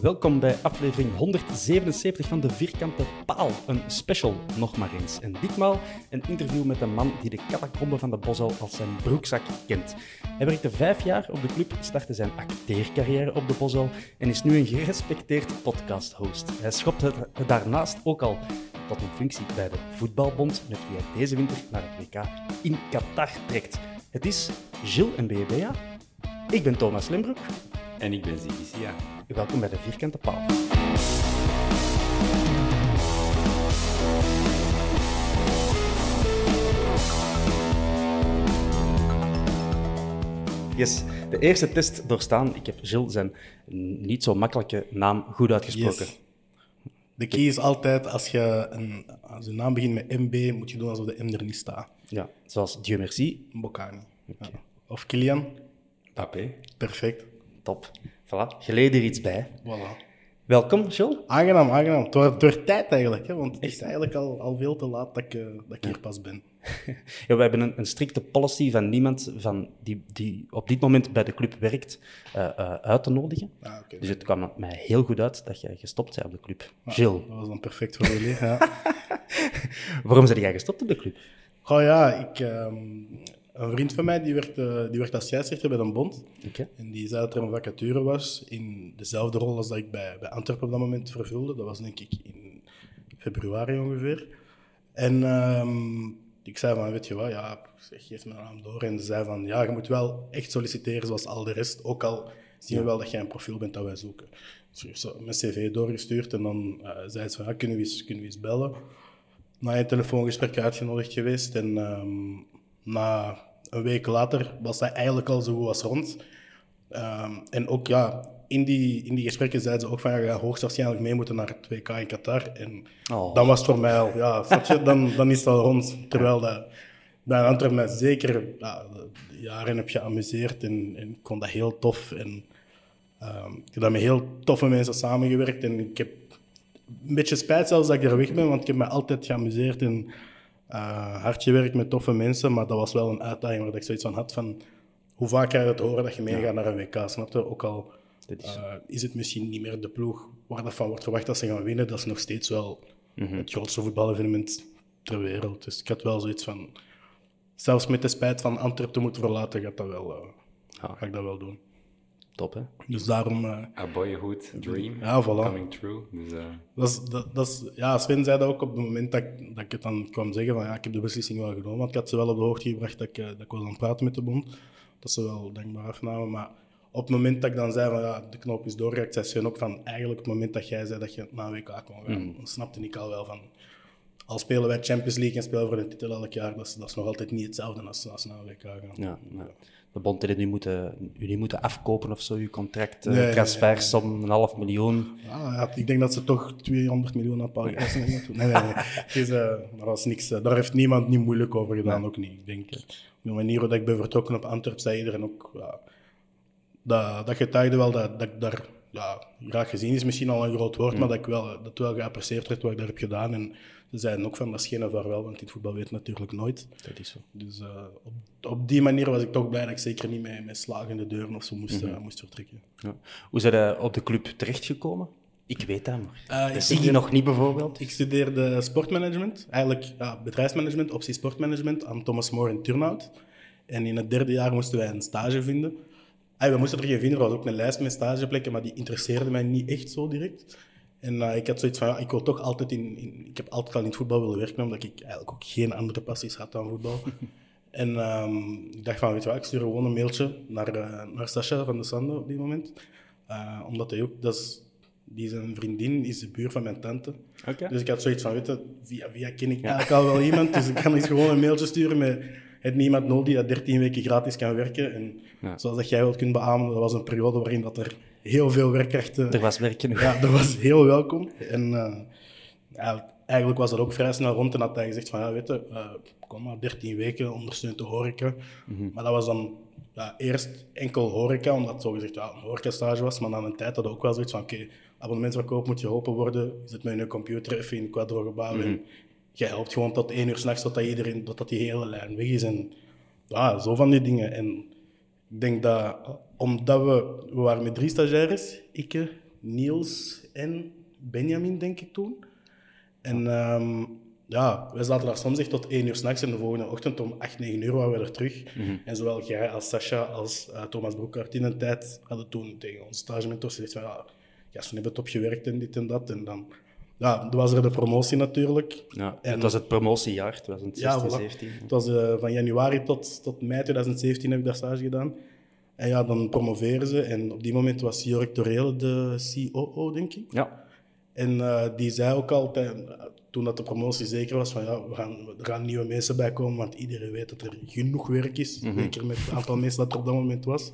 Welkom bij aflevering 177 van de Vierkante Paal. Een special, nog maar eens. En ditmaal een interview met een man die de catacombe van de Bosal als zijn broekzak kent. Hij werkte vijf jaar op de club, startte zijn acteercarrière op de Bosal en is nu een gerespecteerd podcast-host. Hij schopt het daarnaast ook al tot een functie bij de Voetbalbond, met wie hij deze winter naar het WK in Qatar trekt. Het is Gilles Mbebea. Ik ben Thomas Lembroek. En ik ben Ziggy. Welkom bij de Vierkante Paal. Yes, de eerste test doorstaan. Ik heb Gilles zijn niet zo makkelijke naam goed uitgesproken. Yes. De key is altijd, als je een, als je naam begint met MB, moet je doen alsof de M er niet staat. Ja, zoals Dieu merci. Bocani. Ja. Of Kilian. Papé. Perfect. Top. Voilà, je leert er iets bij. Voilà. Welkom, Gilles. Aangenaam, aangenaam. Het wordt, het wordt tijd eigenlijk, hè, want het is eigenlijk al, al veel te laat dat ik, eh, dat ik hier pas ben. Ja, we hebben een, een strikte policy van niemand van die, die op dit moment bij de club werkt eh, eh, uit te nodigen. Ah, oké. Dus het kwam mij heel goed uit dat jij gestopt bent op de club. Gilles, Dat was dan perfect voor jullie. Ja. waarom ben jij gestopt op de club? Goh ja, ik, ehm, een vriend van mij die werkt, eh, die werkt als scheidsrechter bij een bond. En die zei dat er een vacature was in dezelfde rol als dat ik bij, bij Antwerpen op dat moment vervulde. Dat was denk ik in februari ongeveer. En ehm, ik zei van, weet je wat, ja, zeg, geef mijn naam door. En ze zei van, ja, je moet wel echt solliciteren zoals al de rest. Ook al zien we wel dat jij een profiel bent dat wij zoeken. Dus ik mijn cv doorgestuurd en dan eh, zei ze van, ja, kunnen we eens, kunnen we eens bellen? Na een telefoongesprek uitgenodigd geweest en ehm, na een week later was hij eigenlijk al zo goed als rond. Ehm, en ook ja, in die, in die gesprekken zeiden ze ook van ja, je gaat hoogstwaarschijnlijk mee moeten naar het WK in Qatar. En Oh. dan was het voor mij al, ja, je, dan, dan is het al rond. Terwijl dat, bij Antwerpen mij zeker ja, jaren heb geamuseerd en, en ik vond dat heel tof. En, ehm, ik heb daar met heel toffe mensen samengewerkt en ik heb een beetje spijt zelfs dat ik er weg ben, want ik heb me altijd geamuseerd en eh, hard gewerkt met toffe mensen, maar dat was wel een uitdaging waar ik zoiets van had van hoe vaak ga je het horen dat je meegaat naar een WK, snap je? Ook al is- eh, is het misschien niet meer de ploeg waar dat van wordt verwacht dat ze gaan winnen, dat is nog steeds wel het grootste voetbalevenement ter wereld. Dus ik had wel zoiets van, zelfs met de spijt van Antwerpen te moeten verlaten, gaat dat wel, eh, ga ik dat wel doen. Top, hè? Dus daarom... eh, A boyhood dream Ja, voilà. coming true. Dus, eh, Dat is, dat, dat is, ja, Sven zei dat ook op het moment dat, ik- dat ik het dan kwam zeggen van ja, ik heb de beslissing wel genomen. Want ik had ze wel op de hoogte gebracht dat ik, eh, dat ik was aan het praten met de bond. Dat ze wel dankbaar afnamen. Maar op het moment dat ik dan zei van ja, de knoop is doorgeraakt, zei Sven ook van eigenlijk op het moment dat jij zei dat je naar een WK kon gaan, dan snapte ik al wel van al spelen wij Champions League en spelen voor een titel elk jaar, dat is, dat is nog altijd niet hetzelfde als, als naar een WK gaan. Ja, ja. De bond heeft nu moeten, niet moeten afkopen of zo, uw contract, eh, Nee, nee, transfersom, een half miljoen. Ah, ja, ik denk dat ze toch 200 miljoen aan moeten- Nee, nee, nee. Het is, eh, daar, was niks, eh, daar heeft niemand niet moeilijk over gedaan, ook niet. Ik denk, op de manier waarop ik ben vertrokken op Antwerpen, zei iedereen ook... Ja, dat, dat getuigde wel dat, dat ik daar ja, graag gezien is misschien al een groot woord, maar dat ik wel, dat wel geapprecieerd werd wat ik daar heb gedaan. En ze zeiden ook van, dat is geen vaarwel, want dit voetbal weet natuurlijk nooit. Dat is zo. Dus eh, op, op die manier was ik toch blij dat ik zeker niet met, met slagende deuren of zo moest, eh, moest vertrekken. Ja. Hoe zijn je op de club terechtgekomen? Ik weet dat, maar Eh, dat zie je nog niet bijvoorbeeld. Ik studeerde sportmanagement, eigenlijk ja, bedrijfsmanagement, optie sportmanagement aan Thomas More in Turnhout. En in het derde jaar moesten wij een stage vinden. We moesten er geen vinden, er was ook een lijst met stageplekken, maar die interesseerde mij niet echt zo direct. En eh, ik had zoiets van, ja, ik wil toch altijd in, in... Ik heb altijd al in het voetbal willen werken, omdat ik eigenlijk ook geen andere passies had dan voetbal. en ehm, ik dacht van, weet je wat, ik stuur gewoon een mailtje naar, eh naar Sascha van de Sande op die moment. Eh, omdat hij ook, dat is, die zijn vriendin is de buur van mijn tante. Dus ik had zoiets van, weet je, via, via ken ik eigenlijk al wel iemand, dus ik kan eens gewoon een mailtje sturen met het niemand nodig die dat 13 weken gratis kan werken. En Ja. zoals dat jij wel kunt beamen, dat was een periode waarin dat er heel veel werkkrachten... Er was werken nog. Ja, dat was heel welkom. En eh, eigenlijk was dat ook vrij snel rond en had hij gezegd van, ja, weet je, eh, kom maar, 13 weken ondersteunt de horeca. Maar dat was dan ja, eerst enkel horeca, omdat het zogezegd ja, een horecastage was, maar na een tijd had ook wel zoiets van, oké, abonnementsverkoop moet geholpen worden, je zit met je computer even in Quadro gebouw en je helpt gewoon tot één uur s'nachts totdat iedereen, totdat die hele lijn weg is. En ja, zo van die dingen. En ik denk dat, omdat we, we waren met drie stagiaires, ik, Niels en Benjamin, denk ik toen. En ehm, ja, wij zaten daar soms echt tot één uur s'nachts en de volgende ochtend om 8, 9 uur waren we er terug. En zowel jij als Sascha als eh, Thomas Broekhart in een tijd hadden toen tegen ons stagementors gezegd van ja, gasten hebben top gewerkt en dit en dat. En dan ja, was er de promotie natuurlijk. Ja, En- het was het promotiejaar, 2016, voilà. 17. Het was eh, van januari tot, tot mei 2017 heb ik daar stage gedaan. En ja, dan promoveren ze. En op die moment was Jörg Torele de COO, denk ik. Ja. En eh, die zei ook altijd, toen dat de promotie zeker was, van ja, we gaan, er gaan nieuwe mensen bij komen, want iedereen weet dat er genoeg werk is. Zeker met het aantal mensen dat er op dat moment was.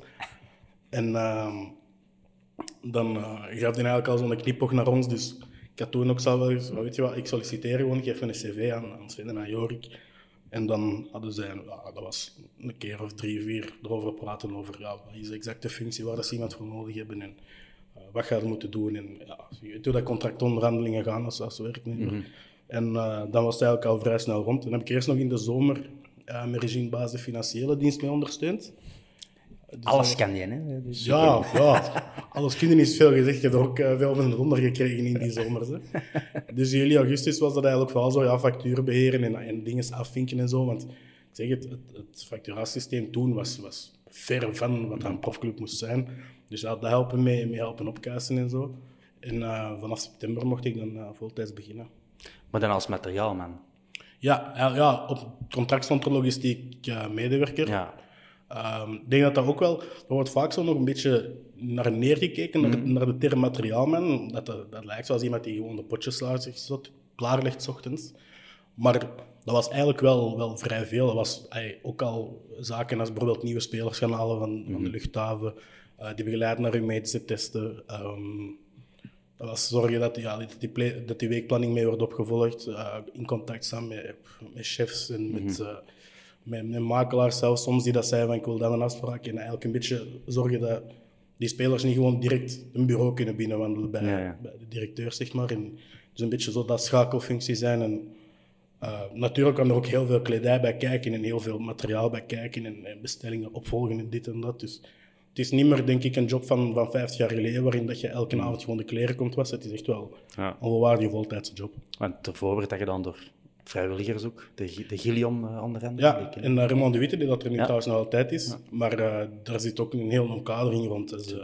En ehm, dan eh, gaf hij eigenlijk al zo'n knipoog naar ons. Dus ik had toen ook zelf wel eens, weet je wat, ik solliciteer gewoon, geef een cv aan, aan Sven en aan Jorik. En dan hadden zij, ja, dat was een keer of drie, vier erover praten over ja, wat is de exacte functie, waar dat ze iemand voor nodig hebben en eh, wat gaat moeten doen. En ja, je weet hoe dat contractonderhandelingen gaan als, als werknemer. En eh, dan was het eigenlijk al vrij snel rond. En heb ik eerst nog in de zomer uh, met regimebaas de financiële dienst mee ondersteund. Dus Alles kan je, hè? Dus ja, ja, alles kunnen is veel gezegd. Je hebt er ook eh, veel van gekregen in die zomers. Hè. Dus juli, augustus was dat eigenlijk vooral zo, ja, facturen beheren en, en dingen afvinken en zo. Want ik zeg het, het, het facturatiesysteem toen was, was ver van wat een profclub moest zijn. Dus ja, dat helpen mee, mee helpen opkuisen en zo. En eh, vanaf september mocht ik dan uh, voltijds beginnen. Maar dan als materiaalman. Ja, ja, ja op het contract stond er logistiek medewerker. Ja. Um, ik denk dat dat ook wel... Er wordt vaak zo nog een beetje naar neergekeken, naar, de, naar de term materiaalman. Dat, dat, dat lijkt zoals iemand die gewoon de potjes klaarlegt s ochtends. Maar dat was eigenlijk wel, wel vrij veel. Dat was ay, ook al zaken als bijvoorbeeld nieuwe spelers gaan halen van, van de luchthaven. Uh, die begeleiden naar hun medische testen. Um, dat was zorgen dat, ja, die, die, dat die weekplanning mee wordt opgevolgd. Uh, in contact staan met, met chefs en met... Mm -hmm. uh, met, met makelaars zelfs soms die dat zeiden van ik wil dan een afspraak. En eigenlijk een beetje zorgen dat die spelers niet gewoon direct een bureau kunnen binnenwandelen bij, ja, ja. bij de directeur, zeg maar. En dus een beetje zo dat schakelfunctie zijn. En uh, natuurlijk kan er ook heel veel kledij bij kijken en heel veel materiaal bij kijken en, en bestellingen opvolgen en dit en dat. Dus het is niet meer, denk ik, een job van, van 50 jaar geleden waarin dat je elke avond gewoon de kleren komt wassen. Het is echt wel ja. een volwaardige voltijdse job. Want tevoren werd dat gedaan door vrijwilligers ook, de, de Gillion uh, onder andere. Ja, en uh, Raymond de Witte, die dat er nu ja. trouwens nog altijd is. Ja. Maar uh, daar zit ook een hele omkadering rond. Dus,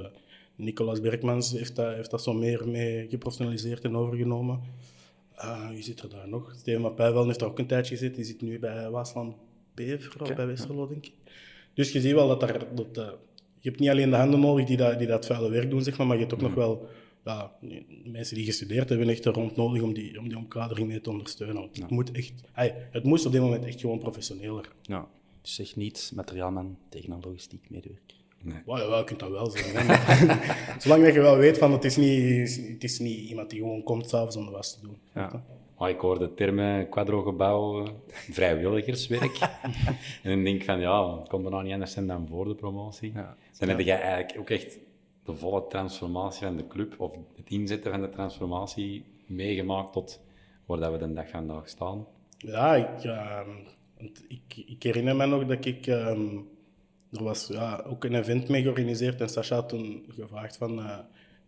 Nicolas Bergmans heeft dat, heeft dat zo meer mee geprofessionaliseerd en overgenomen. wie zit er daar nog? Steven Mapijvel heeft er ook een tijdje gezeten. Die zit nu bij Waasland Bever, okay. of bij Westerlo, denk ik. Dus je ziet wel dat daar... Dat, je hebt niet alleen de handen nodig die dat, die dat vuile werk doen, zeg maar, maar je hebt ook mm. nog wel ja, mensen die gestudeerd hebben echt er rond nodig om die, om die omkadering mee te ondersteunen. Ja. Het, moet echt, hey, het moest op dit moment echt gewoon professioneler. Ja, dus zeg niet materiaalman tegen een logistiek medewerker. Nee. Well, ja, wel, je kunt dat wel zeggen. Zolang dat je wel weet van het is niet, het is niet iemand die gewoon komt s'avonds om de was te doen. Ja. Maar ik hoor de termen quadrogebouw, eh, vrijwilligerswerk. en dan denk ik van, ja, het komt er nou niet anders zijn dan voor de promotie. Ja. Dan heb jij eigenlijk ook echt de volle transformatie van de club, of het inzetten van de transformatie, meegemaakt tot waar dat we de dag vandaag staan. Ja, ik, ehm, ik, ik herinner me nog dat ik... ehm, er was ja, ook een event mee georganiseerd en Sascha had toen gevraagd van...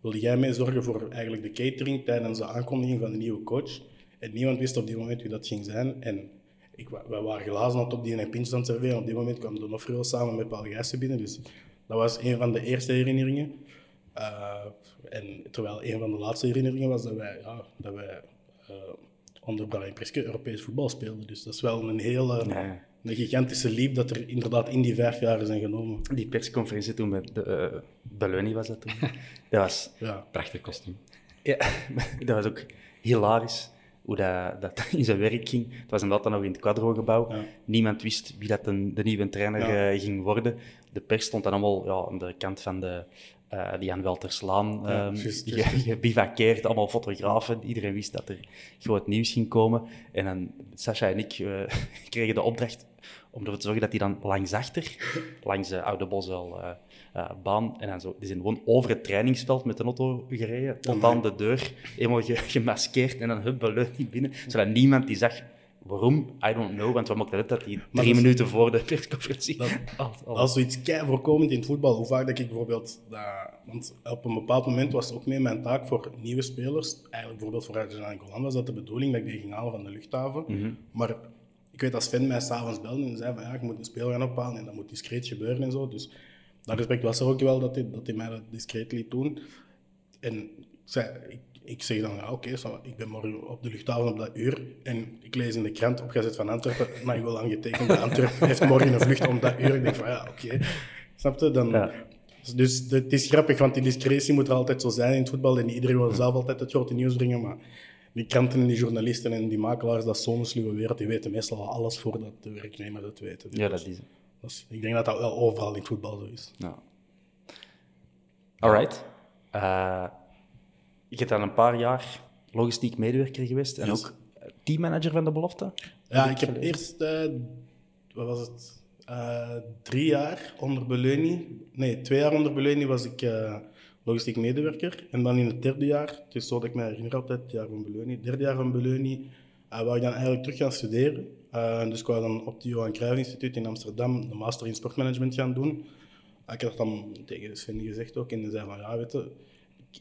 wil jij mee zorgen voor eigenlijk de catering tijdens de aankondiging van de nieuwe coach? En niemand wist op die moment wie dat ging zijn. En ik, wij waren glazen op die een pintje aan het. Op die moment kwam Donofrio samen met Paul Gijssen binnen. Dus dat was een van de eerste herinneringen. Eh, en terwijl een van de laatste herinneringen was dat wij, ja, dat wij eh, onder Brian Priske Europees voetbal speelden. Dus dat is wel een hele een gigantische leap dat er inderdaad in die vijf jaar zijn genomen. Die persconferentie toen met de, eh Belloni was dat toen. dat was Ja. Prachtig kostuum. Ja, dat was ook hilarisch hoe dat, dat in zijn werk ging. Het was inderdaad dan nog in het quadrogebouw. Ja. Niemand wist wie dat de, de nieuwe trainer Ja. ging worden. De pers stond dan allemaal ja, aan de kant van de, eh die Jan Welterslaan Ja, ehm, gebivakkeerd. Allemaal fotografen. Iedereen wist dat er groot nieuws ging komen. En dan, Sascha en ik eh, kregen de opdracht om ervoor te zorgen dat hij dan langs achter, langs de Oude Boswel eh, eh, baan, en dan zo, die zijn gewoon over het trainingsveld met de auto gereden, tot aan de deur, helemaal ge- gemaskeerd, en dan hup, binnen, zodat niemand die zag waarom, I don't know, want we mochten net dat die drie dat minuten voor de persconferentie... Dat- al- al- Dat is zoiets kei voorkomend in het voetbal. Hoe vaak dat ik bijvoorbeeld... Dat, want op een bepaald moment was het ook mee mijn taak voor nieuwe spelers. Eigenlijk bijvoorbeeld voor Arjan Golan was dat de bedoeling dat ik die ging halen van de luchthaven. Mhm. Maar ik weet dat Sven mij s'avonds belde en zei van ja, ik moet een speler gaan ophalen en dat moet discreet gebeuren en zo. Dus dat respect was er ook wel dat hij, dat hij mij dat discreet liet doen. En ik, zei, ik, ik zeg dan, ja, oké, ik ben morgen op de luchthaven op dat uur. En ik lees in de krant opgezet van Antwerpen, maar ik wil aangetekend, dat Antwerpen heeft morgen een vlucht om dat uur. Ik denk van, ja, oké. Snap je? Dan, Ja. Dus het is grappig, want die discretie moet er altijd zo zijn in het voetbal. En iedereen wil zelf altijd het grote nieuws brengen, maar die kranten en die journalisten en die makelaars, dat zo'n sluwe wereld, die weten meestal al alles voordat de werknemer dat weet. Dus Ja, dat is... is- ik denk dat dat wel overal in het voetbal zo is. Ja. Alright. Eh, je bent dan een paar jaar logistiek medewerker geweest en Yes. ook teammanager van de belofte. Ja, Heb ik heb eerst, eh, wat was het, Eh, drie jaar onder Beleuni. Nee, twee jaar onder Beleuni was ik eh, logistiek medewerker. En dan in het derde jaar, het is zo dat ik me herinner altijd, het jaar van Beleuni. Het derde jaar van Beleuni wou ik dan eigenlijk terug gaan studeren. Dus ik wou dan op het Johan Cruijff Instituut in Amsterdam de master in sportmanagement gaan doen. Ik had dat dan tegen Sven gezegd ook. En hij zei van, ja, weet je,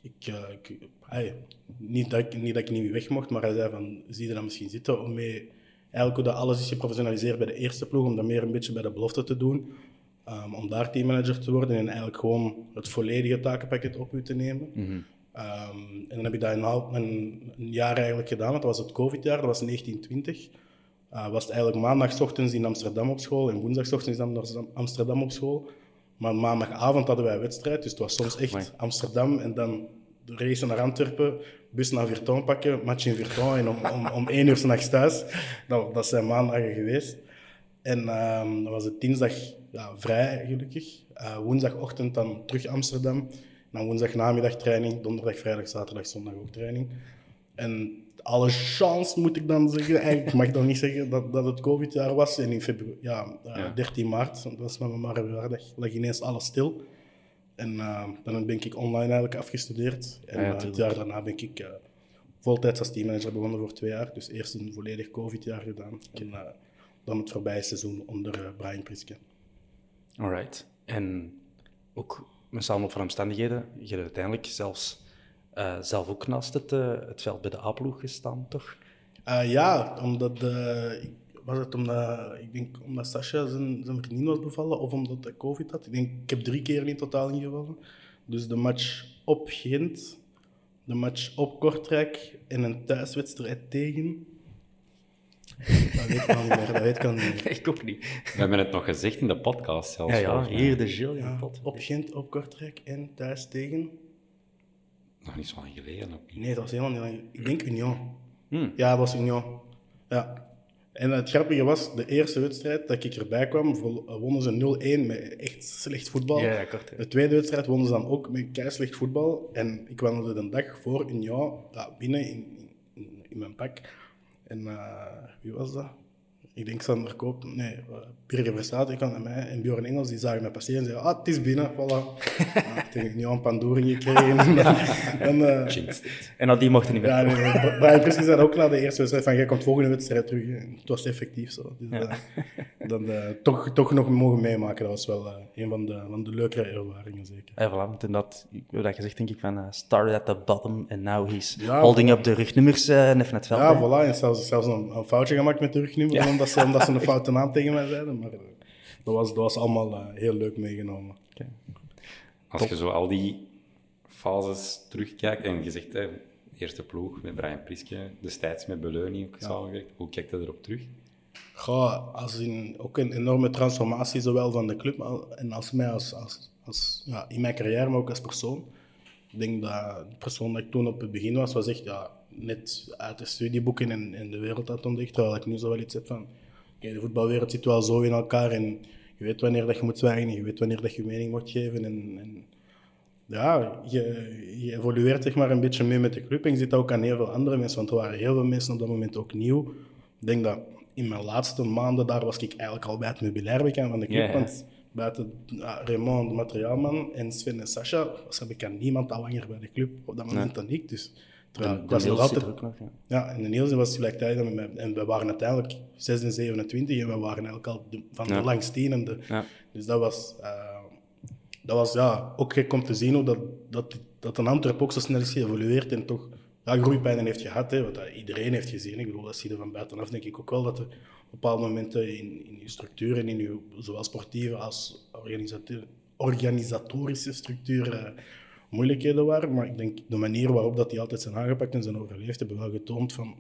ik, ik, eh, niet, dat ik, niet dat ik niet weg mocht, maar hij zei van, zie je dat misschien zitten om mee... Eigenlijk dat alles is geprofessionaliseerd bij de eerste ploeg, om dat meer een beetje bij de belofte te doen. Ehm, om daar teammanager te worden en eigenlijk gewoon het volledige takenpakket op u te nemen. Ehm, en dan heb ik dat een, half- een, een jaar eigenlijk gedaan, want dat was het COVID-jaar, dat was 1920. Eh, was het eigenlijk maandagochtends in Amsterdam op school en woensdagochtends in Amsterdam op school. Maar maandagavond hadden wij een wedstrijd, dus het was soms echt Amai. Amsterdam en dan de race naar Antwerpen, bus naar Virton pakken, match in Virton en om, om, om één uur s'nachts thuis. Dat, dat zijn maandagen geweest. En ehm, dan was het dinsdag ja, vrij, gelukkig. Eh, woensdagochtend dan terug Amsterdam. Dan woensdag namiddag training, donderdag, vrijdag, zaterdag, zondag ook training. En alle chance moet ik dan zeggen, eigenlijk mag ik dan niet zeggen dat, dat het COVID-jaar was. En in februari, ja, eh, Ja. 13 maart, dat was met mijn verjaardag, lag ineens alles stil. En eh, dan ben ik online eigenlijk afgestudeerd. En Ja, ja, eh, het jaar daarna ben ik voltijds als teammanager begonnen voor twee jaar. Dus eerst een volledig COVID-jaar gedaan. En eh, dan het voorbije seizoen onder eh, Brian Priske. Alright. En ook met samen voor omstandigheden, je hebt uiteindelijk zelfs eh, zelf ook naast het, eh, het veld bij de A-ploeg gestaan, toch? Eh, ja, omdat, was het omdat, ik denk omdat Sascha zijn, zijn vriendin was bevallen of omdat hij COVID had. Ik denk, ik heb drie keer in totaal ingevallen. Dus de match op Gent, de match op Kortrijk en een thuiswedstrijd tegen. Dat weet ik niet meer. Dat weet ik al niet. Ik ook niet. We hebben het nog gezegd in de podcast zelfs. Ja, ja, hier de Gilles Ja, op Gent, op Kortrijk en thuis tegen. Nog niet zo lang geleden. ook niet. Nee, dat was helemaal niet lang. Ik denk Union. Hmm. Ja, dat was Union. Ja. En het grappige was, de eerste wedstrijd dat ik erbij kwam, wonnen ze 0-1 met echt slecht voetbal. Ja, ja, Kortrijk. De tweede wedstrijd wonnen ze dan ook met kei slecht voetbal. En ik wandelde de dag voor Union ja, binnen in, in, in mijn pak. En uh, wie was dat? Ik denk Sander Koop, nee, Birger Verstraat, ik naar mij en Bjorn Engels, die zagen mij passeren en zeiden, ah, het is binnen, voilà. ik denk, nu aan Pandoring gekregen. en, uh, en al die mochten niet meer. Ja, nee, nee. Brian zei ook na de eerste wedstrijd van, jij komt volgende wedstrijd terug. En het was effectief zo. Dus, ja. dan toch, toch nog mogen meemaken, dat was wel een van de, van de leukere ervaringen, zeker. Ja, voilà, want inderdaad, dat gezegd denk ik van, started at the bottom and now he's ja, holding up de rugnummers en even het veld. Ja, voilà, en zelfs, zelfs een, een, foutje gemaakt met de rugnummers, omdat ze, omdat ze een foute naam tegen mij zeiden. Maar dat was, dat was allemaal uh, heel leuk meegenomen. Okay. Als Top. je zo al die fases terugkijkt en je zegt, hè, eerste ploeg met Brian Priske, destijds met Beleuni ook ja. samengewerkt, hoe kijkt je erop terug? Goh, als in, ook een enorme transformatie, zowel van de club en als mij als, als, als ja, in mijn carrière, maar ook als persoon. Ik denk dat de persoon dat ik toen op het begin was, was echt ja, net uit de studieboeken en, en de wereld had ontdekt, terwijl ik nu zo wel iets heb van de voetbalwereld zit wel zo in elkaar en je weet wanneer dat je moet zwijgen en je weet wanneer dat je mening moet geven. En, en ja, je, je, evolueert zeg maar een beetje mee met de club en je dat ook aan heel veel andere mensen, want er waren heel veel mensen op dat moment ook nieuw. Ik denk dat in mijn laatste maanden daar was ik eigenlijk al bij het meubilair bekend van de club, want buiten ja, Raymond, de materiaalman, en Sven en Sascha, was heb ik aan niemand al langer bij de club op dat moment dan ik. Dus Terwijl, ja, was altijd, nog, ja. ja. en de Niels was gelijktijdig met mij. En we waren uiteindelijk 6 en 27 en we waren eigenlijk al de, van de langstienende. Ja. Dus dat was, uh, dat was ja, ook gek om te zien hoe dat, dat, dat een Antwerp ook zo snel is geëvolueerd en toch ja, groeipijnen heeft gehad. Hè, wat iedereen heeft gezien. Ik bedoel, dat zie je van buitenaf denk ik ook wel dat er op bepaalde momenten in, in je structuur en in je zowel sportieve als organisatorische structuur uh, moeilijkheden waren. Maar ik denk de manier waarop dat hij altijd zijn aangepakt en zijn overleefd, hebben wel getoond van,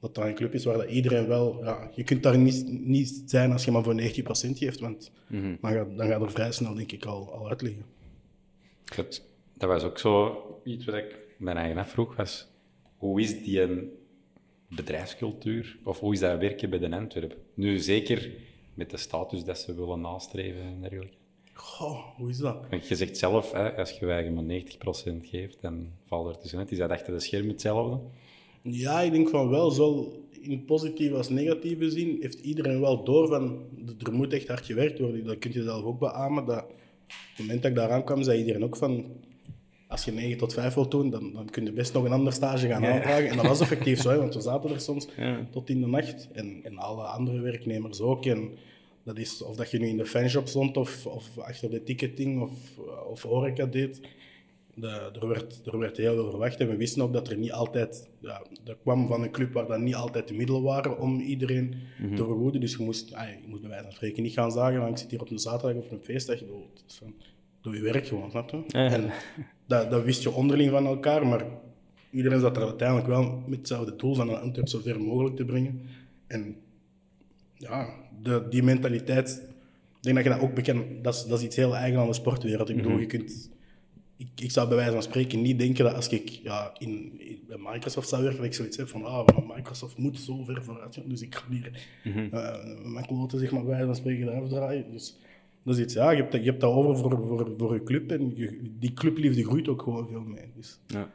dat er een club is waar dat iedereen wel... Ja, je kunt daar niet, niet zijn als je maar voor 90% geeft, want mm dan, gaat, dan gaat er vrij snel denk ik al, al uit liggen. Dat was ook zo iets wat ik mijn eigen afvroeg, was hoe is die een bedrijfscultuur, of hoe is dat werken bij de Antwerp? Nu zeker met de status dat ze willen nastreven en dergelijke. Goh, hoe is dat? Want je zegt zelf, hè, als je eigen maar 90% geeft, dan valt er tussenuit. Is dat achter de scherm hetzelfde? Ja, ik denk van wel. Zo in positieve als negatieve zin heeft iedereen wel door van er moet echt hard gewerkt worden. Dat kun je zelf ook beamen. Dat, op het moment dat ik daar aankwam, zei iedereen ook van als je 9 tot 5 wilt doen, dan, dan kun je best nog een ander stage gaan aanvragen. En dat was effectief zo, want we zaten er soms tot in de nacht. En, en alle andere werknemers ook. En, dat is of dat je nu in de fanshop stond of, of achter de ticketing of, of horeca deed. De, er, werd, er werd heel veel verwacht en we wisten ook dat er niet altijd... Ja, dat kwam van een club waar dan niet altijd de middelen waren om iedereen te vergoeden. Dus je moest, ah, je moest bij wijze van spreken niet gaan zagen, ik zit hier op een zaterdag of een feestdag. Dus van, doe je werk gewoon, snap je? En dat, dat wist je onderling van elkaar, maar iedereen zat er uiteindelijk wel met hetzelfde doel van een Antwerp zo ver mogelijk te brengen. En ja, de, die mentaliteit, ik denk dat je dat ook bekend, dat is, dat is iets heel eigen aan de sportwereld. Ik bedoel, mhm. je kunt, ik, ik zou bij wijze van spreken niet denken dat als ik ja, in, bij Microsoft zou werken, dat ik zoiets heb van, ah, Microsoft moet zo ver vooruit gaan, dus ik ga hier mm -hmm. mijn kloten, zeg maar, bij wijze van spreken eraf draaien. Dus dat is iets, ja, je hebt, je hebt dat over voor, voor, voor je club en je, die clubliefde groeit ook gewoon veel mee. Dus. Ja.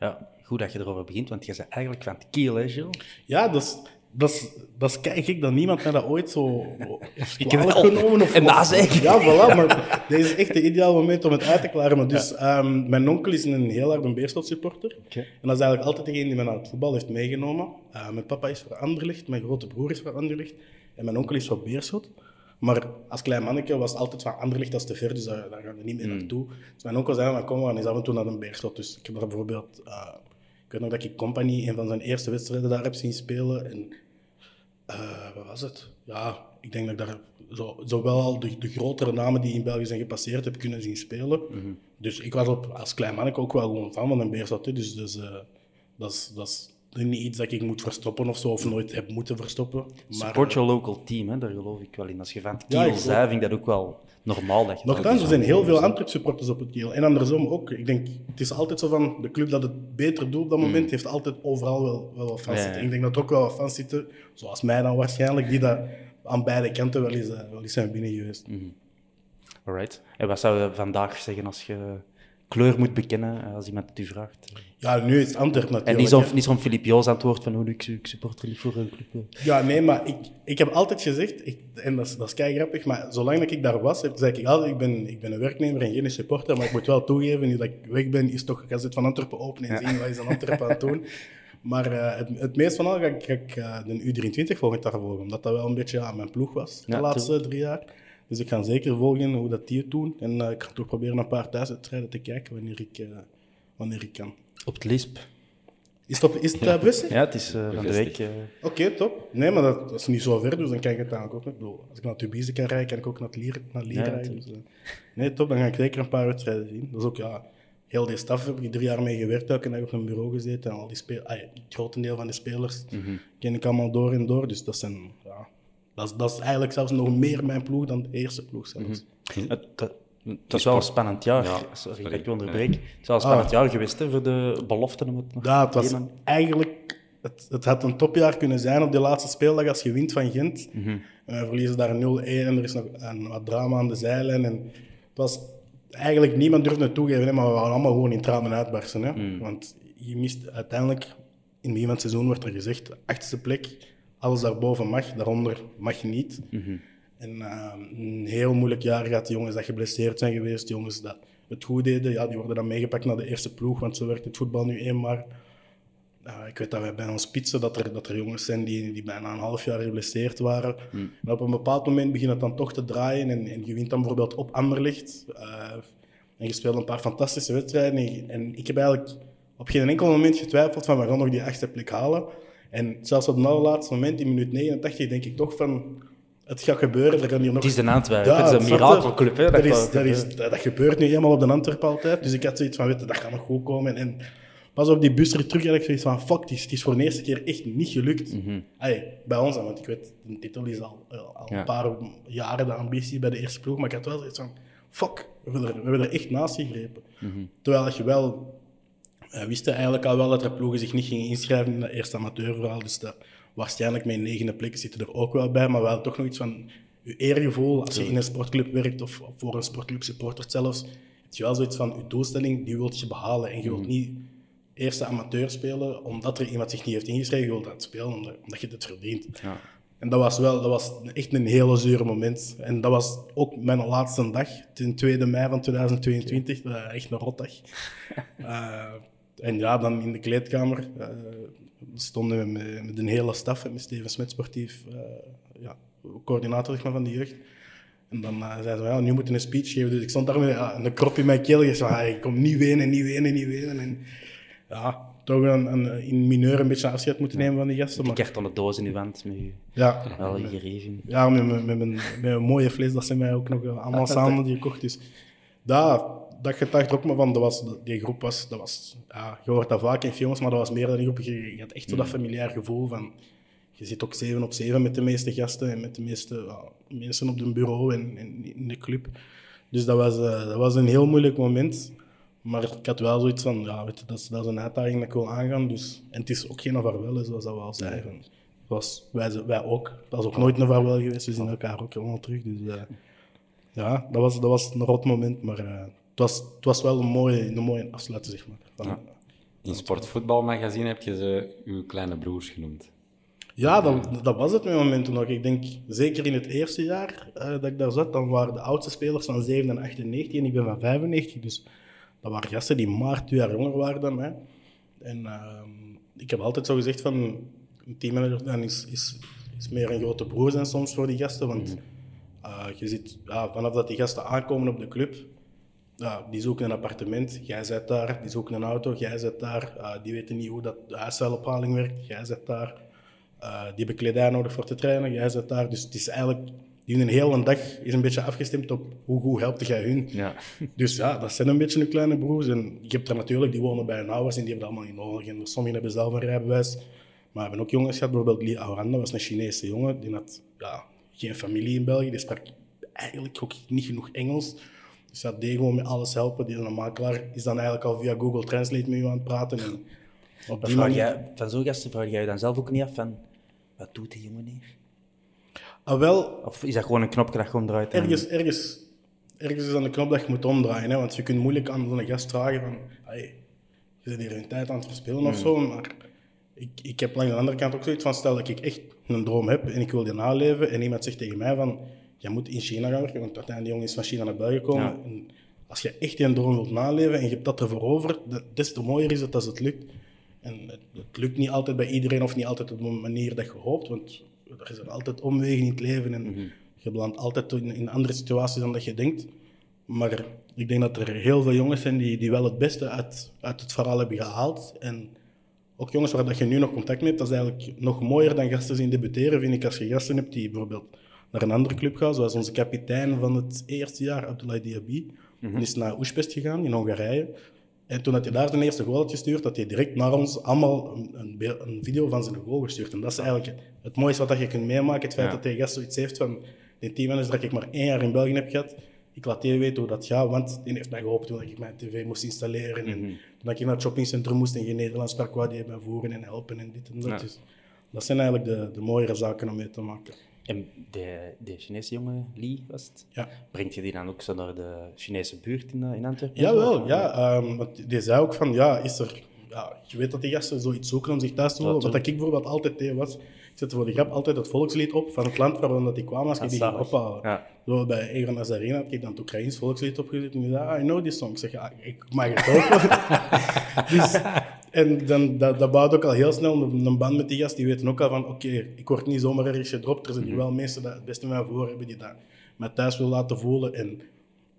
ja, goed dat je erover begint, want je bent eigenlijk van het kiel, hè, Gilles? Ja, dat is dat is, dat is kijk dat niemand mij dat ooit zo heeft genomen. Of, en nazeggen. Ja, voilà, maar dit is echt het ideale moment om het uit te klaren. Maar dus, um, mijn onkel is een heel harde Beerschot supporter. En dat is eigenlijk altijd degene die mij naar het voetbal heeft meegenomen. Uh, mijn papa is voor Anderlecht, mijn grote broer is voor Anderlecht. En mijn onkel is voor Beerschot. Maar als klein manneke was het altijd van Anderlecht als te ver, dus daar, daar gaan we niet meer mm. naartoe. Dus mijn onkel zei, maar kom maar, en is af en toe naar een Beerschot. Dus ik heb daar bijvoorbeeld... Uh, ik weet nog dat ik Company een van zijn eerste wedstrijden daar heb zien spelen. En uh, wat was het? Ja, ik denk dat ik daar zo, zowel al de, de, grotere namen die in België zijn gepasseerd heb kunnen zien spelen. Mhm. Dus ik was op, als klein manneke ook wel gewoon fan van een Beerschot. Dus, dus uh, dat is... Dat is niet iets dat ik moet verstoppen of zo, of nooit heb moeten verstoppen. Maar, Support your local team, hè? daar geloof ik wel in. Als je van het Kiel ja, vind ik dat ook wel normaal. Dat je Nochtans, er zijn heel veel Antwerp supporters op het Kiel. En andersom ook. Ik denk, het is altijd zo van, de club dat het beter doet op dat moment, mm. heeft altijd overal wel, wel wat fans zitten. Ik denk dat er ook wel wat fans zitten, zoals mij dan waarschijnlijk, die dat aan beide kanten wel eens, eh, wel eens zijn binnen geweest. Mm Alright. En wat zou je vandaag zeggen als je kleur moet bekennen eh, als iemand het u vraagt? Ja, nu is Antwerp natuurlijk. En niet zo'n, niet zo'n Filip Joos antwoord van hoe ik, ik supporter niet voor een club. eh. Ja, nee, maar ik, ik heb altijd gezegd, ik, en dat is, dat is kei grappig, maar zolang dat ik daar was, heb, zei ik altijd, ik ben, ik ben een werknemer en geen supporter, maar ik moet wel toegeven, nu dat ik weg ben, is toch Gazet van Antwerpen open en zien wat is aan Antwerpen aan het doen. Maar eh, het, het meest van al ga ik, ga ik eh, de U23 volgend jaar volgen, omdat dat wel een beetje ja, mijn ploeg was de Ja, laatste drie jaar. Dus ik ga zeker volgen hoe dat die het doen. En eh, ik ga toch proberen een paar thuiswedstrijden te kijken wanneer ik, eh, wanneer ik kan. Op het Lisp. Is het, op, is het eh? Ja, het is eh, van de week. eh, Oké, top. Nee, maar dat, dat is niet zo ver, dus dan kan ik het eigenlijk ook. Ik bedoel, Als ik naar Tubize kan rijden, kan ik ook naar het Lier, naar Lier Ja, rijden. Dus, nee, top. Dan ga ik zeker een paar wedstrijden zien. Dat is ook, ja, heel die staf heb ik drie jaar mee gewerkt, elke dag op een bureau gezeten. En al die spelers, het grotendeel van de spelers Mhm. ken ik allemaal door en door. Dus dat zijn, ja, dat is, dat is eigenlijk zelfs nog meer mijn ploeg dan de eerste ploeg zelfs. Het, het is wel een spannend jaar. Ja, sorry, sorry. dat ik onderbreek. Het is wel een spannend jaar geweest hè, voor de beloften. Om het nog Ja, het was nemen. eigenlijk... Het, het had een topjaar kunnen zijn op de laatste speeldag als je wint van Gent. En wij verliezen daar 0-1 en er is nog een, wat drama aan de zijlijn. En het was eigenlijk niemand durfde het toegeven, hè, maar we waren allemaal gewoon in tranen uitbarsten. Hè. Want je mist uiteindelijk, in het begin van het seizoen werd er gezegd, achtste plek, alles daarboven mag, daaronder mag je niet. En eh, een heel moeilijk jaar gehad. Die jongens dat geblesseerd zijn geweest, die jongens dat het goed deden, ja, die worden dan meegepakt naar de eerste ploeg, want zo werkt het voetbal nu eenmaal. Ik weet dat wij bij ons spitsen, dat er, dat er jongens zijn die, die bijna een half jaar geblesseerd waren. En op een bepaald moment begint het dan toch te draaien en, en je wint dan bijvoorbeeld op Anderlecht. eh, en je speelt een paar fantastische wedstrijden. En, en ik heb eigenlijk op geen enkel moment getwijfeld van we gaan nog die achtste plek halen. En zelfs op het allerlaatste moment, in minuut 89, denk ik toch van het gaat gebeuren. Er gaan hier nog... Het is de Antwerpen. het is een mirakelclub. Hè, Dat, dat is, dat, is, gebeurt nu eenmaal op de Antwerpen altijd. Dus ik had zoiets van, weet je, dat gaat nog goed komen. En pas op die bus er terug had ik zoiets van, fuck, het is, het is voor de eerste keer echt niet gelukt. Allee, bij ons dan, want ik weet, de titel is al, al Ja. een paar jaren de ambitie bij de eerste ploeg. Maar ik had wel zoiets van, fuck, we hebben er, we hebben er echt naast gegrepen. Terwijl dat je wel we wisten eigenlijk al wel dat er ploegen zich niet gingen inschrijven in dat eerste amateurverhaal. Dus dat, waarschijnlijk mijn negende plek zitten er ook wel bij. Maar wel toch nog iets van je eergevoel als je in een sportclub werkt of voor een sportclub supportert zelfs. Heb je wel zoiets van je doelstelling, die wilt je behalen. En je wilt niet eerste amateur spelen omdat er iemand zich niet heeft ingeschreven. Je wilt dat spelen omdat, omdat je het verdient. En dat was wel dat was echt een hele zure moment. En dat was ook mijn laatste dag, ten 2 mei van 2022. Dat was echt een rotdag. Eh, en ja, dan in de kleedkamer eh, stonden we met, met een hele staf, met Steven Smet, sportief eh, ja, coördinator zeg maar, van de jeugd. En dan uh, zeiden ze, ja, nu moeten we een speech geven. Dus ik stond daar met ja, een krop in mijn keel. Ik zei, ah, ik kom niet wenen, niet wenen, niet wenen. En ja, toch een, een, in mineur een beetje afscheid moeten nemen van die gasten. Maar, Kartonnen doos in uw wand met je ja, wel gereven. ja, met, met, met, mijn- met een mooie fles dat ze mij ook nog eh, allemaal samen die gekocht. Dus dat, dat er ook maar van, dat was, die groep was, dat was ja, je hoort dat vaak in films, maar dat was meer dan een groep. Je, je had echt zo dat familiair gevoel van, je zit ook zeven op zeven met de meeste gasten en met de meeste mensen op het bureau en, en in de club. Dus dat was, eh, dat was een heel moeilijk moment. Maar ik had wel zoiets van, ja, weet je, dat, is, dat is een uitdaging dat ik wil aangaan. Dus, en het is ook geen vaarwel, zoals dat we al zeiden. Was, wij, wij ook. Dat is ook nooit een vaarwel geweest. We zien elkaar ook helemaal terug. Dus eh, ja, dat was, dat was een rot moment. Maar eh, was, het was wel een mooie, een mooie afsluiter, zeg maar. Van, Ja. In Sportvoetbalmagazine heb je ze uw kleine broers genoemd. Ja, dat, dat was het met momenten nog. Ik denk, zeker in het eerste jaar eh, dat ik daar zat, dan waren de oudste spelers van 7 en 98 en ik ben van 95. Dus dat waren gasten die maar twee jaar jonger waren dan mij. En ehm, ik heb altijd zo gezegd van, een teammanager dan is, is, is meer een grote broer zijn soms voor die gasten. Want eh, je ziet, ja, vanaf dat die gasten aankomen op de club, ja, die zoeken een appartement, jij zit daar. Die zoeken een auto, jij zit daar. Eh, die weten niet hoe dat de huisvuilophaling werkt, jij zit daar. Eh, die hebben kledij nodig voor te trainen, jij zit daar. Dus het is eigenlijk, die een hele dag is een beetje afgestemd op hoe goed helpt jij hun. Ja. Dus ja, dat zijn een beetje hun kleine broers. En je hebt er natuurlijk, die wonen bij hun ouders en die hebben dat allemaal niet nodig. En sommigen hebben zelf een rijbewijs. Maar we hebben ook jongens gehad, bijvoorbeeld Lee Auranda was een Chinese jongen. Die had ja, geen familie in België, die sprak eigenlijk ook niet genoeg Engels. Dus ja, die gewoon met alles helpen. Die een makelaar, is dan eigenlijk al via Google Translate met je aan het praten. En op Dat die vraag manier... jij, van zo'n gasten vraag jij je dan zelf ook niet af van... Wat doet die jongen hier? Ah, wel, Of is dat gewoon een knopje dat gewoon draait? en- ergens, ergens ergens is aan de knop dat je moet omdraaien. Hè? Want je kunt moeilijk aan zo'n gast vragen van... Hey, je bent hier een tijd aan het verspillen of zo. Maar ik, ik heb langs de andere kant ook zoiets van... Stel dat ik echt een droom heb en ik wil die naleven. En iemand zegt tegen mij van... Je moet in China gaan werken, want uiteindelijk die jongen is van China naar België gekomen. Ja. En als je echt die droom wilt naleven en je hebt dat ervoor over, de- des te mooier is het als het lukt. En het, het lukt niet altijd bij iedereen of niet altijd op de manier dat je hoopt, want er zijn altijd omwegen in het leven en je belandt altijd in, in andere situaties dan dat je denkt. Maar ik denk dat er heel veel jongens zijn die, die wel het beste uit, uit het verhaal hebben gehaald. En ook jongens waar dat je nu nog contact mee hebt, dat is eigenlijk nog mooier dan gasten zien debuteren, vind ik. Als je gasten hebt die bijvoorbeeld naar een andere club gaan, zoals onze kapitein van het eerste jaar, Abdoulaye Diaby. Die is naar Oespest gegaan, in Hongarije. En toen had hij daar zijn eerste goal had gestuurd, had hij direct naar ons allemaal een, een, video van zijn goal gestuurd. En dat is eigenlijk het, mooiste wat dat je kunt meemaken. Het feit Ja. dat die gast zoiets heeft van... Die teammanager dat ik maar één jaar in België heb gehad, ik laat die weten hoe dat gaat, want die heeft mij geholpen toen ik mijn tv moest installeren. En toen ik in het shoppingcentrum moest en geen Nederlands sprak, die mij voeren en helpen en dit en dat. Ja. Dus dat zijn eigenlijk de, de mooiere zaken om mee te maken. En de, de Chinese jongen, Lee, was het? Ja. Brengt je die dan ook zo naar de Chinese buurt in, eh, in Antwerpen? Jawel, ja. ehm, want die zei ook van, ja, is er... Ja, je weet dat die gasten zoiets zoeken om zich thuis te voelen. Ja, Wat ik bijvoorbeeld altijd deed was, ik zette voor de grap altijd het volkslied op van het land waar dat die kwamen als ik Ah, die ging. Ja. Zo bij Egon Nazarena had ik dan het Oekraïns volkslied opgezet en die zei, ah, I know this song. Ik zeg, ja, ik mag het ook. dus, en dan, dat, dat bouwt ook al heel snel een, een band met die gast. Die weten ook al van, oké, ik word niet zomaar ergens gedropt. Er zijn hier wel mensen die het beste met mij voor hebben, die dat mij thuis wil laten voelen. En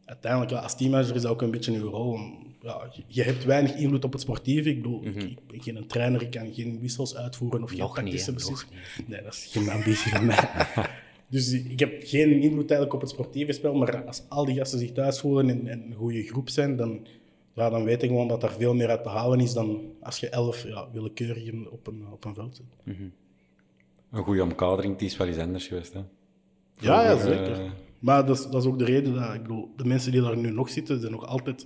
uiteindelijk, ja, als teammanager is dat ook een beetje uw rol. ja, je- hebt weinig invloed op het sportieve. Ik bedoel, ik, ik ben geen trainer, ik kan geen wissels uitvoeren of geen tactische beslissingen. Nee, dat is geen ambitie van mij. Dus ik heb geen invloed eigenlijk op het sportieve spel, maar als al die gasten zich thuis voelen en, en een goede groep zijn, dan, ja, dan weet ik gewoon dat er veel meer uit te halen is dan als je elf ja, willekeurigen op een, op een veld zet. Een goede omkadering, die is wel iets anders geweest. Hè? Ja, ja, zeker. eh, Maar dat is, dat is ook de reden dat ik bedoel, de mensen die daar nu nog zitten, zijn nog altijd.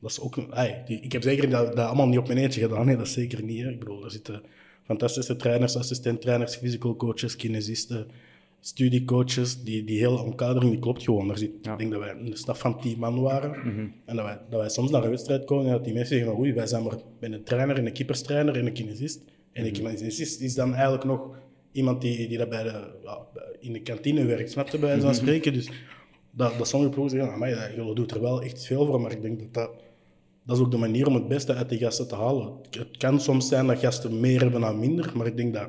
Dat is ook, ai, die, ik heb zeker dat, dat allemaal niet op mijn eentje gedaan, nee, dat is zeker niet. Hè. Ik bedoel, er zitten fantastische trainers, assistent-trainers, physical coaches, kinesisten, studiecoaches. Die, die hele omkadering die klopt gewoon. Er zit, Ik denk dat wij een staf van tien man waren. En dat wij, dat wij soms naar een wedstrijd komen en dat die mensen zeggen: van, Oei, wij zijn maar met een trainer, en een keeperstrainer en een kinesist. En een kinesist is dan eigenlijk nog iemand die, die dat bij de, ja, in de kantine werkt, snap je, bij van spreken. Dus dat, dat sommige ploegen zeggen, jullie doet er wel echt veel voor, maar ik denk dat dat, dat is ook de manier om het beste uit die gasten te halen. Het kan soms zijn dat gasten meer hebben dan minder, maar ik denk dat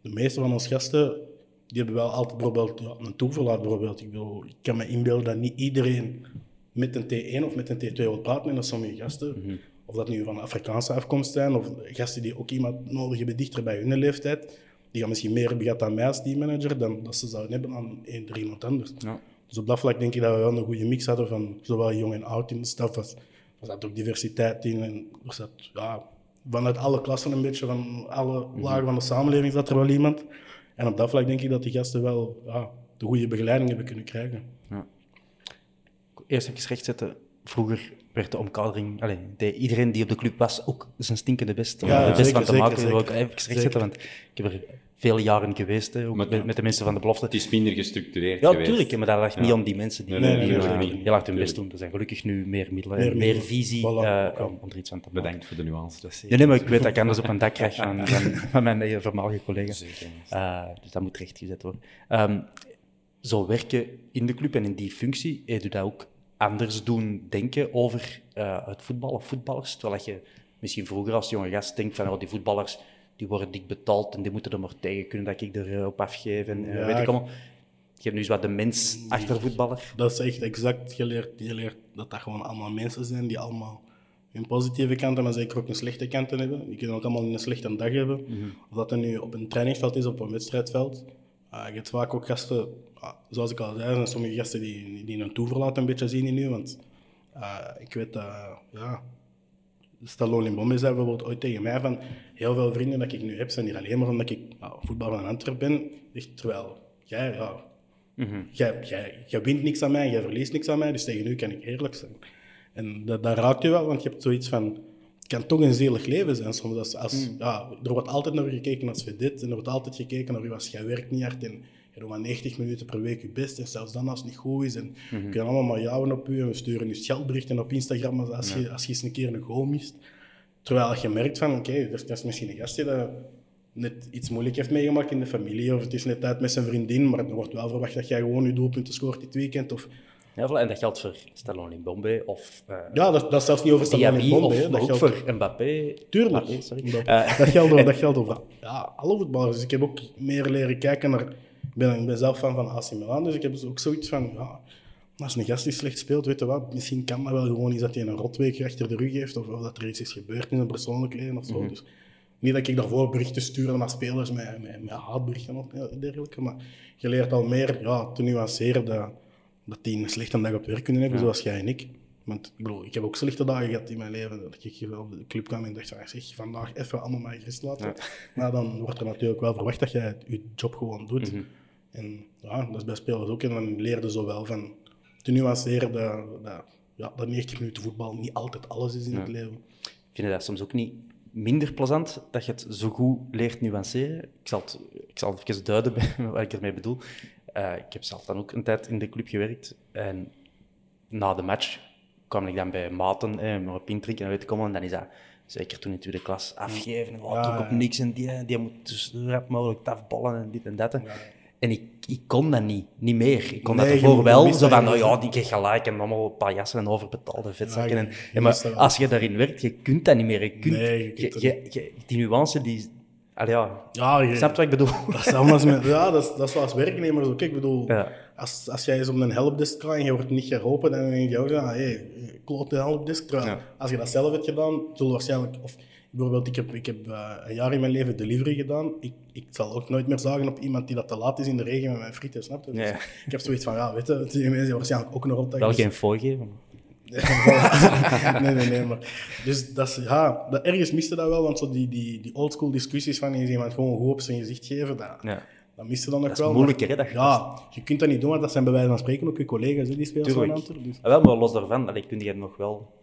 de meeste van onze gasten, die hebben wel altijd bijvoorbeeld ja, een toeverlaat bijvoorbeeld. Ik, bedoel, ik kan me inbeelden dat niet iedereen met een T1 of met een T2 wil praten met sommige gasten. Of dat nu van Afrikaanse afkomst zijn, of gasten die ook iemand nodig hebben dichter bij hun leeftijd. Die gaan misschien meer hebben gehad aan mij als teammanager dan dat ze zouden hebben aan eender iemand anders. Ja. Dus op dat vlak denk ik dat we wel een goede mix hadden van zowel jong en oud in de staf. Als, er zat ook diversiteit in en er zat ja, vanuit alle klassen een beetje, van alle lagen van de samenleving zat er wel iemand. En op dat vlak denk ik dat die gasten wel ja, de goede begeleiding hebben kunnen krijgen. Eerst even rechtzetten. Vroeger werd de omkadering... Iedereen die op de club was ook zijn stinkende best. om Ja, er het best zeker, van te maken. zeker, Dat wil ik zeker. even rechtzetten, want ik heb er vele jaren geweest, hè, ook Maar- met, met de mensen van de belofte. Het is minder gestructureerd Ja, geweest. tuurlijk, maar dat ligt niet om die mensen die, Nee, nee, die nee, nee, nee. heel hard hun best doen. Er zijn gelukkig nu meer middelen, Meer visie Voilà, eh, om, om er iets aan te maken. Bedankt voor de nuance. Dat Nee, nee, maar ik weet dat ik anders op een dak krijg van, van, van mijn eh, voormalige collega's. Eh, dus dat moet rechtgezet worden. Ehm, zo werken in de club en in die functie, heb je dat ook anders doen denken over eh, het voetbal of voetballers? Terwijl je misschien vroeger als jonge gast denkt van oh, die voetballers die worden dik betaald en die moeten er maar tegen kunnen dat ik erop afgeef en eh, Ja, weet ik allemaal. Je hebt nu eens wat de mens achter voetballer. Dat is echt exact geleerd. Je leert dat dat gewoon allemaal mensen zijn die allemaal hun positieve kanten, maar zeker ook hun slechte kanten hebben. Die kunnen ook allemaal een slechte dag hebben. Of dat er nu op een trainingsveld is of op een wedstrijdveld. Ah, je hebt vaak ook gasten, zoals ik al zei, zijn sommige gasten die, die een toeverlaat een beetje zien in nu. Want ah, ik weet dat, ja, Stallone in Bombay zei bijvoorbeeld ooit tegen mij van heel veel vrienden dat ik nu heb, zijn hier alleen maar omdat ik ja, voetballer van Antwerpen ben. Zegt, terwijl jij, ja, jij, jij, jij wint niks aan mij, jij verliest niks aan mij, dus tegen u kan ik eerlijk zijn. En dat, dat raakt je wel, want je hebt zoiets van, het kan toch een zielig leven zijn soms. Als, als, ja, er wordt altijd naar u gekeken als dit en er wordt altijd gekeken naar u als jij werkt niet hard en je doet maar 90 minuten per week je best. En zelfs dan als het niet goed is. En Mhm. we kunnen allemaal maar jouwen op u. En we sturen je scheldberichten op Instagram als, als, je, als je eens een keer een goal mist. Terwijl je merkt van, oké, er is- er is misschien een gastje dat net iets moeilijk heeft meegemaakt in de familie. Of het is net uit met zijn vriendin. Maar er wordt wel verwacht dat jij gewoon je doelpunten scoort dit weekend. Of, Ja, en dat geldt voor Stallone in Bombay of uh, ja, dat, dat is zelfs niet over Stallone in Bombay, of Dat ook geldt- voor Mbappé. Tuurlijk. Mbappé, sorry. Dat, Eh, dat, geldt over, dat geldt over ja, alle voetballers. Dus ik heb ook meer leren kijken naar... Ik ben, ik ben zelf fan van AC Milan, dus ik heb dus ook zoiets van... Ja, als een gast die slecht speelt, weet je wat, misschien kan dat wel gewoon iets dat hij een rotweek achter de rug heeft, of, of dat er iets is gebeurd in zijn persoonlijk leven of zo. Mhm. Dus niet dat ik daarvoor berichten stuurde naar spelers met, met, met haatberichten en dergelijke, maar je leert al meer ja, te nuanceren dat, dat die een slechte dag op werk kunnen hebben, zoals jij en ik. Want ik, bedoel, ik heb ook slechte dagen gehad in mijn leven. Dat ik hier op de club kwam en dacht van, zeg, vandaag even allemaal maar gerust laten. Maar dan wordt er natuurlijk wel verwacht dat jij je job gewoon doet. En ja, dat is bij spelers ook. En dan leerde zo wel van te nuanceren dat, dat, ja, dat 90 minuten voetbal niet altijd alles is in het leven. Vind je dat soms ook niet minder plezant dat je het zo goed leert nuanceren? Ik zal het, ik zal het even duiden bij wat ik ermee bedoel. Eh, ik heb zelf dan ook een tijd in de club gewerkt. En na de match kwam ik dan bij maten, eh, maar op intrinken en weet komen. En dan is dat, zeker toen in de tweede klas, afgeven. En wat Ja, ook op niks. En die, die moet dus zo rap mogelijk tafballen en dit en dat. En ik, ik kon dat niet, niet meer. Ik kon Nee, dat ervoor wel. Zo van, nou ergens, ja, die kreeg gelijk en allemaal pajassen en overbetaalde vetzakken. Ja, en, maar als je daarin werkt, je kunt dat niet meer. Je kunt, Nee, je kunt je, je- die nuance, die... Allee, ja, Ja, je, snap je wat ik bedoel? Dat is met, ja, dat is, dat is zoals werknemers ook. Ik bedoel, Ja. als, als jij eens op een helpdesk gaat en je wordt niet geholpen, dan denk je ook, ja, hey, kloot de helpdesk. Terwijl, als je dat zelf hebt gedaan, zul waarschijnlijk... Of, bijvoorbeeld, ik heb, ik heb eh, een jaar in mijn leven delivery gedaan. Ik, ik zal ook nooit meer zagen op iemand die dat te laat is in de regen met mijn frieten, snap je? Dus. Ik heb zoiets van, ja, weet je, die mensen waarschijnlijk ook een rotdag. Wel dus- geen fooi geven. nee, nee, nee. Maar, dus dat is, ja, dat, ergens miste dat wel, want zo die, die, die oldschool discussies van is iemand gewoon goed op zijn gezicht geven, dat, Ja. dat miste dan nog Dat is wel. moeilijker, hè, dat je- Ja, je kunt dat niet doen, want dat zijn bij wijze van spreken ook je collega's, hè, die Tuurlijk. Antwerpen. Dus. Ah, Wel, maar los daarvan, allee, kun je nog wel...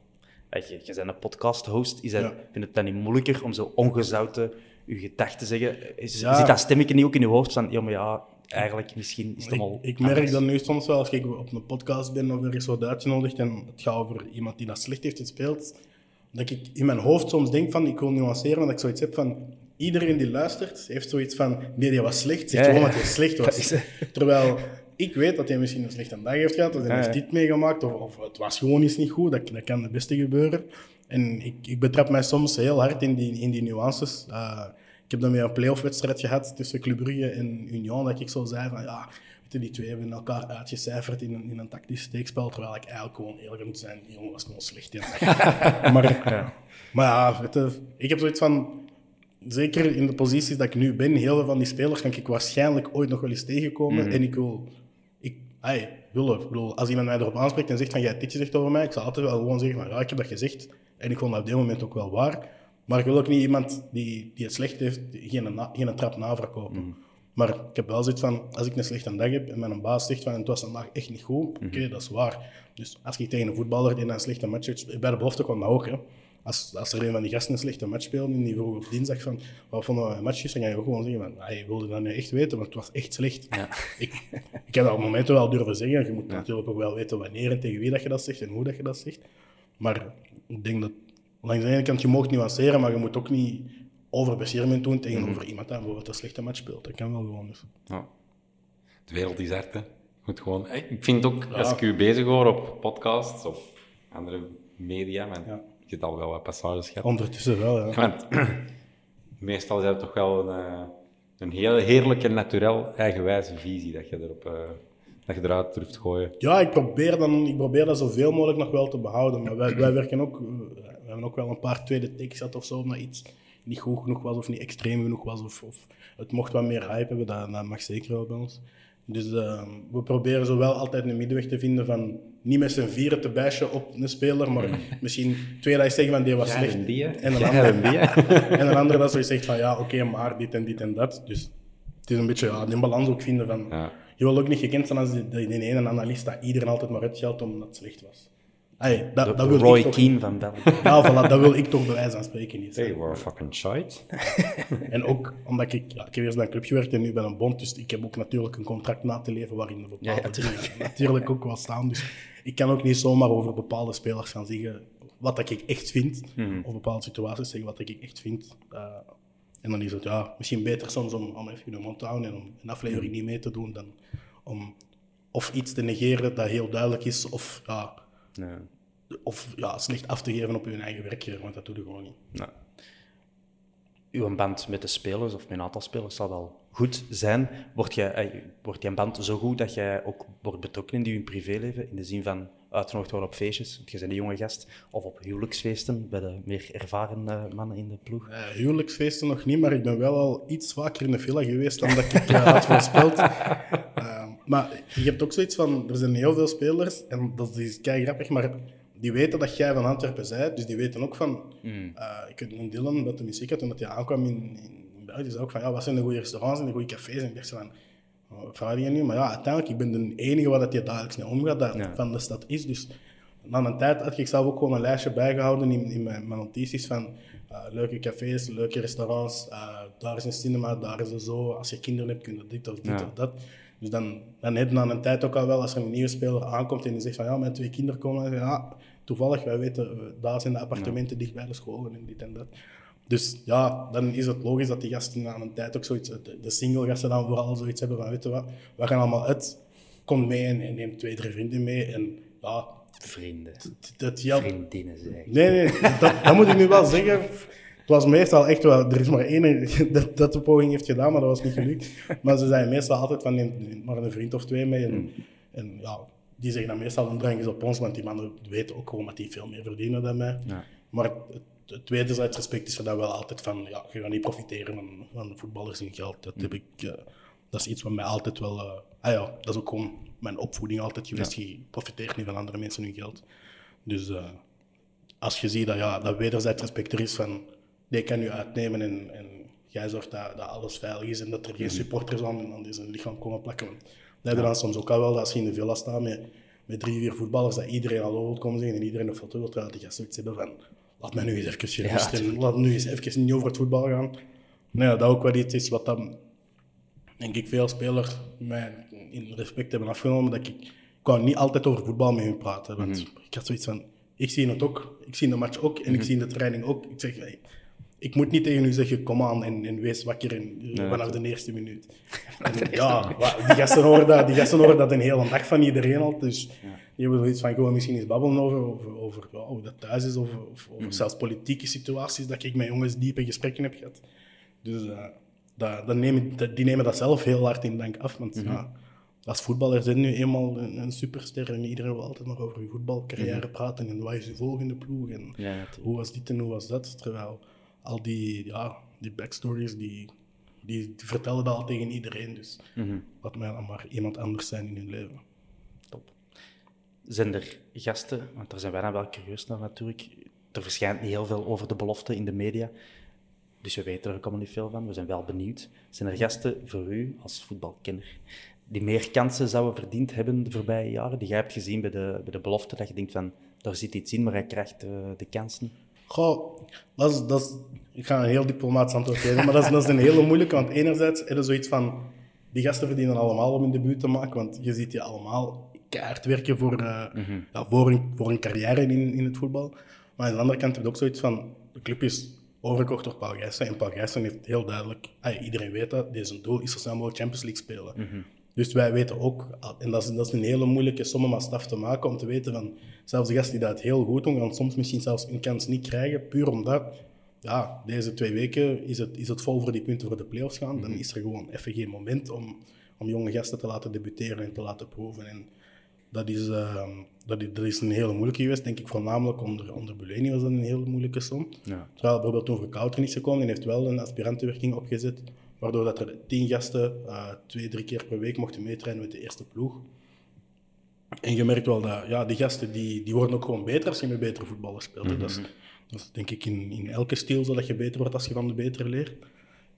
Weet Je, je bent een podcast-host. Is dat, Ja. Vind het dan niet moeilijker om zo ongezouten je gedachten te zeggen? Is, Ja. Zit dat stemmetje niet ook in je hoofd van, ja, maar ja, eigenlijk misschien is het Ik, allemaal ik merk dat nu soms wel, als ik op een podcast ben of ergens wordt uitgenodigd en het gaat over iemand die dat slecht heeft gespeeld, dat ik in mijn hoofd soms denk van, ik wil nuanceren, dat ik zoiets heb van, iedereen die luistert, heeft zoiets van, nee, die was slecht, zeg Ja, gewoon dat hij slecht was. is- Terwijl ik weet dat hij misschien een slechte dag heeft gehad, of hij Ja, heeft ja. dit meegemaakt, of, of het was gewoon eens niet goed, dat, dat kan het beste gebeuren. En ik, ik betrap mij soms heel hard in die, in die nuances. Uh, ik heb dan weer een playoff-wedstrijd gehad tussen Club Brugge en Union, dat ik zo zei van, ja, weet je, die twee hebben elkaar uitgecijferd in een, in een tactisch steekspel, terwijl ik eigenlijk gewoon eerlijk moet zijn, die jongen was gewoon slecht. dag. maar, maar ja, weet ik heb zoiets van, zeker in de posities dat ik nu ben, heel veel van die spelers kan ik waarschijnlijk ooit nog wel eens tegenkomen. En ik wil, hey, wil ik bedoel, als iemand mij erop aanspreekt en zegt van, jij hebt dit gezegd over mij, ik zal altijd wel gewoon zeggen van, ja, ik heb dat gezegd. En ik vond dat op dit moment ook wel waar. Maar ik wil ook niet iemand die, die het slecht heeft, geen, na, geen trap naverkopen. Maar ik heb wel zoiets van, als ik een slechte dag heb en mijn baas zegt van, het was vandaag echt niet goed, oké, dat is waar. Dus als ik tegen een voetballer die een slechte match heeft, bij de belofte kwam dat ook, hè. Als, als er een van die gasten een slechte match speelde en die vroeg op dinsdag van, wat vonden we mijn match dan ga je ook gewoon zeggen van, ah, je wilde dat nu echt weten, want het was echt slecht. Ik, ik heb dat op momenten wel durven zeggen. Je moet natuurlijk ook wel weten wanneer en tegen wie dat je dat zegt en hoe dat je dat zegt. Maar ik denk dat langs de ene kant je mag nuanceren, maar je moet ook niet overbeschermend doen tegenover iemand die bijvoorbeeld een slechte match speelt. Dat kan wel gewoon. Dus. Ja. De wereld is hard, hè. Gewoon... Ik vind ook, als ik u bezig hoor op podcasts of andere media, want Ja. Je hebt al wel wat passages gehad. Ondertussen wel, ja. Want meestal is het toch wel een, een heel heerlijke, naturel, eigenwijze visie dat je, erop, eh, dat je eruit durft gooien. Ja, ik probeer, dan, ik probeer dat zoveel mogelijk nog wel te behouden. Maar wij, wij werken ook, eh, we hebben ook wel een paar tweede takes gehad of zo, omdat iets niet goed genoeg was of niet extreem genoeg was. Of, of het mocht wat meer hype hebben, dat, dat mag zeker wel bij ons. Dus eh, we proberen zowel altijd een middenweg te vinden van niet met z'n vieren te bashen op een speler, maar misschien twee dat je zeggen van die was Ja, slecht. en die, hè. en, een Ja, ander, en een andere dat zo zegt van ja, oké, maar dit en dit en dat. Dus het is een beetje ja, balans ook vinden van... Ja. Je wil ook niet gekend zijn als die, die, die ene analist dat iedereen altijd maar uitgeldt omdat het slecht was. Ay, dat, De, dat wil Roy ik Keane van België. Ja, voilà, dat wil ik toch bij wijze van spreken niet. Hey, we're fucking shite. En ook omdat ik, ja, ik heb eerst bij een club gewerkt en nu bij een bond, dus ik heb ook natuurlijk een contract na te leven waarin er bepaalde Ja, natuurlijk ook wel staan. Dus ik kan ook niet zomaar over bepaalde spelers gaan zeggen wat dat ik echt vind, of bepaalde situaties zeggen wat ik echt vind. Eh, en dan is het ja, misschien beter soms om, om even de mond te houden en om een aflevering niet mee te doen dan om of iets te negeren dat heel duidelijk is, of, ja, Nee. of ja, slecht af te geven op hun eigen werkgever, want dat doe je gewoon niet. Nou, uw band met de spelers of met een aantal spelers zal wel goed zijn. Wordt, jij, eh, wordt die band zo goed dat jij ook wordt betrokken in die hun privéleven? In de zin van uitgenodigd worden op feestjes, want je bent een jonge gast, of op huwelijksfeesten bij de meer ervaren eh, mannen in de ploeg? Eh, huwelijksfeesten nog niet, maar ik ben wel al iets vaker in de villa geweest dan dat ik eh, had voorspeld. Eh, maar je hebt ook zoiets van, er zijn heel veel spelers, en dat is kei grappig, maar die weten dat jij van Antwerpen bent, dus die weten ook van... eh, ik weet een Dylan, dat de muziek had, toen dat hij aankwam in, die zei ook van, ja, wat zijn de goede restaurants en de goede cafés? En ik dacht van, oh, wat vraag je nu? Maar ja, uiteindelijk, ik ben de enige waar dat je dagelijks mee omgaat, dat Ja. van de stad is, dus... Na een tijd had ik zelf ook gewoon een lijstje bijgehouden in, in mijn, mijn notities van eh, leuke cafés, leuke restaurants. eh, daar is een cinema, daar is een zo. Als je kinderen hebt, kun je dit of dit Ja. of dat. Dus dan, dan heb je na een tijd ook al wel, als er een nieuwe speler aankomt en die zegt van ja, mijn twee kinderen komen. Ja, toevallig, wij weten, daar zijn de appartementen dicht bij de scholen en dit en dat. Dus ja, dan is het logisch dat die gasten na een tijd ook zoiets, de, de single gasten dan vooral zoiets hebben van, weet je wat, we gaan allemaal uit, kom mee en, en neem twee, drie vrienden mee. En ja, Vrienden. dat helpt. Vriendinnen, zeg. Nee, nee, dat, dat moet ik nu wel zeggen. Het was meestal echt wel, er is maar één dat, dat de poging heeft gedaan, maar dat was niet gelukt. Maar ze zijn meestal altijd van, neem maar een vriend of twee mee. En, en ja, die zeggen dan meestal, drangen ze op ons, want die mannen weten ook gewoon dat die veel meer verdienen dan mij. Ja. Maar het, het wederzijds respect is er dan wel altijd van, ja, je gaat niet profiteren van, van voetballers in geld. Dat, heb ik, eh, dat is iets wat mij altijd wel, eh, ah ja, dat is ook gewoon mijn opvoeding altijd geweest. Je profiteert niet van andere mensen hun geld. Dus eh, als je ziet dat, ja, dat wederzijds respect er is van, die kan je uitnemen en, en jij zorgt dat, dat alles veilig is en dat er geen supporters aan, aan deze lichaam komen plakken. Dat heb je dan soms ook al wel, dat als je in de villa staat met, met drie, vier voetballers, dat iedereen al wil komen zeggen en iedereen een foto wil, terwijl die gasten zoiets hebben van, laat mij nu eens even gerust en laat nu eens even niet over het voetbal gaan. Ja, dat ook wel iets is wat dan, denk ik, veel spelers mij in respect hebben afgenomen, dat ik, ik wou niet altijd over voetbal met hun praten, want ik had zoiets van, ik zie het ook, ik zie de match ook en ik zie de training ook. Ik zeg, ik moet niet tegen u zeggen, kom aan en, en wees wakker in, vanaf de eerste minuut. En, ja, die gasten, horen dat, die gasten horen dat een hele dag van iedereen al, dus die hebben zoiets van, gewoon misschien eens babbelen over, over, hoe dat thuis is, of, of over zelfs politieke situaties, dat ik met jongens diepe gesprekken heb gehad. Dus eh, dat, dat nemen, dat- die nemen dat zelf heel hard in dank af. Want ja, als voetballer zijn nu eenmaal een, een superster en iedereen wil altijd nog over je voetbalcarrière praten en wat is je volgende ploeg en Ja, hoe was dit en hoe was dat. Terwijl al die, ja, die backstories, die, die, vertellen dat al tegen iedereen. Dus laat mij dan maar iemand anders zijn in hun leven. Zijn er gasten, want daar zijn wij dan wel curieus naar natuurlijk. Er verschijnt niet heel veel over de belofte in de media. Dus we weten er ook allemaal niet veel van. We zijn wel benieuwd. Zijn er gasten voor u als voetbalkenner die meer kansen zouden verdiend hebben de voorbije jaren? Die jij hebt gezien bij de, bij de belofte, dat je denkt van, daar zit iets in, maar hij krijgt eh, de kansen. Goh, dat is, dat is, ik ga een heel diplomatisch antwoord geven, maar dat is, dat is een hele moeilijke. Want enerzijds je zoiets van, die gasten verdienen allemaal om een debuut te maken, want je ziet die allemaal keihard werken voor, eh, ja, voor, een, voor een carrière in, in het voetbal. Maar aan de andere kant heb je ook zoiets van, de club is overgekocht door Paul Gijssen. En Paul Gijssen heeft heel duidelijk, ah, iedereen weet dat, deze doel is zo snel mogelijk Champions League spelen. Dus wij weten ook, en dat is, dat is een hele moeilijke som om als staf te maken, om te weten van, zelfs de gasten die dat heel goed doen, gaan soms misschien zelfs een kans niet krijgen, puur omdat, ja, deze twee weken is het, is het vol voor die punten voor de play-offs gaan. Dan is er gewoon even geen moment om, om jonge gasten te laten debuteren en te laten proeven. En dat is, ehm, dat is, dat is een hele moeilijke geweest, denk ik, voornamelijk onder, onder Buleni was dat een hele moeilijke som. Ja. Terwijl bijvoorbeeld toen Verkouter is gekomen, die heeft wel een aspirantenwerking opgezet, waardoor dat er tien gasten eh, twee, drie keer per week mochten meetrainen met de eerste ploeg. En je merkt wel dat ja, die gasten die, die worden ook gewoon beter als je met betere voetballers speelt. hè. Dat, is, dat is denk ik in, in elke stijl zo dat je beter wordt als je van de betere leert.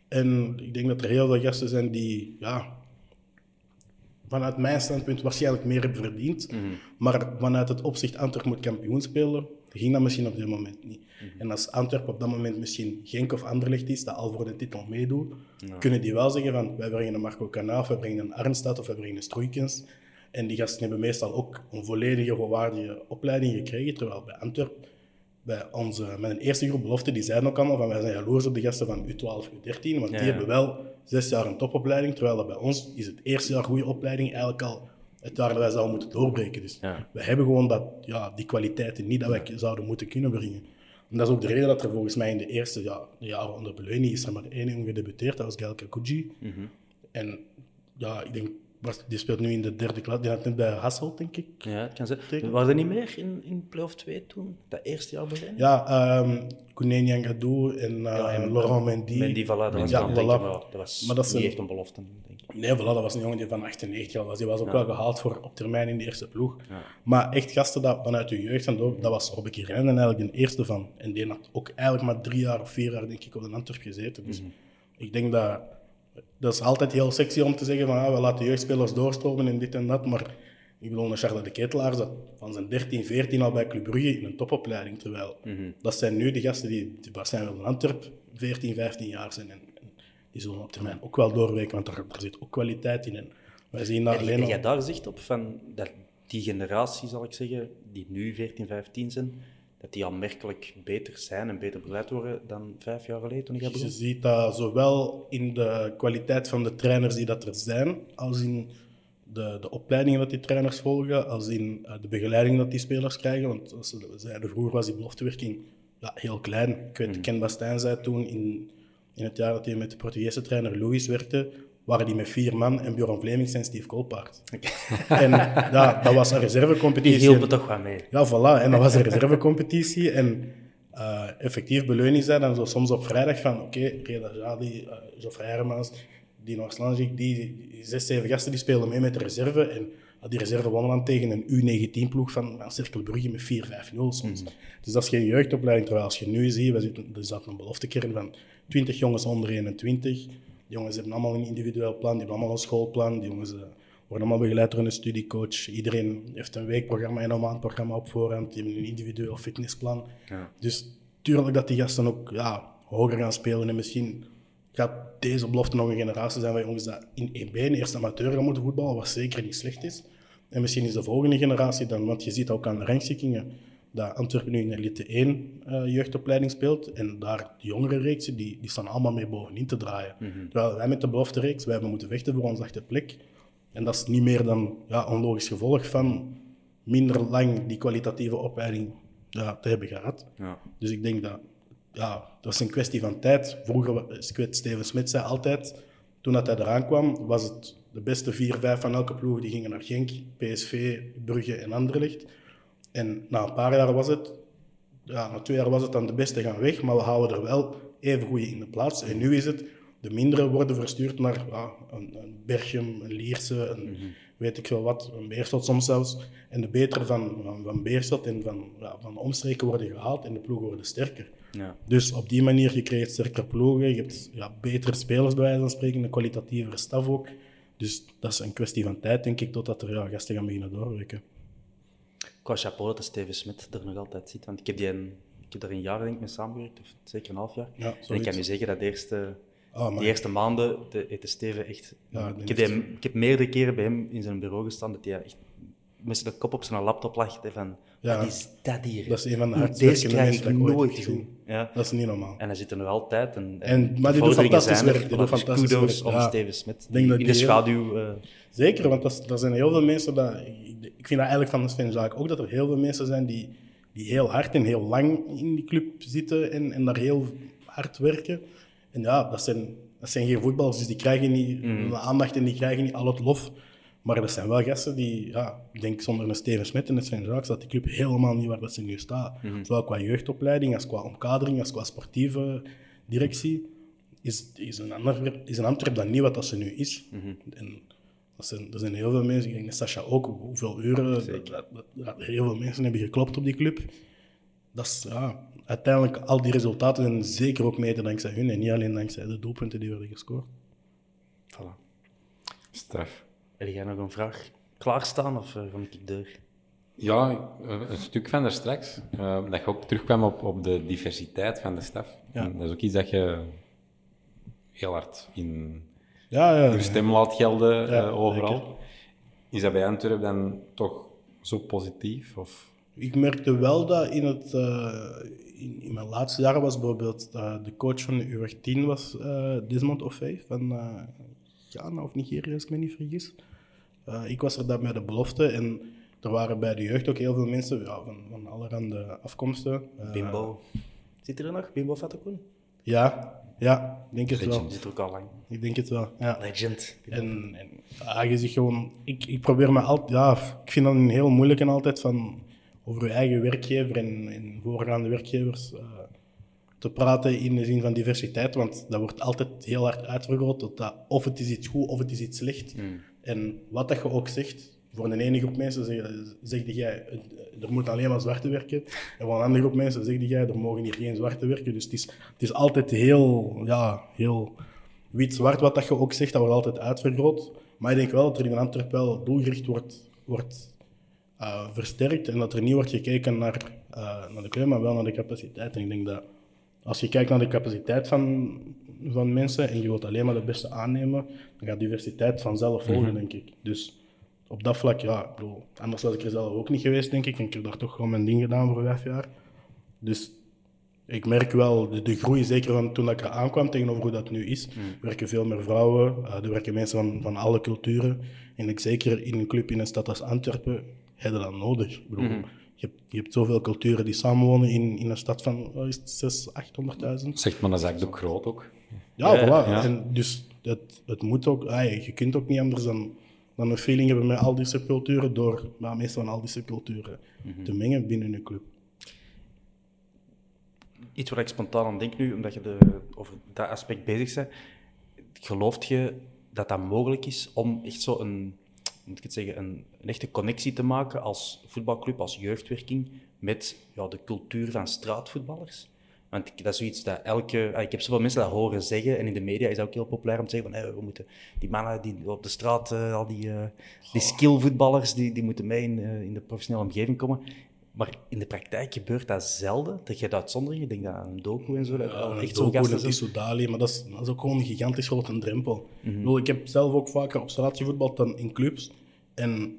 En ik denk dat er heel veel gasten zijn die, ja, vanuit mijn standpunt waarschijnlijk meer heb verdiend. Maar vanuit het opzicht Antwerp moet kampioen spelen, ging dat misschien op dit moment niet. En als Antwerp op dat moment misschien Genk of Anderlecht is, dat al voor de titel meedoet, kunnen die wel zeggen van wij brengen een Marco Canaaf, wij brengen een Arnstad of wij brengen een Stroeikens. En die gasten hebben meestal ook een volledige volwaardige opleiding gekregen, terwijl bij Antwerp, bij onze, met een eerste groep belofte, die zeiden ook allemaal van wij zijn jaloers op de gasten van U12, U13, want Ja. die hebben wel zes jaar een topopleiding, terwijl dat bij ons is het eerste jaar goede opleiding eigenlijk al het jaar dat wij zouden moeten doorbreken. Dus Ja. we hebben gewoon dat, ja, die kwaliteiten niet dat wij zouden moeten kunnen brengen. En dat is ook de reden dat er volgens mij in de eerste ja, de jaren onder Beleuni is er maar één jongen gedebuteerd, dat was Gael Kakuji. En ja, ik denk, was- die speelt nu in de derde klas, die had net bij Hasselt, denk ik. Ja, het kan zijn. Waren er niet meer in, in play-off 2 toen? Dat eerste jaar bij Ja, um, Kouneen Yangadou en, uh, en Laurent Mendy. Mendy, voilà, dat was, Ja, voilà. dat was Maar dat niet een- echt een belofte, denk ik. Nee, voilà, dat was een jongen die van 98 al was. Die was ook wel gehaald voor op termijn in de eerste ploeg. Maar echt gasten dat vanuit de jeugd, en dat dat was Robbie Rennen eigenlijk de eerste van. En die had ook eigenlijk maar drie jaar of vier jaar, denk ik, op de Antwerp gezeten. Dus ik denk dat... Dat is altijd heel sexy om te zeggen van ah, we laten jeugdspelers doorstromen en dit en dat. Maar ik bedoel, een Charles de Ketelaar zat van zijn 13, 14 al bij Club Brugge in een topopleiding. Terwijl dat zijn nu de gasten die, die waarschijnlijk in Antwerp 14, 15 jaar zijn. En, en die zullen op termijn ook wel doorweken, want daar, daar zit ook kwaliteit in. En wij zien En alleen heb jij daar zicht op van dat die generatie, zal ik zeggen, die nu 14, 15 zijn, dat die aanmerkelijk beter zijn en beter begeleid worden dan vijf jaar geleden toen ik dat Je ziet dat zowel in de kwaliteit van de trainers die dat er zijn, als in de, de opleidingen dat die trainers volgen, als in eh, de begeleiding dat die spelers krijgen. Want zoals we zeiden, vroeger was die beloftewerking ja, heel klein. Ik weet, Ken Bastijn zei toen, in, in het jaar dat hij met de Portugese trainer Louis werkte, waren die met vier man en Bjorn Vlemings en Steve Kolpaard. en ja, dat was een Die reservecompetitie. hielpen toch wel mee. Ja, voilà. En dat was een reservecompetitie. En eh, effectief beleuning zei dan zo soms op vrijdag van oké, Reda Jadi, uh, Geoffrey Hermans, Dino Arslanjik, die, die zes, zeven gasten die spelen mee met de reserve. En uh, die reserve wonnen dan tegen een U19-ploeg van, van Cirkel Brugge met 4-5-0 soms. Dus dat is geen jeugdopleiding. Terwijl als je nu ziet, we zitten, er zat een beloftekern van 20 jongens onder 21. Die jongens hebben allemaal een individueel plan, die hebben allemaal een schoolplan. Die jongens... eh, worden allemaal begeleid door een studiecoach. Iedereen heeft een weekprogramma en een maandprogramma op voorhand. Die hebben een individueel fitnessplan. Dus tuurlijk dat die gasten ook ja, hoger gaan spelen. En misschien gaat deze belofte nog een generatie zijn van jongens dat in 1B, in eerste amateur gaan moeten voetballen, wat zeker niet slecht is. En misschien is de volgende generatie dan, want je ziet ook aan de rangschikkingen, dat Antwerpen nu in elite 1 eh, jeugdopleiding speelt. En daar de jongere reeksen, die, die staan allemaal mee bovenin te draaien. Terwijl wij met de belofte reeks, wij hebben moeten vechten voor onze achtste plek. En dat is niet meer dan ja, een logisch gevolg van minder lang die kwalitatieve opleiding ja, te hebben gehad. Ja. Dus ik denk dat ja, dat is een kwestie van tijd. Vroeger, weet, Steven Smit zei altijd, toen dat hij eraan kwam, was het de beste vier, vijf van elke ploeg die gingen naar Genk, PSV, Brugge en Anderlecht. En na een paar jaar was het, ja, na twee jaar was het dan de beste gaan weg, maar we houden er wel even goede in de plaats. En nu is het, de mindere worden verstuurd naar ja, een, een Berchem, een Lierse, een weet ik veel wat, een Beerschot soms zelfs. En de betere van, van, van Beerschot en van, ja, van de omstreken worden gehaald en de ploegen worden sterker. Ja. Dus op die manier, je krijgt sterker ploegen, je hebt ja, betere spelers bij wijze van spreken, een kwalitatievere staf ook. Dus dat is een kwestie van tijd, denk ik, totdat er ja, gasten gaan beginnen doorwerken. Qua chapeau dat de Steven Smit er nog altijd zit. Want ik heb, die een, ik heb daar een jaar denk ik mee samengewerkt, of zeker een half jaar. Ja, en ik kan nu zeggen dat de eerste, Ah, die eerste maanden de, heeft de Steven echt... Ja, ik heb ik heb meerdere keren bij hem in zijn bureau gestaan dat hij echt met zijn kop op zijn laptop lag. hè, Van, Ja. wat is dat hier? Dat is een van de Hoe hardst Deze werkende krijg mensen ik nooit gezien. Ja. Dat is niet normaal. En hij zit er nog altijd. En, En- maar die doet vorderingen fantastisch zijn er. werk, die doet fantastisch kudos werk, om ja. Steven Smit, denk die dat in de heel- schaduw... eh, Zeker, want dat er zijn heel veel mensen dat. Ik, vind dat eigenlijk van de Sven Zaak ook dat er heel veel mensen zijn die, die heel hard en heel lang in die club zitten en, en daar heel hard werken. En ja, dat zijn, dat zijn geen voetballers, dus die krijgen niet de aandacht en die krijgen niet al het lof. Maar er zijn wel gasten die, ja, ik denk zonder een Steven Smit en een Sven Zaak staat die club helemaal niet waar dat ze nu staat. Zowel qua jeugdopleiding als qua omkadering, als qua sportieve directie. Is, is, een ander, is een Antwerp dan niet wat dat ze nu is. En dat zijn, er zijn heel veel mensen, ik denk dat Sascha ook, hoeveel uren, dat, dat, dat- dat heel veel mensen hebben geklopt op die club. Dat is, ja, uiteindelijk, al die resultaten zijn zeker ook mede dankzij hun en niet alleen dankzij de doelpunten die werden gescoord. voilà. Straf. Heb jij nog een vraag klaarstaan of uh, kom ik door? Ja, een stuk van daar straks. Uh, dat je ook terugkwam op, op de diversiteit van de staf. Ja. Dat is ook iets dat je heel hard in ja, ja, je stem laat gelden uh, overal. Is dat bij Antwerpen dan toch zo positief? Of? Ik merkte wel dat in, het, uh, in, in, mijn laatste jaren was bijvoorbeeld uh, de coach van de U10 was Desmond Offey van Ghana of Nigeria, als ik me niet vergis. Ik was er dan bij de belofte en er waren bij de jeugd ook heel veel mensen ja, van, van allerhande afkomsten. Bimbo. Zit er nog? Bimbo Fatakoen? Ja, ja, ik denk het Legend wel. zit er ook al lang. Ik denk het wel, ja. Legend. En, en gewoon... Ik, ik probeer me altijd... Ja, ik vind dat een heel moeilijke altijd van over je eigen werkgever en, en voorgaande werkgevers uh, te praten in de zin van diversiteit, want dat wordt altijd heel hard uitvergroot tot dat of het is iets goed of het is iets slecht. Mm. En wat dat je ook zegt, voor een ene groep mensen zeg, zeg jij, er moet alleen maar zwarte werken. En voor een andere groep mensen zeg jij, er mogen hier geen zwarte werken. Dus het is, het is altijd heel, ja, heel wit-zwart wat dat je ook zegt, dat wordt altijd uitvergroot. Maar ik denk wel dat er in Antwerpen wel doelgericht wordt, wordt uh, versterkt en dat er niet wordt gekeken naar, uh, naar de kleur, maar wel naar de capaciteit. En ik denk dat als je kijkt naar de capaciteit van, van mensen en je wilt alleen maar de beste aannemen, dan gaat diversiteit vanzelf volgen, mm -hmm. denk ik. Dus op dat vlak, ja, ik bedoel, anders was ik er zelf ook niet geweest, denk ik. En ik heb daar toch gewoon mijn ding gedaan voor vijf jaar. Dus ik merk wel de, de groei, zeker van toen ik er aankwam tegenover hoe dat nu is. Mm. Er werken veel meer vrouwen, uh, er werken mensen van, van alle culturen. En ik zeker in een club in een stad als Antwerpen, heb je dat nodig. Ik bedoel, Mhm. je, hebt, je hebt zoveel culturen die samenwonen in, in een stad van, is het, 6, 800.000. Zegt maar, dat is eigenlijk ook groot ook. Ja, voilà. En dus het, het moet ook, je kunt ook niet anders dan, dan een feeling hebben met al die subculturen door maar meestal van al die subculturen te mengen binnen een club. Iets waar ik spontaan aan denk nu, omdat je de, over dat aspect bezig bent. Gelooft je dat dat mogelijk is om echt zo een, moet ik het zeggen, een, een echte connectie te maken als voetbalclub, als jeugdwerking, met ja, de cultuur van straatvoetballers? Want ik, dat is zoiets dat elke... ah, Ik heb zoveel mensen dat horen zeggen, en in de media is dat ook heel populair om te zeggen van hey, we moeten die mannen die op de straat, eh, al die, eh, die skillvoetballers, die, die moeten mee in, eh, in de professionele omgeving komen. Maar in de praktijk gebeurt dat zelden. Dat je dat uitzondering, ik denk aan een doku en zo, dat wel echt zo'n gasten dat zijn. is Soudali, maar dat is, dat is ook gewoon een gigantisch grote drempel. Mhm. Ik, bedoel, ik heb zelf ook vaker op straat gevoetbald dan in clubs. En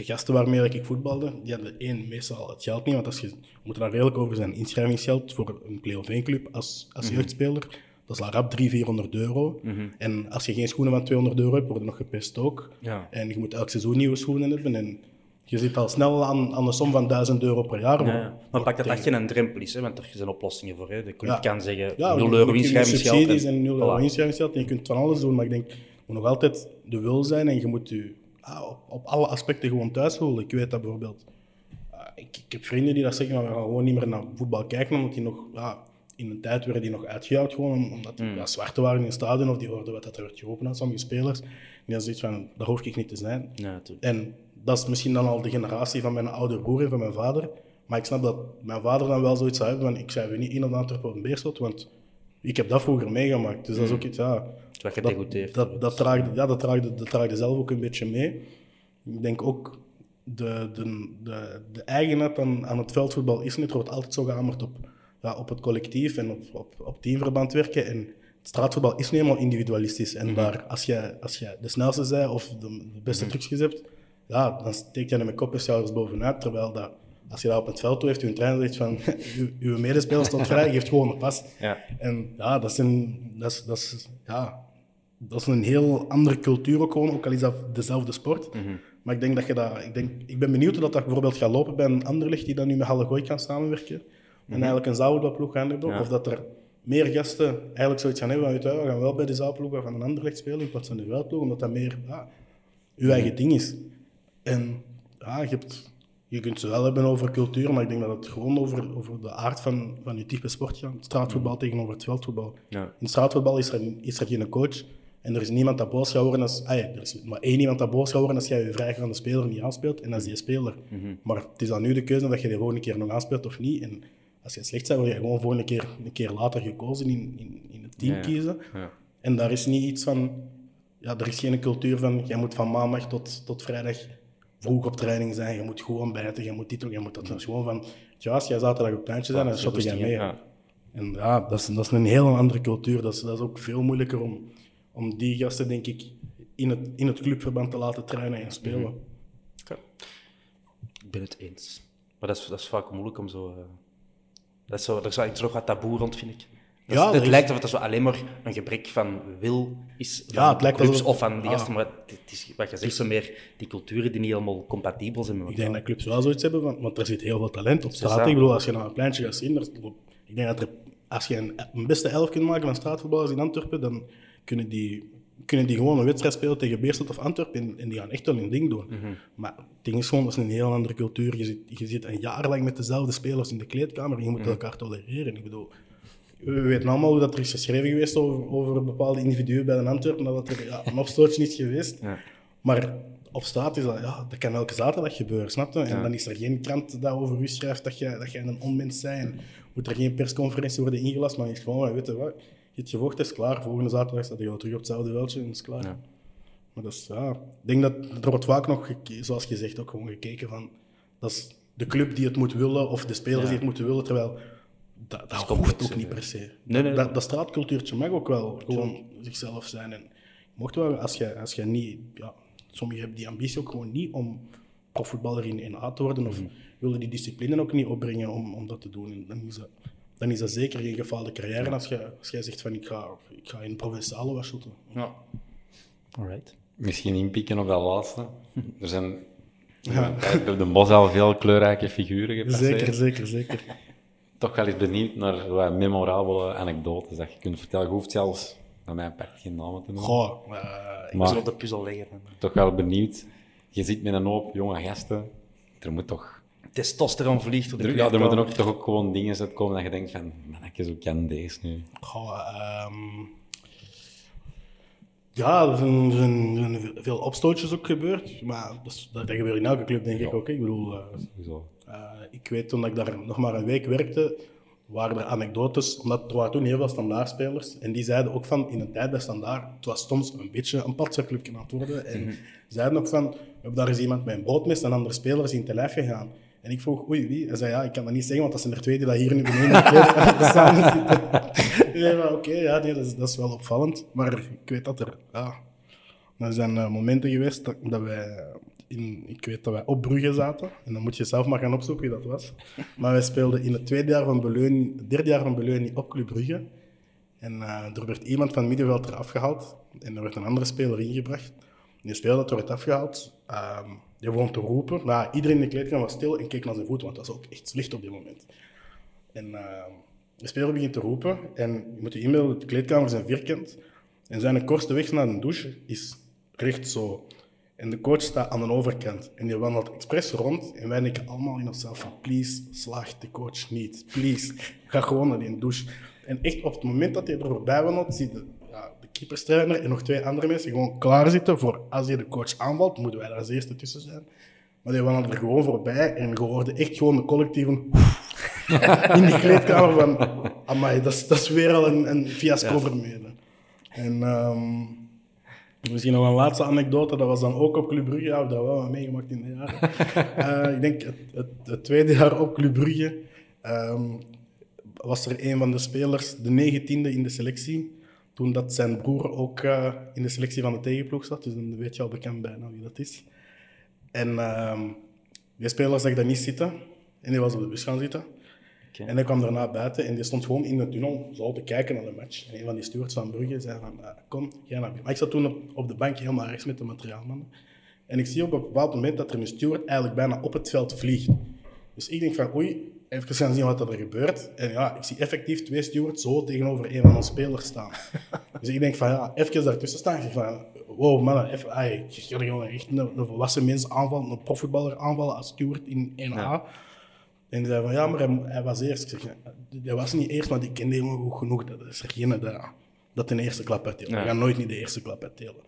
de gasten waarmee ik voetbalde, die hadden één, meestal het geld niet, want als je, we moeten daar redelijk over zijn, inschrijvingsgeld voor een play-off 1 club als, als Mhm. jeugdspeler, dat is al rap 300, 400 euro. En als je geen schoenen van 200 euro hebt, worden nog gepest ook. Ja. En je moet elk seizoen nieuwe schoenen hebben. En je zit al snel aan, aan de som van 1000 euro per jaar. Ja, ja. Maar pak dat dat geen drempel is, hè, want er zijn oplossingen voor. Hè. De club kan zeggen Ja, 0 je- euro inschrijvingsgeld. subsidies en 0 euro inschrijvingsgeld. En je kunt van alles doen, maar ik denk, je moet nog altijd de wil zijn en je moet je op, op alle aspecten gewoon thuis voelen. Ik weet dat bijvoorbeeld. ah, ik, ik heb vrienden die dat zeggen, maar we gaan gewoon niet meer naar voetbal kijken, omdat die nog, ja, in een tijd werden die nog uitgejouwd, gewoon omdat die ja, zwarte waren in het stadion of die hoorden wat dat er werd geroepen aan sommige spelers. En dan zoiets van, daar hoef ik niet te zijn. Ja. En dat is misschien dan al de generatie van mijn oude broer en van mijn vader. Maar ik snap dat mijn vader dan wel zoiets zou hebben van ik schrijf u niet in op Antwerpen op een beerschot, want ik heb dat vroeger meegemaakt. Dus dat is ook iets, ja... Wat je Dat, dat, dat, ja, dat, draagde, dat zelf ook een beetje mee. Ik denk ook, de, de, de, de eigenheid aan, aan het veldvoetbal is niet, er wordt altijd zo gehamerd op, ja, op het collectief en op, op, op teamverband werken. En het straatvoetbal is nu eenmaal individualistisch. En daar, als je, als je de snelste bent of de, de beste trucjes hebt, ja, dan steek je er met kop en schouders bovenuit. Terwijl dat, als je dat op het veld doet, heeft uw trainer zegt van, uw, medespeler stond vrij, geeft gewoon een pas. Ja. En ja, dat is een, dat is, dat is, ja, dat is een heel andere cultuur ook gewoon, ook al is dat dezelfde sport. Mhm. Maar ik denk dat je dat, ik, denk, ik ben benieuwd hoe dat, dat bijvoorbeeld gaat lopen bij een Anderlecht die dan nu met Halle Gooi kan samenwerken. En eigenlijk een zaalvoetbalploeg gaan hebben. Mhm. Ja. Of dat er meer gasten eigenlijk zoiets gaan hebben van, je we gaan wel bij de zaalploeg van een Anderlecht spelen in plaats van de veldploeg, omdat dat meer ja, uw Mhm. eigen ding is. En ja, je, hebt, je kunt ze wel hebben over cultuur, maar ik denk dat het gewoon over, over de aard van, van je type sport gaat. Het straatvoetbal tegenover het veldvoetbal. Ja. In het straatvoetbal is er, is er geen coach en er is niemand dat boos gaat worden als... Ah ja, er is maar één iemand dat boos gaat worden als jij je vrijgaande speler niet aanspeelt en dat is die speler. Maar het is dan nu de keuze dat je de volgende keer nog aanspeelt of niet. En als je slecht bent, word je gewoon volgende keer, een keer later gekozen in, in, in het team Ja, ja. kiezen. Ja. En daar is niet iets van... ja, er is geen cultuur van, jij moet van maandag tot, tot vrijdag vroeg op training zijn, je moet goed ontbijten, je moet dit doen, je moet dat. Gewoon van, ja, als jij zaterdag op pleintje zijn, dan shotte jij mee. Ja. En ja, dat is, dat is een heel andere cultuur. Dat is, dat is ook veel moeilijker om, om die gasten, denk ik, in het, in het clubverband te laten trainen en spelen. Ik ben het eens. Maar dat is, dat is vaak moeilijk om zo... eh, dat is zo er is wel iets nog wat taboe rond, vind ik. Dat Ja, het is- lijkt alsof het zo alleen maar een gebrek van wil is van Ja, het lijkt clubs alsof- of van die ah. gasten, maar het is, wat je zegt, zo meer die culturen die niet helemaal compatibel zijn met Ik elkaar. denk dat clubs wel zoiets hebben, want, want er zit heel veel talent op straat. dat. Ik bedoel, als je naar een pleintje gaat zien, er, ik denk dat er, als je een, een beste elf kunt maken van straatvoetballers in Antwerpen, dan kunnen die, kunnen die gewoon een wedstrijd spelen tegen Beerschot of Antwerpen en, en die gaan echt wel hun ding doen. Maar het ding is gewoon, dat is een heel andere cultuur. Je zit, je zit een jaar lang met dezelfde spelers in de kleedkamer en je moet elkaar tolereren. Ik bedoel, we weten allemaal hoe dat er is geschreven geweest over, over bepaalde individuen bij de Antwerpen, dat er ja, een opstootje is geweest. Maar op straat is dat, ja, dat kan elke zaterdag gebeuren, snap je? En dan is er geen krant dat over u schrijft dat je, dat je een onmens bent. En moet er geen persconferentie worden ingelast, maar je is gewoon, weet je wat, je hebt gevochten, is klaar. Volgende zaterdag staat je terug op hetzelfde veldje en is klaar. Maar dat is, ja, ik denk dat er wordt vaak nog, zoals gezegd, ook gewoon gekeken van, dat is de club die het moet willen, of de spelers die het moeten willen, terwijl dat, dat hoeft complex, ook niet per se. Nee, nee, dat, dat straatcultuurtje mag ook wel gewoon zichzelf zijn. En mocht wel, als je, als je niet, ja, sommigen hebben die ambitie ook gewoon niet om profvoetballer in, in A te worden, of willen die discipline ook niet opbrengen om, om dat te doen. En dan is dat, dan is dat zeker geen gefaalde carrière als, je, als jij zegt van ik ga, ik ga in provinciale wat shotten. Ja. Alright. Misschien inpikken op dat laatste. Er zijn eigenlijk op de bos al veel kleurrijke figuren gepasseerd. Zeker, zeker, zeker. Toch wel eens benieuwd naar wat memorabele anekdotes dat je kunt vertellen. Je hoeft zelfs, bij mijn part, geen namen te noemen. Goh, eh, Maar- zullen de puzzel leggen. Toch wel benieuwd. Je zit met een hoop jonge gasten. Er moet toch... Testosteron vliegt op de Er, ja, er moeten ook toch ook gewoon dingen uitkomen dat je denkt van... Mannetjes, hoe kan deze nu? Goh, ehm, ja, er zijn, er zijn- zijn veel opstootjes ook gebeurd. Maar dat, dat, gebeurt in elke club, denk ik ook. Ik bedoel, eh, Sowieso. Eh, ik weet toen ik daar nog maar een week werkte, waren er anekdotes. Omdat er waren toen heel veel standaardspelers. En die zeiden ook van, in een tijd bij standaard, het was soms een beetje een patserclubje aan het worden. En zeiden ook van, we hebben daar eens iemand met een broodmes en andere spelers in te lijf gegaan. En ik vroeg, oei, wie? Hij zei, ja, ik kan dat niet zeggen, want dat zijn er twee die dat hier nu beneden in de kleedkamer samen zitten. Van, Oké, ja, nee, dat, is, dat is wel opvallend. Maar ik weet dat er, ja, er zijn eh, momenten geweest dat, dat wij, in, ik weet dat wij op Brugge zaten. En dan moet je zelf maar gaan opzoeken wie dat was. Maar wij speelden in het tweede jaar van Beleun, derde jaar van Beleun op Club Brugge. En eh, er werd iemand van het middenveld eraf gehaald. En er werd een andere speler ingebracht. En die speler dat werd afgehaald, ehm, die begon te roepen. Maar iedereen in de kleedkamer was stil en keek naar zijn voeten, want dat was ook echt slecht op dit moment. En eh, de speler begint te roepen. En je moet je inbeelden, de kleedkamers zijn vierkant. En zijn kortste weg naar de douche is recht zo. En de coach staat aan de overkant. En die wandelt expres rond. En wij denken allemaal in onszelf van, please, slaagt de coach niet. Please, ga gewoon naar die douche. En echt op het moment dat hij er voorbij wandelt, zie je de, ja, de keeperstrainer en nog twee andere mensen gewoon klaar zitten voor als hij de coach aanvalt, moeten wij daar als eerste tussen zijn. Maar die wandelde er gewoon voorbij en je hoorde echt gewoon de collectieven in die kleedkamer van, amai, dat is, dat is weer al een, een fiasco vermeden. En ehm, misschien nog een laatste anekdote, dat was dan ook op Club Brugge, ja, we hebben dat wel meegemaakt in de jaren. Eh, ik denk het, het, het tweede jaar op Club Brugge ehm, was er een van de spelers, de negentiende in de selectie, toen dat zijn broer ook eh, in de selectie van de tegenploeg zat, dus dan weet je al bekend bijna wie dat is. En ehm, die speler zag dat niet zitten. En die was op de bus gaan zitten. En hij kwam daarna buiten en die stond gewoon in de tunnel zo te kijken naar de match. En een van die stewards van Brugge zei van, ah, kom, ga naar binnen. Maar ik zat toen op, op de bank helemaal rechts met de materiaalmannen. En ik zie op een bepaald moment dat er een steward eigenlijk bijna op het veld vliegt. Dus ik denk van, oei, even gaan zien wat er gebeurt. En ja, ik zie effectief twee stewards zo tegenover een van onze spelers staan. dus ik denk van, ja, even daartussen staan. Ik van, wow, man, even, ai, je gaat gewoon echt een, een volwassen mens aanvallen, een profvoetballer aanvallen als steward in 1A. En die zei van, ja, maar hij, hij was eerst. Ik zeg, ja, hij was niet eerst, maar die kende hem goed genoeg. Dat is degene dat, dat de eerste klap uitdeelt. We gaan nooit niet de eerste klap uitdelen.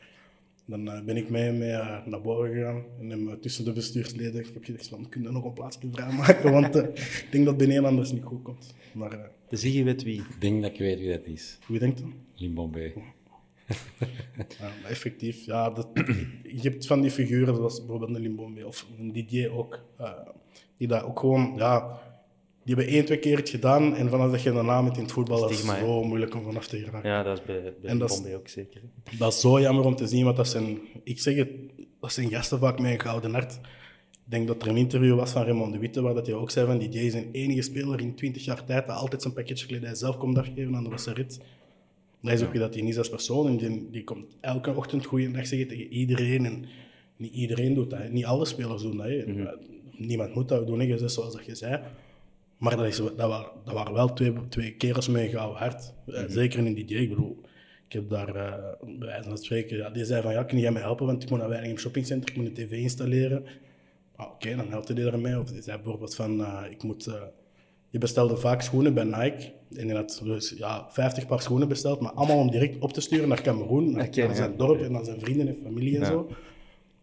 Dan eh, ben ik mee, mee eh, naar boven gegaan en hem eh, tussen de bestuursleden. Ik heb gezegd van, kun je nog een plaatsje vrijmaken? Want ik denk dat beneden anders niet goed komt. Maar De Ziggy weet wie. Ik denk dat ik weet wie dat is. wie denkt dat? Limbombe. Ja, effectief, ja, dat, je hebt van die figuren, zoals bijvoorbeeld een Limbombe of een Didier ook, die dat ook gewoon, ja, die hebben één, twee keer het gedaan en vanaf dat je daarna met in het voetbal, dat is Stigma, zo moeilijk om vanaf te geraken. Ja, dat is bij, bij En dat is- Bombay ook zeker. Dat is zo jammer om te zien, want dat zijn, ik zeg het, dat zijn gasten vaak met een gouden hart. Ik denk dat er een interview was van Raymond de Witte, waar dat hij ook zei van Didier is een enige speler in 20 jaar tijd dat altijd zijn pakketje kledij zelf komt afgeven aan de wasserit. Dat is ook dat hij is als persoon. En die, die komt elke ochtend goeiedag zeggen tegen iedereen. En niet iedereen doet dat. hè. Niet alle spelers doen dat. hè. Niemand moet dat doen, hè, dus zoals dat je zei. Maar dat, is, dat, waren, dat waren wel twee, twee kerels met een gouden hart. Eh, Zeker in Didier. Ik bedoel, ik heb daar eh, bij wijze van spreken, ja, die zei van ja, kun jij mij helpen, want ik moet naar het shoppingcenter, ik moet een tv installeren. Ah, Oké, dan helpt hij ermee. Of die zei bijvoorbeeld van, eh, ik moet, je bestelde vaak schoenen bij Nike. En hij had dus ja, 50 paar schoenen besteld, maar allemaal om direct op te sturen naar Cameroen, naar, zijn dorp en naar zijn vrienden en familie en Ja. zo.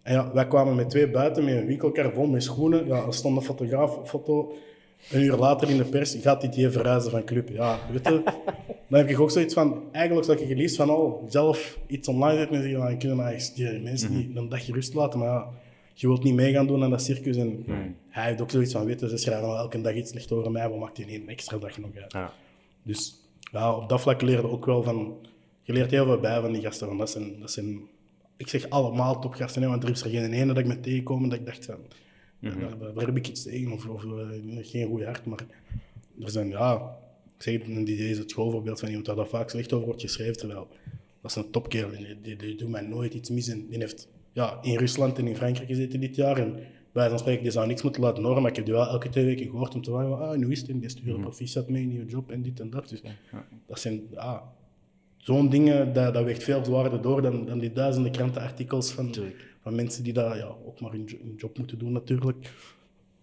En ja, wij kwamen met twee buiten met een winkelkar vol met schoenen. Ja, er stond een fotograaf foto. Een uur later in de pers gaat dit hier verhuizen van club. Ja, weet je, dan heb ik ook zoiets van, eigenlijk zou ik je liefst van al zelf iets online zetten en zeggen, van, kunnen die mensen niet een dagje rust laten, maar ja, je wilt niet mee gaan doen aan dat circus. En hij heeft ook zoiets van, weet je, ze schrijven al elke dag iets slecht over mij, wat maakt hij een extra dag nog uit? Ja. Dus ja, op dat vlak leerde ook wel van... Je leert heel veel bij van die gasten. Want dat zijn, dat zijn, ik zeg allemaal topgasten, hè, want er is er geen ene dat ik me tegenkom dat ik dacht van... Mhm. daar- daar heb ik iets tegen, of, of eh, geen goed hart. Maar er zijn, ja... Ik zeg die is het schoolvoorbeeld van iemand waar dat vaak slecht over wordt geschreven, terwijl... Dat is een topkerel, die, die, die doet mij nooit iets mis. En die heeft ja, in Rusland en in Frankrijk gezeten dit jaar. En bij van spreken, die zou niks moeten laten horen, maar ik heb die wel elke twee weken gehoord om te vragen, ah, hoe is het? En die sturen proficiat mee je job en dit en dat. Dus dat zijn, ja, zo'n dingen, dat, dat weegt veel zwaarder door dan, dan die duizenden krantenartikels van, van mensen die dat ja, ook maar hun, jo- hun job moeten doen natuurlijk.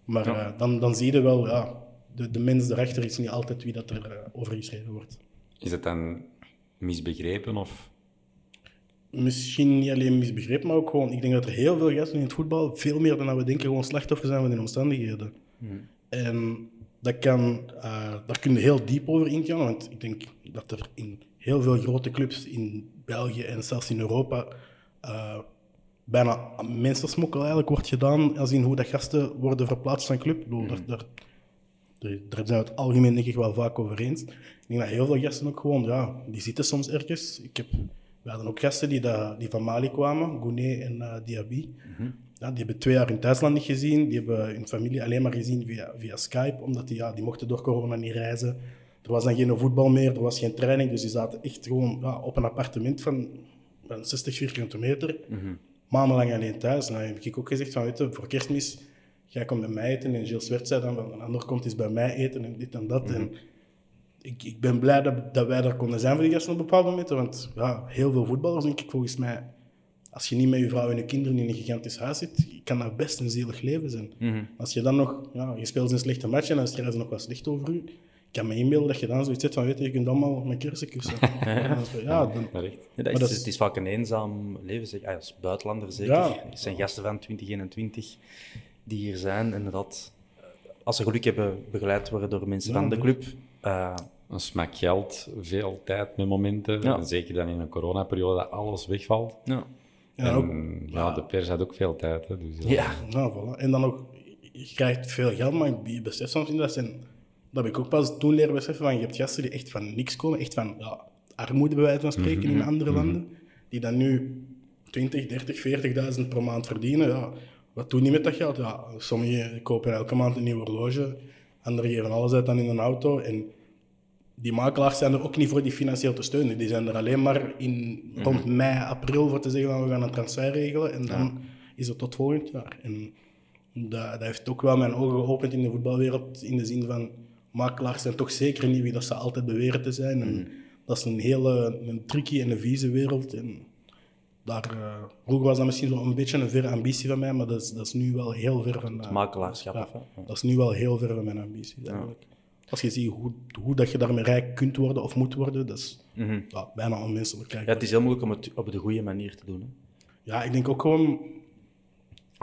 Maar eh, dan, dan zie je wel, ja, de, de mens erachter is niet altijd wie dat er eh, over geschreven wordt. Is het dan misbegrepen of... Misschien niet alleen misbegrepen, maar ook gewoon, ik denk dat er heel veel gasten in het voetbal, veel meer dan dat we denken, gewoon slachtoffer zijn van die omstandigheden. En dat kan, eh, daar kun je heel diep over ingaan, want ik denk dat er in heel veel grote clubs in België en zelfs in Europa eh, bijna mensensmokkel eigenlijk wordt gedaan, als in hoe dat gasten worden verplaatst van club. Bedoel, daar, daar, daar, zijn we het algemeen denk ik wel vaak over eens. Ik denk dat heel veel gasten ook gewoon, ja, die zitten soms ergens. Ik heb, we hadden ook gasten die, dat, die van Mali kwamen, Gouné en eh, Diaby. Ja, die hebben twee jaar in Duitsland niet gezien. Die hebben hun familie alleen maar gezien via, via Skype, omdat die, ja, die mochten door corona niet reizen. Er was dan geen voetbal meer, er was geen training, dus die zaten echt gewoon ja, op een appartement van, van 60 vierkante meter, maandenlang alleen thuis. Nou heb ik ook gezegd van, weet je, voor kerstmis, jij komt bij mij eten. En Gilles Swert zei dan, wel, een ander komt eens bij mij eten en dit en dat. En ik, ik ben blij dat, dat wij daar konden zijn voor die gasten op bepaalde momenten, want ja, heel veel voetballers, denk ik, volgens mij, als je niet met je vrouw en je kinderen in een gigantisch huis zit, kan dat best een zielig leven zijn. Als je dan nog, ja, je speelt een slechte match en dan schrijven ze nog wat slecht over u. Ik kan me inbeelden dat je dan zoiets zegt van, weet je, je kunt allemaal kersen kussen. ja, dan, Maar echt. Ja, dat Maar is, dat is- Het is vaak een eenzaam leven, zeg. Ah, als buitenlander zeker. Ja. Er zijn gasten van 2021 die hier zijn en dat, als ze geluk hebben, begeleid worden door mensen Ja, van de club. Eh, Een smak geld, veel tijd met momenten. Ja. En Zeker dan in een coronaperiode dat alles wegvalt. ja. ja, en ook, ja, de pers had ook veel tijd. Hè, dus, ja. Ja, voilà. En dan ook, je krijgt veel geld, maar je beseft soms niet dat zijn... Dat heb ik ook pas toen leren beseffen, van je hebt gasten die echt van niks komen, echt van ja, armoede bij wijze van spreken in andere landen, die dan nu 20, 30, 40.000 per maand verdienen. Ja, wat doen die met dat geld? Ja, sommigen kopen elke maand een nieuw horloge, anderen geven alles uit dan in een auto. En die makelaars zijn er ook niet voor die financieel te steunen. Die zijn er alleen maar in, rond mei, april voor te zeggen van we gaan een transfer regelen. En dan is het tot volgend jaar. En dat, dat heeft ook wel mijn ogen geopend in de voetbalwereld. In de zin van makelaars zijn toch zeker niet wie dat ze altijd beweren te zijn. En dat is een hele een tricky en een vieze wereld. En daar, eh, vroeger was dat misschien zo een beetje een verre ambitie van mij, maar dat is, dat is nu wel heel ver van... eh, makelaarschap. ja? Ja. dat is nu wel heel ver van mijn ambities eigenlijk. Als je ziet hoe, hoe dat je daarmee rijk kunt worden of moet worden, dat is ja, bijna onmenselijk. Ja, het is heel moeilijk om het op de goede manier te doen. Hè? Ja, ik denk ook gewoon,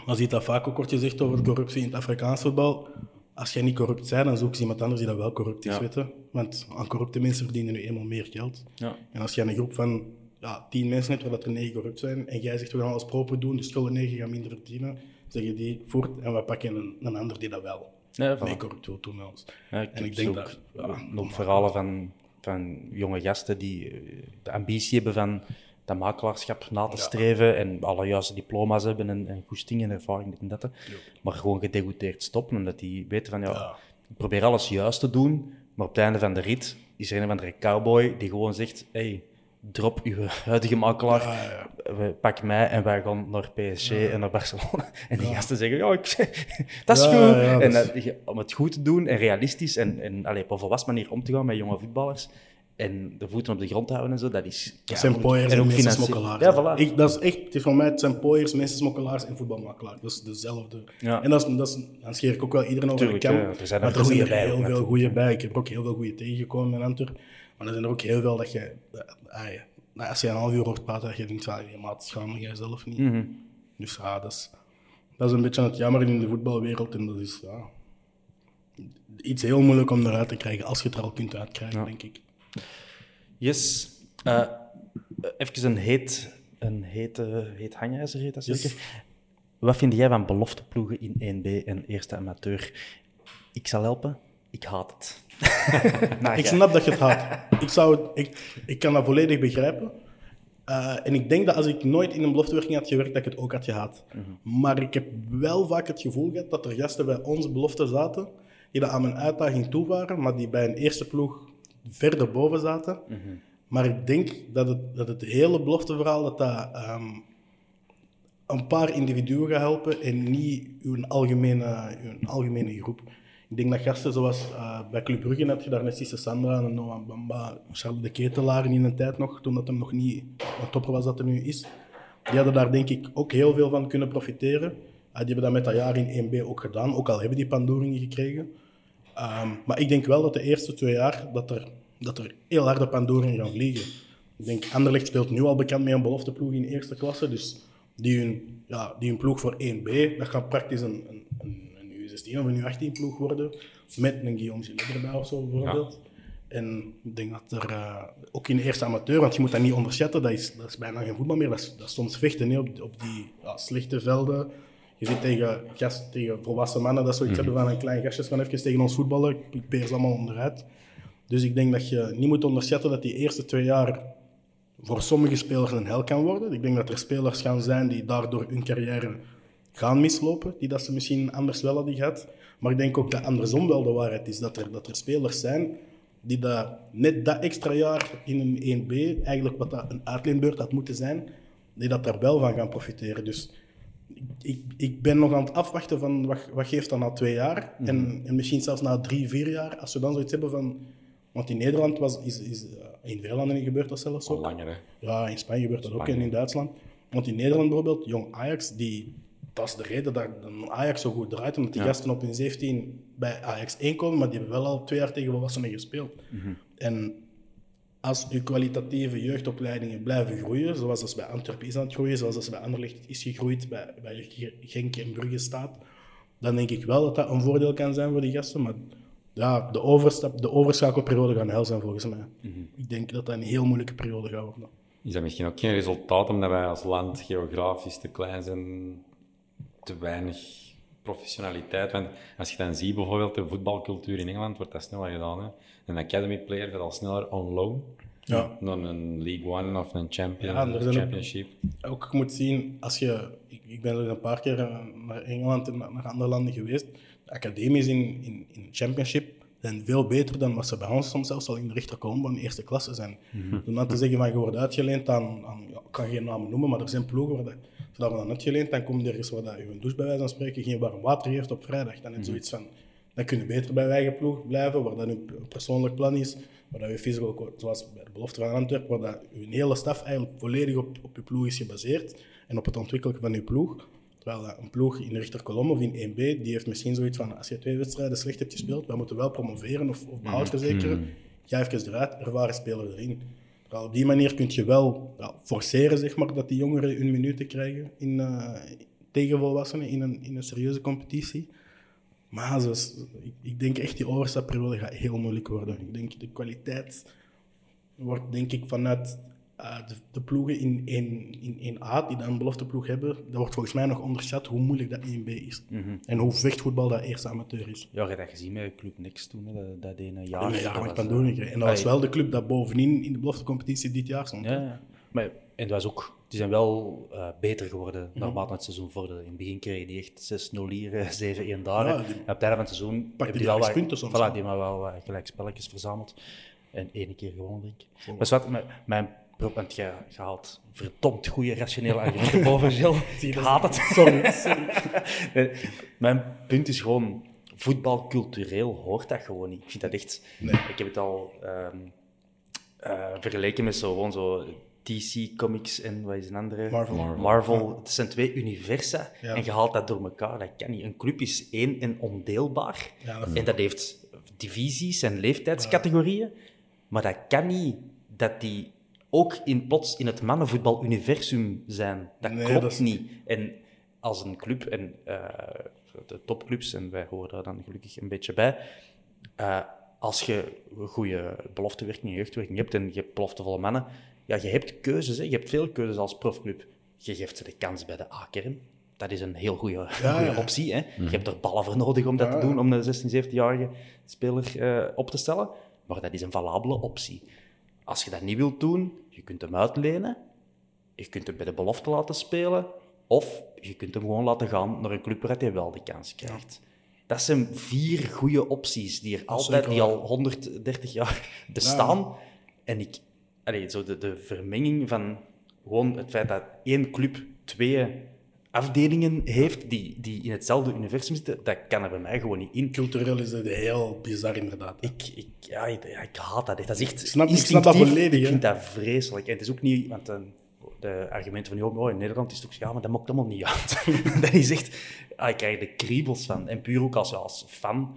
je ziet dat vaak ook wordt gezegd over corruptie in het Afrikaans voetbal. Als jij niet corrupt bent, dan zoek je iemand anders die dat wel corrupt is, je. Want aan corrupte mensen verdienen nu eenmaal meer geld. Ja. En als je een groep van ja, tien mensen hebt waar er negen corrupt zijn, en jij zegt we gaan alles proper doen, dus zullen negen gaan minder verdienen, zeggen die voort en we pakken een, een ander die dat wel Ja, voilà. corrupt wil doen met ons. Ja, ik, en ik denk dat... Ja, nog verhalen van, van jonge gasten die eh, de ambitie hebben van dat makelaarschap na te streven en alle juiste diploma's hebben en, en goesting en ervaring dit en dat. Maar gewoon gedegoûteerd stoppen, omdat die weten van ja, ik probeer alles juist te doen, maar op het einde van de rit is er een of andere cowboy die gewoon zegt hey, drop uw huidige makelaar, Ja, we pak mij en wij gaan naar PSG en naar Barcelona. En die gasten zeggen, ja, ik, dat is goed. en dat je- om het goed te doen en realistisch en, en op een volwassen manier om te gaan met jonge voetballers en de voeten op de grond houden en zo, dat is... Dat zijn pooiers en, ook mensen financieel. smokkelaars. Ja, voilà. Ik, dat is echt, het is voor mij, het zijn pooiers, mensen smokkelaars en voetbalmakelaars. Dat is dezelfde. Ja. En dat is, dat is, dan scheer ik ook wel iedereen over de kam. ja, er zijn er maar er er bij heel veel goede bij. Ik heb er ook heel veel goede tegengekomen in Antwerpen. Maar er zijn er ook heel veel dat je... ah, ja, nou, als je een half uur hoort praten, dat je denkt van, je maat, schaam jij zelf niet. Mhm. Dus ja, dat is, dat is een beetje het jammer in de voetbalwereld. En dat is ja, iets heel moeilijk om eruit te krijgen, als je het er al kunt uitkrijgen, denk ik. Yes. Eh, even een heet, een hete, heet hangijzer, heet dat Yes. zeker? Wat vind jij van belofteploegen in 1B en eerste amateur? Ik zal helpen, ik haat het. Nou, Ik snap dat je het haat. Ik, zou, ik, ik kan dat volledig begrijpen. Eh, en ik denk dat als ik nooit in een beloftewerking had gewerkt, dat ik het ook had gehad. Maar ik heb wel vaak het gevoel gehad dat er gasten bij onze belofte zaten, die dat aan mijn uitdaging toe waren, maar die bij een eerste ploeg verder boven zaten. Maar ik denk dat het, dat het hele belofteverhaal, dat dat ehm, een paar individuen gaat helpen en niet uw algemene, uw algemene groep. Ik denk dat gasten zoals eh, bij Club Brugge had je daar net Cisse Sandra en Noah Bamba, Charles de Ketelaar in een tijd nog, toen dat hem nog niet een topper was dat er nu is. Die hadden daar denk ik ook heel veel van kunnen profiteren. Eh, die hebben dat met dat jaar in 1B ook gedaan, ook al hebben die pandoeringen gekregen. Ehm, maar ik denk wel dat de eerste twee jaar dat er, dat er heel harde pandoringen gaan vliegen. Ik denk, Anderlecht speelt nu al bekend met een belofteploeg in eerste klasse. Dus die hun, ja, die hun ploeg voor 1B, dat gaat praktisch een, een, een, een U16 of een U18 ploeg worden. Met een Guillaume Gilles erbij of zo bijvoorbeeld. En ik denk dat er eh, ook in de eerste amateur, want je moet dat niet onderschatten, dat is, dat is bijna geen voetbal meer. Dat is, dat is soms vechten hè, op, op die ja, slechte velden. Je zit tegen, gast, tegen volwassen mannen dat zoiets hebben van een klein gastje van even tegen ons voetballen. Ik peer ze allemaal onderuit. Dus ik denk dat je niet moet onderschatten dat die eerste twee jaar voor sommige spelers een hel kan worden. Ik denk dat er spelers gaan zijn die daardoor hun carrière gaan mislopen, die dat ze misschien anders wel hadden gehad. Maar ik denk ook dat andersom wel de waarheid is, dat er, dat er spelers zijn die dat, net dat extra jaar in een 1B, eigenlijk wat dat een uitleenbeurt had moeten zijn, die dat daar wel van gaan profiteren. Dus ik, ik, ben nog aan het afwachten van wat, wat geeft dat na twee jaar en, en misschien zelfs na drie, vier jaar, als we dan zoiets hebben van... Want in Nederland was, is, is eh, in veel landen gebeurt dat zelfs Al ook. langer, hè. Ja, in Spanje gebeurt dat ook en in Duitsland. Want in Nederland bijvoorbeeld, jong Ajax, die, dat is de reden dat Ajax zo goed draait. Omdat die gasten op hun 17 bij Ajax 1 komen, maar die hebben wel al twee jaar tegen volwassenen gespeeld. En als uw kwalitatieve jeugdopleidingen blijven groeien, zoals dat bij Antwerpen is aan het groeien, zoals dat bij Anderlecht is gegroeid, bij, bij Genk en Brugge staat, dan denk ik wel dat dat een voordeel kan zijn voor die gasten. Maar ja, de, overstap, de overschakelperiode gaat hel zijn volgens mij. Ik denk dat dat een heel moeilijke periode gaat worden. Is dat misschien ook geen resultaat omdat wij als land geografisch te klein zijn, te weinig professionaliteit? Want als je dan ziet bijvoorbeeld de voetbalcultuur in Engeland, wordt dat sneller gedaan. Hè? Een academy player gaat al sneller on loan Ja. dan een League One of een champion, Ja, en zijn ook- championship. ook moet zien, als je, ik, ik ben er een paar keer naar Engeland en naar andere landen geweest. De academies in, in, in Championship zijn veel beter dan wat ze bij ons soms zelfs al in de rechterkolom van de eerste klasse zijn. Om dan te zeggen van je wordt uitgeleend aan, aan ja, ik kan geen namen noemen, maar er zijn ploegen waar dat, ze dat worden uitgeleend, dan komt er ergens waar dat je een douche bij wijze van spreken geen warm water heeft op vrijdag. Dan is zoiets van, dan kun je beter bij je eigen ploeg blijven, waar dat een persoonlijk plan is, waar dat je physical, zoals bij de belofte van Antwerpen, waar dat je hele staf eigenlijk volledig op, op je ploeg is gebaseerd en op het ontwikkelen van je ploeg. Terwijl een ploeg in de rechterkolom of in 1B, die heeft misschien zoiets van, als je twee wedstrijden slecht hebt gespeeld, wij moeten wel promoveren of, of behoud verzekeren, ga even eruit, ervaren speler erin. Terwijl op die manier kun je wel ja, forceren, zeg maar, dat die jongeren hun minuten krijgen in, eh, tegen volwassenen in een, in een serieuze competitie. Maar zoals, ik, ik denk echt die overstapperiode gaat heel moeilijk worden. Ik denk de kwaliteit wordt denk ik vanuit eh, de, de ploegen in 1, in 1A die dan een belofteploeg hebben, dat wordt volgens mij nog onderschat hoe moeilijk dat 1B is. Mhm. En hoe vechtvoetbal dat eerste amateur is. Ja, je hebt dat gezien met Club Next toen, hè, dat, ene jaar. Ja, met eh. En dat was wel de club dat bovenin in de beloftecompetitie dit jaar stond. Ja, ja. Maar, en dat ook, die zijn wel eh, beter geworden Mhm. naarmate het seizoen vorderde. In het begin kreeg je die echt 6-0 hier, eh, 7-1 daar. Ja, en op het einde van het seizoen hebben die wel wat- punten soms, Voilà, hè. die hebben wel gelijk spelletjes verzameld. En één keer gewonnen, denk ik. Maar wat, mijn, mijn je, je haalt verdomd goede rationele argumenten boven, Gilles. Ik haat het. Sorry, sorry. Nee, Mijn punt is gewoon, voetbal cultureel hoort dat gewoon niet. Ik vind dat echt... Ik heb het al eh, vergeleken met zo, gewoon zo DC Comics en wat is een andere? Marvel. Marvel. Het zijn twee universa Ja. en je haalt dat door elkaar. Dat kan niet. Een club is één en ondeelbaar. Ja, dat- en dat heeft divisies en leeftijdscategorieën. Maar dat kan niet dat die ook in, plots in het mannenvoetbal-universum zijn. Dat Nee, klopt dat is- niet. En als een club, en eh, de topclubs, en wij horen daar dan gelukkig een beetje bij, eh, als je goede beloftewerking en jeugdwerking hebt en je hebt beloftevolle mannen, ja, je hebt keuzes. Hè. Je hebt veel keuzes als profclub. Je geeft ze de kans bij de A-kern. Dat is een heel goede, Ja, goede ja. optie. Hè. Je hebt er ballen voor nodig om dat Ja, te doen, ja. om een 16, 17-jarige speler eh, op te stellen. Maar dat is een valabele optie. Als je dat niet wilt doen, je kunt hem uitlenen. Je kunt hem bij de belofte laten spelen. Of je kunt hem gewoon laten gaan naar een club waar hij wel de kans krijgt. Dat zijn vier goede opties die er altijd, die al 130 jaar bestaan. En ik, allee, zo de, de vermenging van gewoon het feit dat één club twee afdelingen heeft die, die in hetzelfde universum zitten, dat kan er bij mij gewoon niet in. Cultureel is het heel bizar, inderdaad. Ik, ik, ja, ik, ja, ik haat dat echt. Dat is echt snap- ik snap dat volledig, Ik vind dat vreselijk. En het is ook niet... Want eh, de argumenten van, joh, oh, in Nederland is het ook... Ja, maar dat maakt allemaal niet uit. dat is echt... Ah, ik krijg de kriebels van. En puur ook als, als fan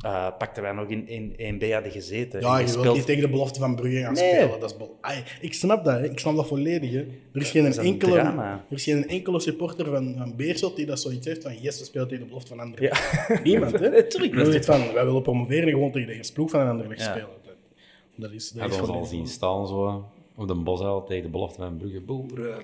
eh pakten wij nog in, in 1B hadden gezeten. Ja, je wilt niet tegen de belofte van Brugge gaan Nee. spelen. Dat is bol- Ai, ik snap dat, hè. ik snap dat volledig. Hè. Er, is geen Dat is een enkele, er is geen enkele supporter van, van Beerschot die dat zoiets heeft van yes, we spelen tegen de belofte van anderen. Ja. Niemand, hè? Natuurlijk niet. van, wij willen promoveren en gewoon tegen de eerste ploeg van een ander Ja. spelen. Dat, dat is, dat Hebben is we ons al zien staan zo op de bosuil tegen de belofte van Brugge. Boeren.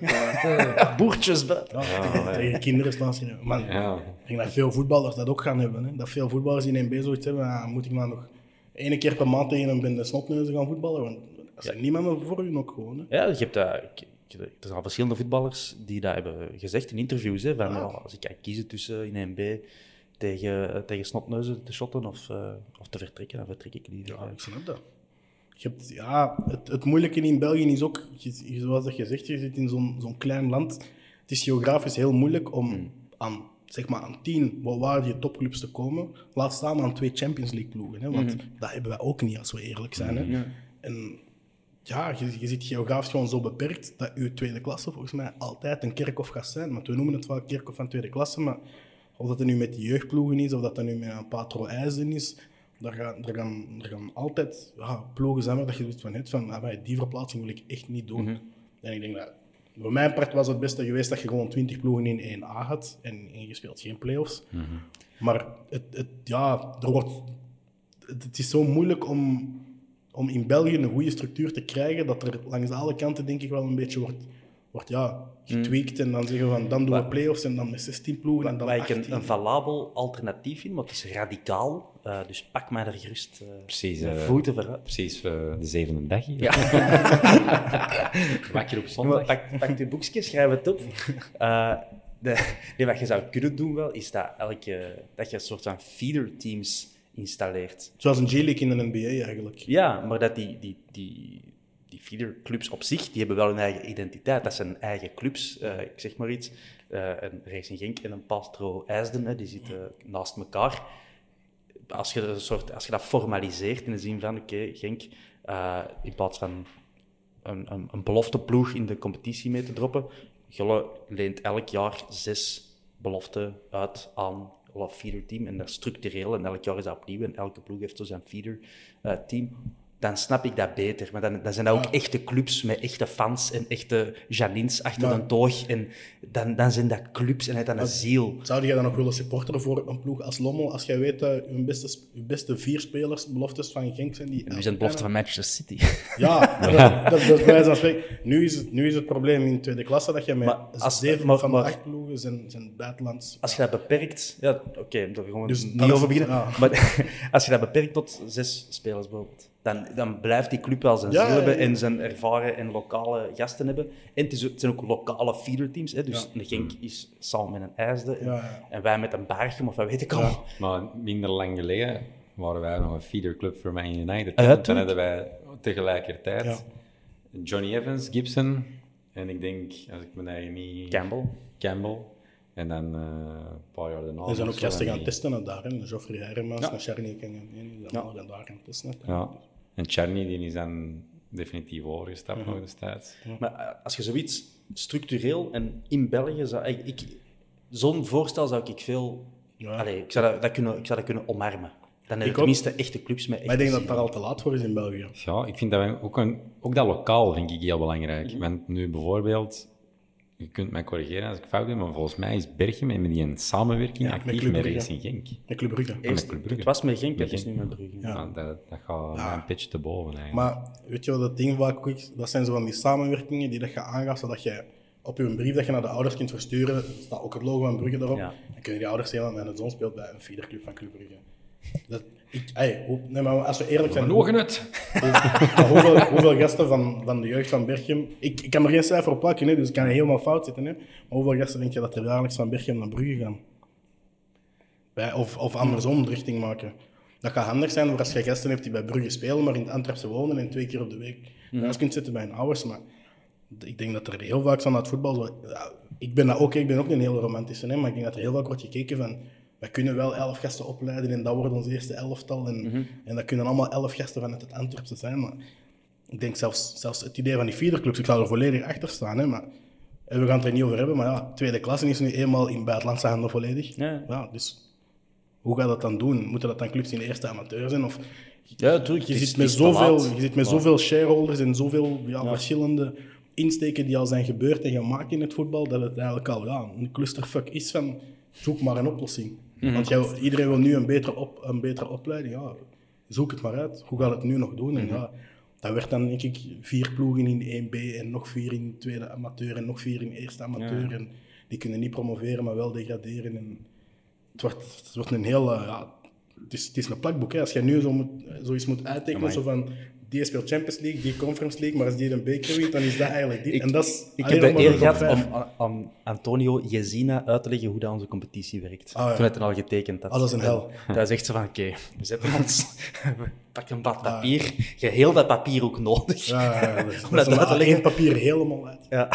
Boertjes. Ja, tegen kinderen staan ze. Man, Ja. ik denk dat veel voetballers dat ook gaan hebben. Hè. Dat veel voetballers in 1B zoiets hebben. ah, moet ik maar nog één keer per maand tegen een bende snotneuzen gaan voetballen? Want er zijn niemand voor u ook gewoon. Hè. Ja, je hebt dat, ik- er zijn al verschillende voetballers die dat hebben gezegd in interviews. Hè, van, Ah. ja, als ik kan kiezen tussen in 1B tegen, tegen snotneuzen te shotten of, eh, of te vertrekken, dan vertrek ik liever. Ja, ik snap dat. Je hebt, ja, het, het moeilijke in België is ook, je- zoals dat je zegt, je zit in zo'n zo'n klein land. Het is geografisch heel moeilijk om aan, zeg maar, aan tien volwaardige topclubs te komen. Laat staan aan twee Champions League ploegen. Hè, want dat hebben wij ook niet, als we eerlijk zijn. Hè. En ja, je, je zit geografisch gewoon zo beperkt dat je tweede klasse volgens mij altijd een kerkhof gaat zijn. Want we noemen het wel kerkhof van tweede klasse, maar of dat er nu met die jeugdploegen is, of dat dat nu met een Patro IJzen is, daar gaan, daar gaan, daar gaan altijd ja, ploegen zijn waar dat je zoiets van hebt van, ah, maar die verplaatsing wil ik echt niet doen. En ik denk dat, voor mijn part was het beste geweest dat je gewoon 20 ploegen in 1A had en, en je speelt geen play-offs. Maar het, het, ja, er wordt, het, het is zo moeilijk om, om in België een goede structuur te krijgen, dat er langs alle kanten denk ik wel een beetje wordt, wordt ja, getweakt. En dan zeggen we van, dan doen we play-offs en dan met 16 ploegen en dan Waar ik 18. een, een valabel alternatief vind, want het is radicaal. eh, dus pak mij er gerust eh, Precies, eh, voeten vooruit. Precies eh, de zevende dag hier. Wakker op Maar zondag. Pak, pak je boekje, schrijf het op. Eh, de, nee, wat je zou kunnen doen wel, is dat, elke, dat je een soort van feeder teams installeert. Zoals een G-League in de NBA eigenlijk. Ja, maar dat die, die, die feederclubs op zich, die hebben wel hun eigen identiteit. Dat zijn eigen clubs, eh, ik zeg maar iets. Eh, een Racing Genk en een Pastro IJsden, die zitten naast elkaar. Als je, een soort, als je dat formaliseert in de zin van, oké, Genk, eh, in plaats van een, een, een belofteploeg in de competitie mee te droppen, Gulle leent elk jaar zes beloften uit aan een feeder team en dat is structureel en elk jaar is dat opnieuw en elke ploeg heeft zo zijn feeder team. Dan snap ik dat beter. Maar dan, dan zijn dat ook echte clubs met echte fans en echte Janins achter de toog. En dan, dan zijn dat clubs en het dan een ziel. Zou jij dan nog willen supporteren voor een ploeg als Lommel, als jij weet dat je beste, je beste vier spelers, beloftes van Genk zijn die... Nu zijn belofte van Manchester City. Ja, dat, dat, dat is. Nu is, het, nu is het probleem in tweede klasse dat je met Maar als- zeven maar- van de maar- acht ploegen zijn, zijn buitenlands. Als je dat beperkt... Ja, oké, daar gaan we Dus niet over beginnen. Maar als je dat beperkt tot zes spelers bijvoorbeeld, dan, dan blijft die club wel zijn Ja, ziel hebben ja. en zijn ervaren en lokale gasten hebben. En het, is, het zijn ook lokale feederteams. Hè? Dus Ja. de Genk is samen met een IJsde en, Ja, ja. en wij met een Berchem of wat weet ik allemaal. Maar minder lang geleden waren wij nog een feederclub voor Man United. Dan tuurlijk. hadden wij tegelijkertijd Ja. Johnny Evans, Gibson en ik denk, als ik me eigen niet... Campbell. Campbell. En dan eh, een paar jaar daarna... Er zijn ook gasten gaan testen naar daar. hè. Geoffrey Hermans, Ja. naar Charny die zijn allemaal gaan daar gaan testen. hè. Ja. En Czerny, die is dan definitief overgestapt Mhm. nog destijds. Maar eh, als je zoiets structureel en in België zou... Ik, ik, Zo'n voorstel zou ik veel... Ja. Allee, ik, zou dat, dat kunnen, ik zou dat kunnen omarmen. Dan heb je Ik ook. tenminste echte clubs met Maar ik denk dat het daar al te laat voor is in België. Ja, ik vind dat ook, een, ook dat lokaal vind ik heel belangrijk. Mhm. Want nu bijvoorbeeld, je kunt mij corrigeren als ik fout ben, maar volgens mij is Berchem met die een samenwerking Ja, met actief met Brugge. Racing Genk. Met Club Brugge. met Eerst, Club Brugge. het was met Genk, Met het is nu met Brugge. Ja, dat, dat gaat een pitch te boven eigenlijk. Maar weet je wat dat ding vaak is? Dat zijn zo van die samenwerkingen die dat je aangaat, zodat je op je brief dat je naar de ouders kunt versturen, er staat ook het logo van Brugge. Ja. Dan kunnen die ouders zeggen, mijn zoon speelt bij een feederclub van Club Brugge. Dat, ik, ey, hoe- nee, maar als we eerlijk zijn, Vlogen het! Hoeveel, hoeveel gasten van, van de jeugd van Berchem... Ik, ik kan er geen cijfer op plakken, hè, dus ik kan helemaal fout zitten. Hè. Maar hoeveel gasten denk je dat er dagelijks van Berchem naar Brugge gaan? Bij, of, of andersom de richting maken. Dat gaat handig zijn voor als je gasten hebt die bij Brugge spelen, maar in het Antwerpse wonen en twee keer op de week naar huis kunt zitten bij hun ouders. Maar ik denk dat er heel vaak naar het voetbal... Zo, ja, ik, ben dat ook, ik ben ook een heel romantische, hè, maar ik denk dat er heel vaak wordt gekeken van... Wij kunnen wel elf gasten opleiden en dat wordt ons eerste elftal. En, en dat kunnen allemaal elf gasten vanuit het Antwerpse zijn. Maar ik denk zelfs, zelfs het idee van die feederclubs, ik zou er volledig achter staan. Hè, maar, en we gaan het er niet over hebben, maar ja, tweede klasse is nu eenmaal in buitenlandse handen volledig. Ja. dus hoe ga je dat dan doen? Moeten dat dan clubs in de eerste amateur zijn? Of, Ja, natuurlijk. je, zit met zoveel, je zit met zoveel shareholders en zoveel ja, verschillende insteken die al zijn gebeurd en gemaakt in het voetbal, dat het eigenlijk al ja, een clusterfuck is van zoek maar een oplossing. Mhm. Want jij, iedereen wil nu een betere, op, een betere opleiding. Ja, zoek het maar uit. Hoe gaat het nu nog doen? Mhm. En ja, dat werd dan denk ik vier ploegen in 1B en nog vier in tweede amateur en nog vier in eerste amateur. En die kunnen niet promoveren, maar wel degraderen. En het, wordt, het wordt een heel... eh, ja, het, is, het is een plakboek. Hè. Als je nu zo moet, zoiets moet uittekenen, zo van... Die speelt Champions League, die Conference League, maar als die een beker wint, dan is dat eigenlijk dit. Ik, en dat is ik heb de eer gehad vijf. om aan- Antonio Jezina uit te leggen hoe dat onze competitie werkt. Ah, ja. Toen het al getekend had. Ah, dat is een hel. En Hij zegt zo van, oké, we zetten ons... we pakken een blad papier. Geheel dat papier ook nodig. Ja, ja, Om dat dat te leggen. papier helemaal uit. Ja.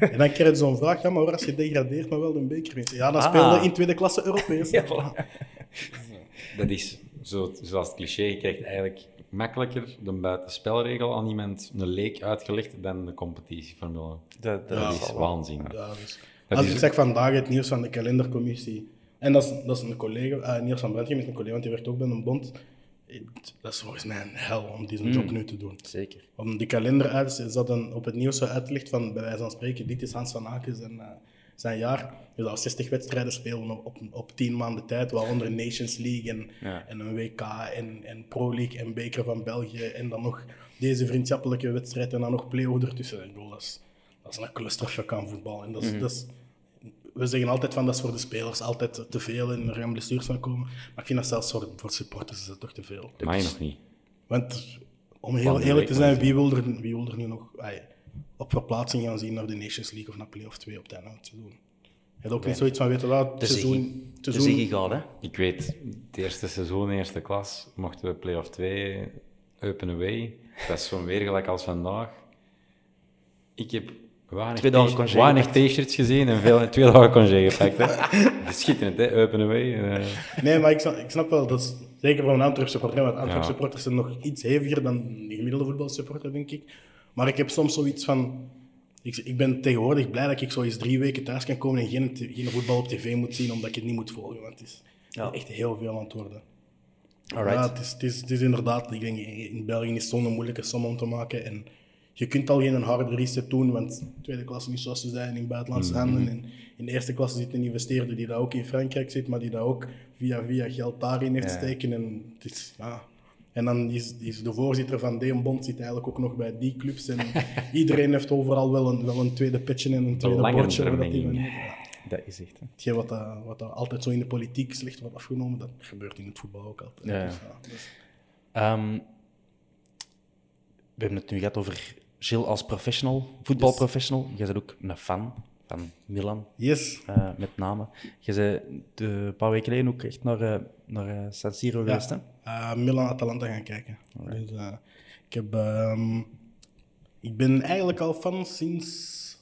En dan krijg je zo'n vraag, ja, maar hoor, als je degradeert, maar wel een beker wint. Ja, dan Ah. speel je in tweede klasse Europees. Ja, voilà. Dat is, zo, zoals het cliché, je krijgt eigenlijk makkelijker de buitenspelregel aan iemand een leek uitgelegd dan de competitieformule. Dat, dat Dat is waanzin. Ja, dus. Dat Als is- ik zeg vandaag het nieuws van de kalendercommissie. En dat is, dat is een collega, eh Niels van Brentjem is een collega, want die werkt ook bij een bond. Dat is volgens mij een hel om deze Hmm. job nu te doen. Zeker. Om die kalender uit, is dat dan op het nieuws zo uitlicht van, bij wijze van spreken, dit is Hans van Aken en zijn jaar. Je zou 60 wedstrijden spelen op, op, op 10 maanden tijd, waaronder Nations League en, Ja. en een WK en, en Pro League en Beker van België. En dan nog deze vriendschappelijke wedstrijd en dan nog play-off ertussen. Ik bedoel, dat is, dat is een clusterfuck aan voetbal. En dat is, dat is, we zeggen altijd van dat is voor de spelers altijd te veel en er gaan blessures van komen. Maar ik vind dat zelfs voor, voor supporters is dat toch te veel. Dat je nog niet. Want om heel eerlijk te zijn, wie wil er, wie wil er nu nog op verplaatsing gaan zien naar de Nations League of naar Play-off 2 op het einde van het seizoen? Je hebt ook niet zoiets van, weet je wat, het De seizoen... Het seizoen- gaat, hè. Ik weet, het eerste seizoen, eerste klas, mochten we play-off 2 open away. Dat is zo'n weer gelijk als vandaag. Ik heb weinig t-shirts gezien en veel, twee dagen congé gepakt. Hè. Schitterend, hè? Open away. eh. Nee, maar ik snap, ik snap wel, dat is zeker voor een Antwerp supporter, want Antwerp supporters zijn nog iets heviger dan de gemiddelde voetbalsupporter, denk ik. Maar ik heb soms zoiets van... Ik, ik ben tegenwoordig blij dat ik zo eens drie weken thuis kan komen en geen, geen voetbal op tv moet zien, omdat ik het niet moet volgen. Want het is Ja. echt heel veel aan het worden. Alright. Ja, het is, het, is, het is inderdaad, ik denk in België is het zo'n moeilijke som om te maken. En je kunt al geen harde reset doen, want tweede klasse is zoals ze zijn in buitenlandse handen. En in de eerste klasse zit een investeerder die daar ook in Frankrijk zit, maar die daar ook via via geld daarin heeft Ja. steken. En, het is, ja. En dan is, is de voorzitter van Deon Bond zit eigenlijk ook nog bij die clubs. En iedereen heeft overal wel een, wel een tweede petje en een tweede bordje. waar dat die is echt. Hè. Hetgeen wat, dat, wat dat altijd zo in de politiek slecht wordt afgenomen, dat gebeurt in het voetbal ook altijd. Ja. Dus, ja, dus- Ehm, we hebben het nu gehad over Gilles als professional, voetbalprofessional. Jij bent ook een fan van Milan, Yes. eh, met name. Je bent de- een paar weken geleden ook echt naar, eh, naar eh, San Siro geweest, hè? Uh, Milan-Atalanta gaan kijken. Dus, ik, heb, ehm, ik ben eigenlijk al fan sinds,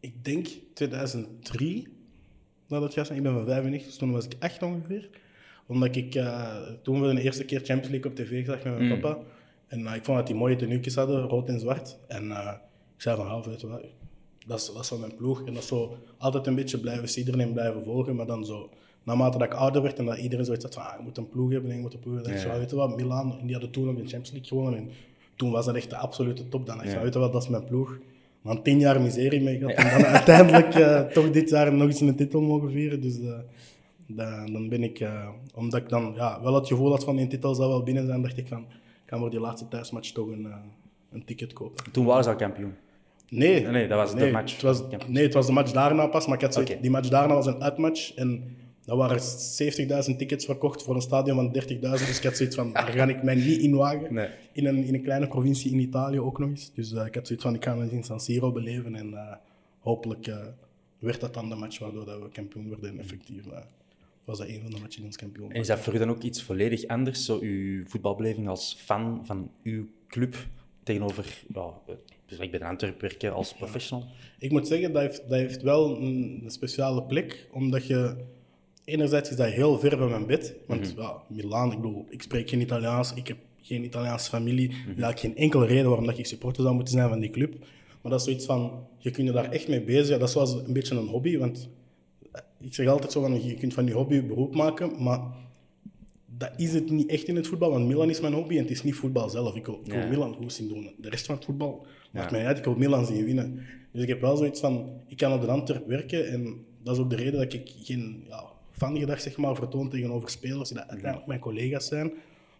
ik denk 2003, dat het zijn. Ik ben van 95, dus toen was ik echt ongeveer. Omdat ik toen we de eerste keer Champions League op tv zag met mijn papa. En ik vond dat die mooie tenuutjes hadden, rood en zwart. En ik zei van, ja, weet je wat, dat is, dat is van mijn ploeg. En dat is zo altijd een beetje blijven sidderen en blijven volgen. Maar dan zo, naarmate dat ik ouder werd en dat iedereen zoiets had van, ah, je moet een ploeg hebben en je moet een ploeg hebben. Dan ik, zo, weet je wat, Milan, die hadden toen ook de Champions League gewonnen. En toen was dat echt de absolute top. Dan dacht ik, weet je wat, dat is mijn ploeg. Dan tien jaar miserie mee gehad. En dan uiteindelijk eh, toch dit jaar nog eens een titel mogen vieren. Dus eh, dan, dan ben ik, eh, omdat ik dan ja, wel het gevoel had van die titel zou wel binnen zijn, dacht ik van, ik ga voor die laatste thuismatch toch een, een ticket kopen. Toen waren ze al kampioen. Nee, Nee, dat was de match. Het was, nee, het was de match daarna pas, maar ik had zoiets- Oké. die match daarna was een uitmatch en daar waren 70.000 tickets verkocht voor een stadion van 30.000. Dus ik had zoiets van, daar ga ik mij niet in wagen. Nee. In, een, in een kleine provincie in Italië ook nog eens. Dus eh, ik had zoiets van, ik ga het in San Siro beleven en eh, hopelijk eh, werd dat dan de match waardoor dat we kampioen werden. En effectief was dat een van de matchen die ons kampioen En is dat voor u dan ook iets volledig anders, zo uw voetbalbeleving als fan van uw club tegenover, dus ik ben in Antwerpen werken als professional? Ik moet zeggen, dat heeft, dat heeft wel een, speciale plek, omdat je... Enerzijds is dat heel ver van mijn bed, want ja, Milaan, ik bedoel, ik spreek geen Italiaans, ik heb geen Italiaanse familie, mm -hmm. geen enkele reden waarom dat ik supporter zou moeten zijn van die club. Maar dat is zoiets van, je kunt je daar echt mee bezig, dat is zoals een beetje een hobby, want ik zeg altijd zo van, je kunt van die hobby je beroep maken, maar dat is het niet echt in het voetbal, want Milan is mijn hobby en het is niet voetbal zelf. Ik wil, ik wil Ja. Milan goed zien doen. De rest van het voetbal maakt mij uit, ik wil Milan zien winnen. Dus ik heb wel zoiets van, ik kan op de Antwerp werken en dat is ook de reden dat ik geen ja, fangedrag zeg maar, vertoon tegenover spelers die dat uiteindelijk mijn collega's zijn.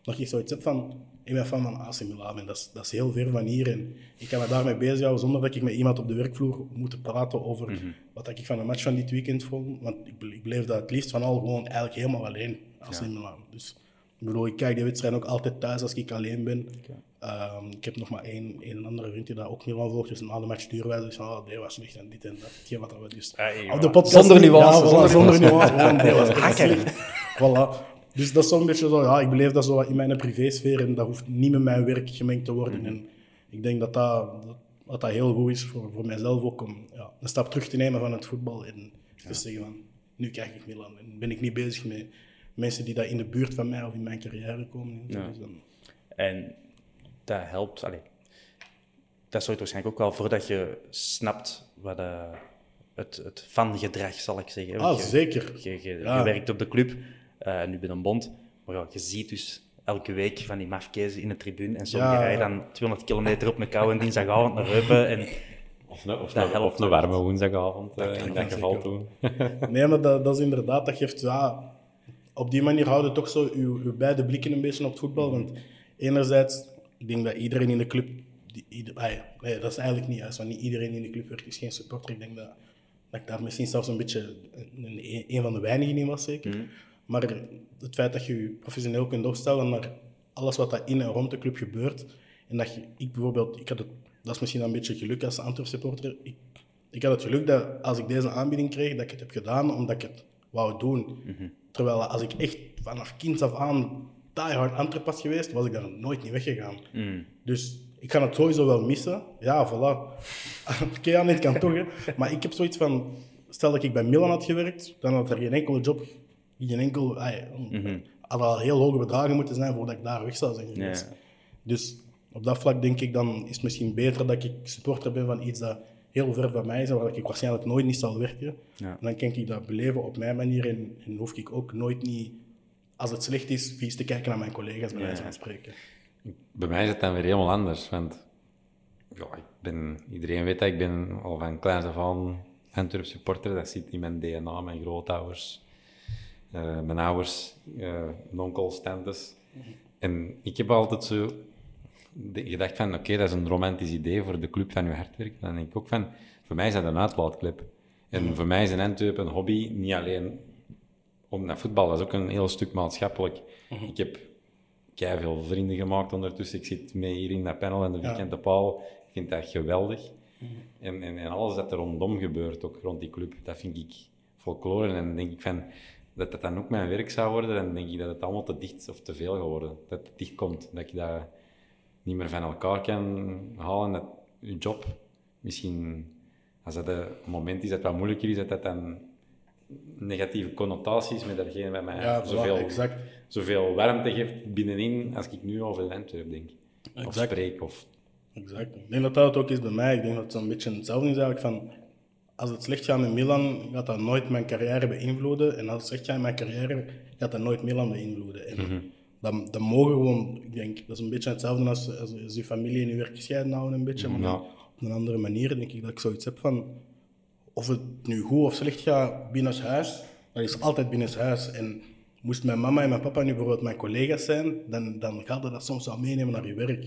Dat ik zoiets heb van, ik ben fan van AC Milan en dat is, dat is heel ver van hier. En ik kan me daarmee bezighouden zonder dat ik met iemand op de werkvloer moet praten over wat ik van een match van dit weekend vond. Want ik, bleef dat het liefst van al gewoon eigenlijk helemaal alleen AC Milan. Dus ik bedoel, ik kijk de wedstrijd ook altijd thuis als ik alleen ben. Ehm, ik heb nog maar één, één andere vriend die dat ook Milan volgt. Dus na de match sturen wij dus van, oh, die was slecht en dit en dat. Hetgeen wat we dus ja. op de podcast Zonder niet- nuance, Ja, voilà, zonder zonder nuance. nuance. Gewoon, die was echt slecht. Voilà. Dus dat is zo'n beetje zo, ja, ik beleef dat zo in mijn privésfeer en dat hoeft niet met mijn werk gemengd te worden. En ik denk dat dat, dat, dat dat heel goed is voor, voor mijzelf ook om ja, een stap terug te nemen van het voetbal en te zeggen van, nu krijg ik Milan. En ben ik niet bezig met mensen die daar in de buurt van mij of in mijn carrière komen. en zo. Ja. Dus dan- En dat helpt. Allee, dat zorgt waarschijnlijk ook wel voor dat je snapt wat eh, het, het fangedrag, zal ik zeggen. Ah, je- zeker. Je, je, Ja. je werkt op de club, eh, nu bij een bond, maar ja, je ziet dus elke week van die mafkezen in de tribune en sommigen Ja. rijden dan 200 kilometer op een koude dinsdagavond naar Eupen. En Of een, of Dat een, of een warme woensdagavond, eh, in dat geval toen. Nee, maar dat, dat is inderdaad, dat geeft, ja, op die manier houden toch zo uw, uw beide blikken een beetje op het voetbal. Want enerzijds, ik denk dat iedereen in de club, die, ieder, ah nee, dat is eigenlijk niet juist, want niet iedereen in de club werkt is geen supporter. Ik denk dat, dat ik daar misschien zelfs een beetje een, een, van de weinigen in was, zeker. Maar het feit dat je je professioneel kunt opstellen naar alles wat dat in en rond de club gebeurt. En dat je, ik bijvoorbeeld, ik had het, dat is misschien een beetje geluk als Antwerp supporter. Ik, ik had het geluk dat als ik deze aanbieding kreeg, dat ik het heb gedaan omdat ik het wou doen. Terwijl als ik echt vanaf kind af aan diehard Antwerp was geweest, was ik daar nooit niet weggegaan. Dus ik ga het sowieso wel missen. Ja, voilà. Oké, aan dit kan toch, hè. Maar ik heb zoiets van... Stel dat ik bij Milan had gewerkt, dan had er geen enkele job... Geen enkel... ja, had al heel hoge bedragen moeten zijn voordat ik daar weg zou zijn geweest. Dus op dat vlak denk ik dan is het misschien beter dat ik supporter ben van iets dat heel ver van mij is en waar ik waarschijnlijk nooit niet zal werken. Ja. En dan kan ik dat beleven op mijn manier en, en hoef ik ook nooit niet als het slecht is, vies te kijken naar mijn collega's, bij wijze van spreken. Bij mij is het dan weer helemaal anders, want ja, ik ben, iedereen weet dat ik ben al van kleins af aan Antwerp supporter. Dat zit in mijn DNA, mijn grootouders, eh, mijn ouders, uh, onkels, tantes. En ik heb altijd zo de- gedacht van, oké, dat is een romantisch idee voor de club van je hardwerk. Dan denk ik ook van, voor mij is dat een uitlaatclub. En voor mij is een Antwerp een hobby, niet alleen om naar voetbal, dat is ook een heel stuk maatschappelijk. Ik heb kei veel vrienden gemaakt ondertussen. Ik zit mee hier in dat panel en de vierkante paal. Ik vind dat geweldig. En, en, en alles dat er rondom gebeurt, ook rond die club, dat vind ik folklore. En dan denk ik van, dat dat dan ook mijn werk zou worden, dan denk ik dat het allemaal te dicht of te veel gaat worden. Dat het dicht komt, dat je dat niet meer van elkaar kan halen. Dat je job misschien, als dat een moment is dat wat moeilijker is, dat dat dan negatieve connotaties met datgene wat mij Ja, zoveel, exact. zoveel warmte geeft binnenin als ik nu over Antwerp denk. Of spreek. Of, Exact. Ik denk dat dat ook is bij mij. Ik denk dat het zo'n beetje hetzelfde is eigenlijk van... Als het slecht gaat met Milan, gaat dat nooit mijn carrière beïnvloeden. En als het slecht gaat met mijn carrière, gaat dat nooit Milan beïnvloeden. En Mhm. dat, dat mogen gewoon... Ik denk, dat is een beetje hetzelfde als, als, als je familie en je werk gescheiden houden een beetje. Maar Ja. op een andere manier denk ik dat ik zoiets heb van... Of het nu goed of slecht gaat binnen huis, dat is altijd binnen huis. En moest mijn mama en mijn papa nu bijvoorbeeld mijn collega's zijn, dan, dan gaat je dat soms wel meenemen naar je werk.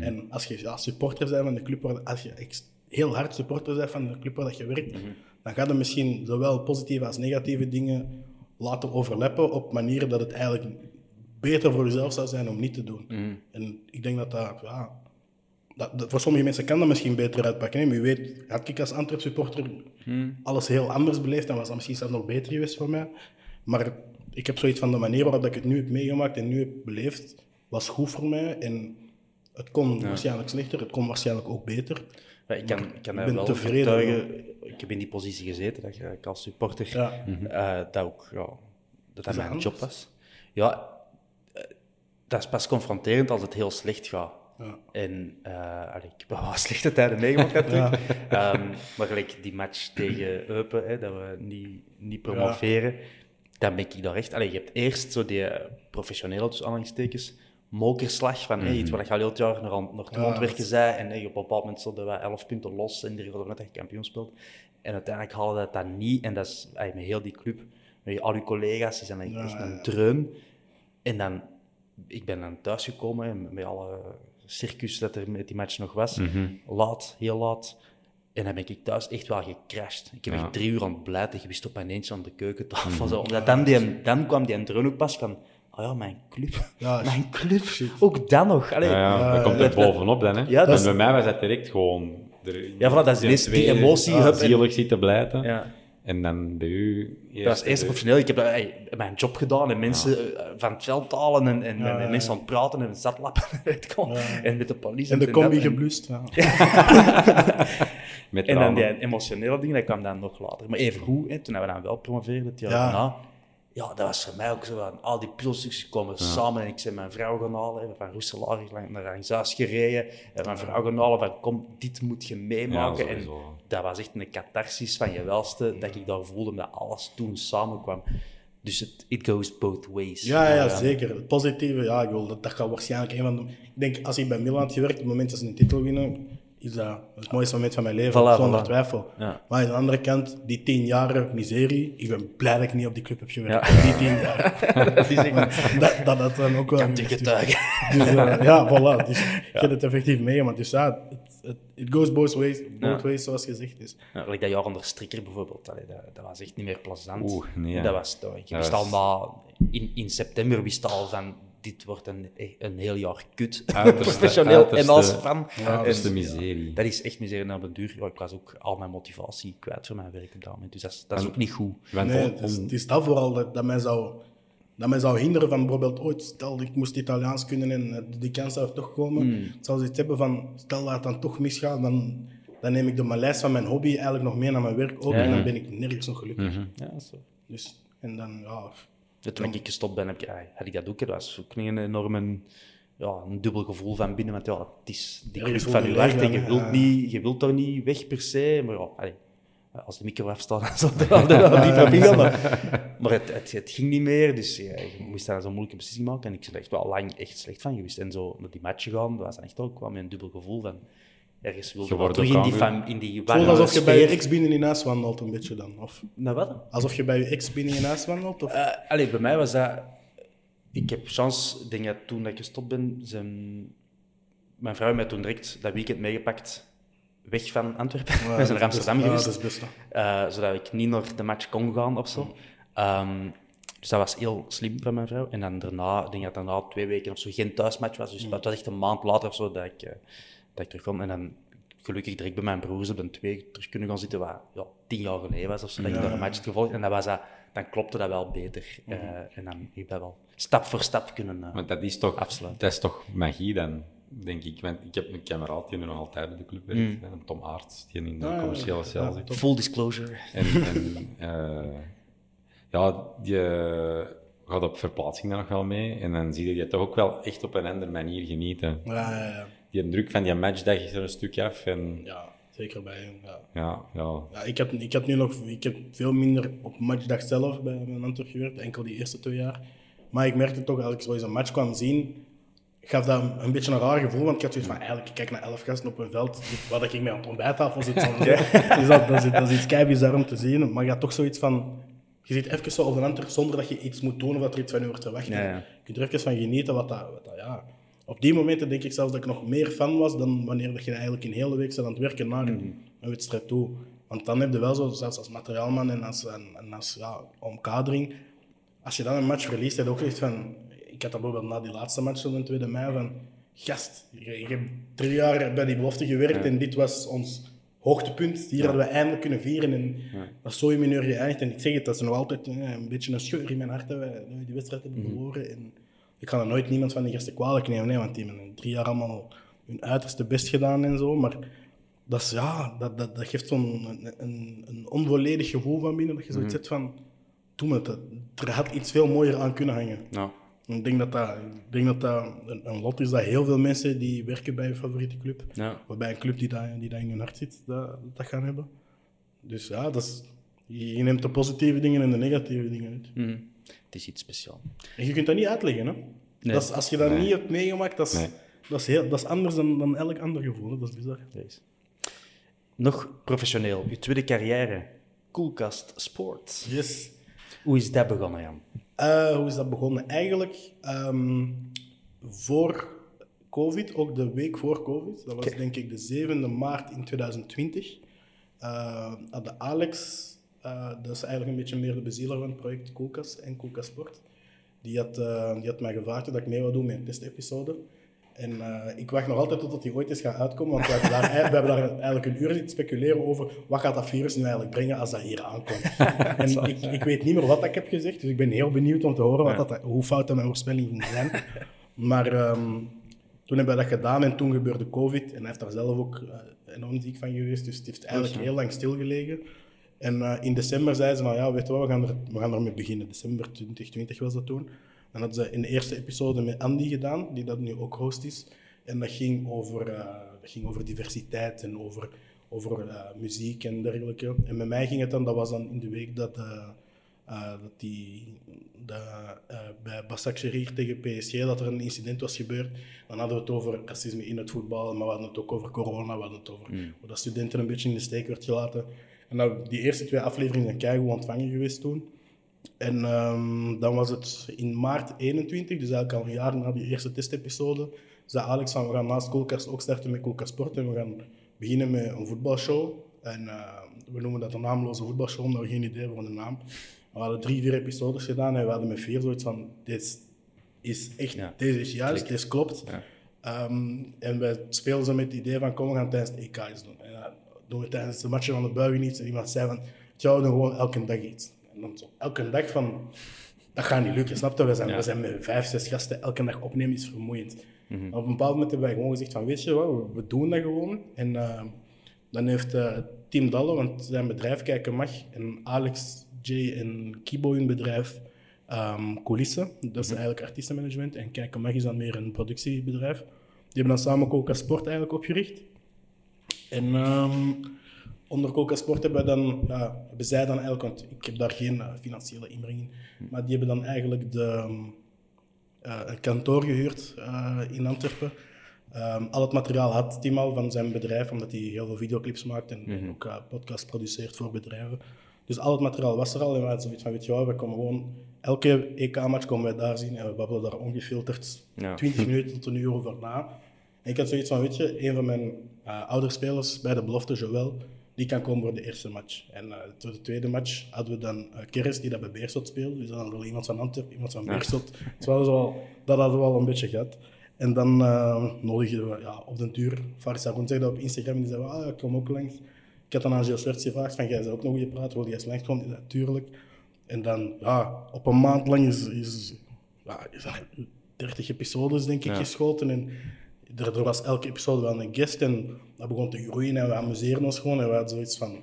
En als je ja, supporter bent van de club, waar, als je heel hard supporter bent van de club waar dat je werkt, dan gaat je misschien zowel positieve als negatieve dingen laten overlappen op manieren dat het eigenlijk beter voor jezelf zou zijn om niet te doen. En ik denk dat dat, ja, dat, dat- voor sommige mensen kan dat misschien beter uitpakken. Hè? Wie weet, had ik als Antwerp supporter alles heel anders beleefd, dan was dat misschien zelfs nog beter geweest voor mij. Maar ik heb zoiets van de manier waarop ik het nu heb meegemaakt en nu heb beleefd, was goed voor mij. En het kon waarschijnlijk slechter, het kon waarschijnlijk ook beter. Ja, ik kan, ik kan ik ben wel tevreden, vertuigen. Ik heb in die positie gezeten, dat ik als supporter, Ja. eh, dat ook, ja, dat dat mijn anders? job was. Ja, eh, dat is pas confronterend als het heel slecht gaat. Ja. En allee, ik heb wel slechte tijden meegemaakt natuurlijk. Ehm, maar gelijk die match tegen Eupen, hè, dat we niet, niet promoveren, dan ben ik daar echt... Allee, je hebt eerst zo die eh, professionele, dus aanhalingstekens, mokerslag van hey, iets wat je al heel het jaar naar, naar Ja, rondwerken zei. En hey, op een bepaald moment stonden we 11 punten los en die hadden net dat je kampioen speelt. En uiteindelijk haalde dat dat niet. En dat is allee, met heel die club, met al je collega's, die zijn eigenlijk echt een dreun. En dan, ik ben dan thuisgekomen en met alle circus dat er met die match nog was. Laat, heel laat. En dan ben ik thuis echt wel gecrashed. Ik heb Ja. echt drie uur aan het blijten geweest op mijn eentje aan de keukentafel. zo. Omdat dan, die, dan kwam die dreun ook pas van... Oh ja, mijn club. Ja, mijn club. Ook dan nog. Allee, ja, ja, dat komt er bovenop dan. Hè. Ja, dat en is- bij mij was dat direct gewoon... Er, Ja, voilà, dat is die emotie, en- zielig zitten blijten. Ja. En dan bij u... Dat was eerst professioneel. Ik heb dat, hey, mijn job gedaan en mensen eh, van het veld halen en, en mensen aan het praten en zatlappen wel. en met de politie. En de combi. En- geblust. Ja. Met En dan die emotionele dingen, dat kwam dan nog later. Maar even goed, hè, toen we dan wel promoveerden, het jaar daarna, ja, dat was voor mij ook zo van, al die puzzelstukjes komen samen en ik ben mijn vrouw gaan halen, hè, van Roeselaar lang naar Rangzaas gereden, en mijn vrouw gaan halen van, kom, dit moet je meemaken. Ja, en dat was echt een catharsis van je welste, dat ik daar voelde, dat alles toen samenkwam. Dus het it goes both ways. Ja, ja, zeker. Het positieve, ja, ik wil, dat, dat gaat waarschijnlijk een van de... Ik denk, als ik bij Milan had gewerkt, op het moment dat ze een titel winnen, is dat het mooiste moment van mijn leven, Voilà, zonder voilà. twijfel. Ja. Maar aan de andere kant, die tien jaren miserie, ik ben blij dat ik niet op die club heb gewerkt. Ja. Die tien jaar. dat dat, dan ook wel... Kan. Dus, eh, ja, voilà. Dus je hebt het effectief meegemaakt. Dus ja, it goes both ways, both Ja. ways, zoals gezegd is. Ja, like dat jaar onder Strikker bijvoorbeeld, allee, dat, dat was echt niet meer plezant. Oeh, nee, ja. Dat was, dat, ik wist was- al in, in september wist al van, dit wordt een, een heel jaar kut. Uiterste- Professioneel en uiterste- als fan. uiterste En, miserie. Dat is echt miserie naar de duur. Ja, ik was ook al mijn motivatie kwijt voor mijn werk op dat moment. Dus dat is, dat is ook niet goed. Nee, het is, on- het is dat vooral dat, dat, mij zou, dat mij zou hinderen van bijvoorbeeld ooit, stel ik moest Italiaans kunnen en eh, die kans zou er toch komen. Hmm. Ik zou zoiets hebben van, stel dat het dan toch misgaat, dan, dan neem ik de lijst van mijn hobby eigenlijk nog mee naar mijn werk ook en dan ben ik nergens nog gelukkig. Ja, dat is zo. Dus, en dan, ja, Ja, Toen ik gestopt ben, heb ik, ja, had ik dat ook. Dat was ook niet een enorme ja, een dubbel gevoel van binnen. Want ja, het is die club van je hart en je wilt, niet, je wilt er niet weg per se. Maar ja, allee, als de micro afstaat, dan zou het wel ingaan. Maar, maar het, het, het ging niet meer, dus ja, je moest daar zo'n moeilijke beslissing maken. En ik ben er echt wel lang echt slecht van geweest. En zo naar die match gegaan, dat was dan echt ook wel met een dubbel gevoel van... Ergens wilde wordt terug in die, fam, in die warme alsof je bij je ex binnen in huis wandelt, een beetje dan. Of Nou, wat? alsof je bij je ex binnen in huis wandelt. Of... Eh, allee, bij mij was dat... Ik heb chance, denk dat toen dat ik gestopt ben, zijn... mijn vrouw heeft mij toen direct dat weekend meegepakt weg van Antwerpen. Ja, We zijn naar dat Amsterdam best- ja, geweest, dat is best, hè. eh, zodat ik niet naar de match kon gaan of zo. Ehm, dus dat was heel slim van mijn vrouw. En dan daarna, ik denk dat daarna twee weken of zo geen thuismatch was. Dus het was echt een maand later of zo dat ik, eh, dat ik terug kon. En dan gelukkig direct bij mijn broers op de twee terug kunnen gaan zitten, wat ja, tien jaar geleden was of zo, dat ik daar een match had gevolgd. En dat was dat, dan klopte dat wel beter. Eh, en dan heb ik dat wel stap voor stap kunnen eh, Maar dat is toch, afsluiten. dat is toch magie dan, denk ik. Want ik heb een kameraad die nu nog altijd bij de club werkt, hè, Tom Aerts, die in de Ah, commerciële cel ja, zit. Full disclosure. En, en eh, ja, die eh, gaat op verplaatsing daar nog wel mee. En dan zie je die toch ook wel echt op een andere manier genieten. Ja, ja, ja. Die druk van die matchdag is er een stuk af. En ja, zeker bij hem. Ja. ja, ja. Ja, ik, had, ik had nu nog ik heb veel minder op matchdag zelf bij mijn Antwerp gewerkt, enkel die eerste twee jaar. Maar ik merkte toch, als ik zo eens een match kwam zien, gaf dat een, beetje een raar gevoel. Want ik had zoiets van, eigenlijk, ik kijk naar elf gasten op een veld, waar ik mee aan het ontbijttafel zit. dus dat, dat, is, dat is iets kei bizar om te zien. Maar je had toch zoiets van, je zit even zo op een Antwerp zonder dat je iets moet tonen wat er iets van je wordt verwacht. Ja, ja. Je kunt er even van genieten wat dat, wat dat ja. Op die momenten denk ik zelfs dat ik nog meer fan was dan wanneer dat je eigenlijk een hele week zit aan het werken naar een, een wedstrijd toe. Want dan heb je wel zo, zelfs als materiaalman en als, en, en als ja, omkadering, als je dan een match verliest, heb je ook zoiets van... Ik had dat bijvoorbeeld na die laatste match op de 2 mei van... Gast, je, je hebt drie jaar bij die belofte gewerkt en dit was ons hoogtepunt. Hier hadden we eindelijk kunnen vieren en dat is zo in mineur geëindigd. En ik zeg het, dat is nog altijd eh, een beetje een scheur in mijn hart dat we, die wedstrijd hebben verloren. En ik ga er nooit niemand van die gasten kwalijk nemen, nee, want die hebben drie jaar allemaal hun uiterste best gedaan en zo. Maar dat, is, ja, dat, dat, dat geeft zo'n een, een, een onvolledig gevoel van binnen, dat je zoiets hebt van... Doe dat. Er had iets veel mooier aan kunnen hangen. Nou, Ik denk dat dat, ik denk dat, dat een, een lot is dat heel veel mensen die werken bij hun favoriete club, Ja. of bij een club die dat, die in hun hart zit, dat, dat gaan hebben. Dus ja, dat is, je je neemt de positieve dingen en de negatieve dingen uit. mhm. Het is iets speciaals. En je kunt dat niet uitleggen. Hè? Dat is, als je dat Nee. niet hebt meegemaakt, dat is, Nee. dat is, heel, dat is anders dan, dan elk ander gevoel. hè. Dat is bizar. Nog professioneel, uw tweede carrière, Koelkast Sport. Yes. Hoe is dat begonnen, Jan? Eh, hoe is dat begonnen? Eigenlijk ehm, voor COVID, ook de week voor COVID, dat was denk ik de 7e maart in 2020, eh had de Alex, eh, dat is eigenlijk een beetje meer de bezieler van het project Koelkast en Koelkast Sport, die had, eh, die had mij gevraagd dat ik mee wil doen met een testepisode. En eh, ik wacht nog altijd totdat die ooit eens gaat uitkomen, want we hebben, daar, we hebben daar eigenlijk een uur zitten speculeren over wat gaat dat virus nu eigenlijk brengen als dat hier aankomt. en ik, ik weet niet meer wat ik heb gezegd, dus ik ben heel benieuwd om te horen wat dat, hoe fout dat mijn voorspelling ging zijn. Maar ehm, toen hebben we dat gedaan en toen gebeurde COVID en hij heeft daar zelf ook enorm ziek van geweest, dus het heeft eigenlijk heel lang stilgelegen. En eh, in december zeiden ze, nou ja, weet je wat, we gaan, er, we gaan ermee beginnen. December 2020 was dat toen. Dan hadden ze in de eerste episode met Andy gedaan, die dat nu ook host is. En dat ging over, eh, dat ging over diversiteit en over, over eh, muziek en dergelijke. En met mij ging het dan, dat was dan in de week dat, dat die, de, bij Basak Sherir tegen PSG, dat er een incident was gebeurd. Dan hadden we het over racisme in het voetbal, maar we hadden het ook over corona, we hadden het over hoe dat studenten een beetje in de steek werd gelaten. En nou, die eerste twee afleveringen zijn keigoed ontvangen geweest toen. En ehm, dan was het in maart 21, dus eigenlijk al een jaar na die eerste testepisode, zei Alex van we gaan naast Koelkast ook starten met Koelkast Sport en we gaan beginnen met een voetbalshow. En eh, we noemen dat een naamloze voetbalshow, omdat we geen idee hebben van de naam. We hadden drie, vier episodes gedaan en we hadden met vier zoiets van, dit is echt, Ja. deze is juist, dit klopt. Ja. Ehm, en wij speelden ze met het idee van, kom, we gaan tijdens de EK iets doen. En doen we tijdens de matchen van de buigen iets. En iemand zei van, ja, we doen gewoon elke dag iets. En dan zo, elke dag van, dat gaat niet lukken, snap je? We zijn, Ja. we zijn met vijf, zes gasten, elke dag opnemen is vermoeiend. Mhm. Op een bepaald moment hebben wij gewoon gezegd van, weet je wat, we, doen dat gewoon. En ehm, dan heeft eh, Team Dalle, want zijn bedrijf Kijken Mag, en Alex, Jay en Kibo hun bedrijf, Coulissen, dat is eigenlijk artiestenmanagement, en Kijken Mag is dan meer een productiebedrijf. Die hebben dan samen Coca Sport eigenlijk opgericht. En ehm, onder Coca Sport hebben, dan, ja, hebben zij dan eigenlijk, want ik heb daar geen eh, financiële inbreng in, maar die hebben dan eigenlijk de, ehm, eh, een kantoor gehuurd eh, in Antwerpen. Ehm, al het materiaal had Tim al van zijn bedrijf, omdat hij heel veel videoclips maakt en, en ook podcasts produceert voor bedrijven. Dus al het materiaal was er al en we hadden zoiets van, weet je wel, we komen gewoon elke EK-match komen wij daar zien en we babbelen daar ongefilterd Ja. 20 minuten tot een uur over na. Ik had zoiets van, weet je, een van mijn uh, oudere spelers bij de belofte, Joël, die kan komen voor de eerste match. En uh, voor de tweede match hadden we dan uh, Keres, die dat bij Beerschot speelde. Dus dan wel iemand van Antwerpen, iemand van Beerschot. Dus we hadden zo, dat hadden we al een beetje gehad. En dan uh, nodigden we ja, op den duur, Faris zei dat op Instagram, die zei, ah, ik kom ook langs. Ik had dan aan Gilles Swerts gevraagd, van, jij zou ook nog goede praten, wil jij eens langs komen? Natuurlijk. En dan, ja, op een maand lang is, is, ja, is er 30 episodes, denk ik, Ja. geschoten. En er, er was elke episode wel een guest en dat begon te groeien en we amuseren ons gewoon. En we hadden zoiets van,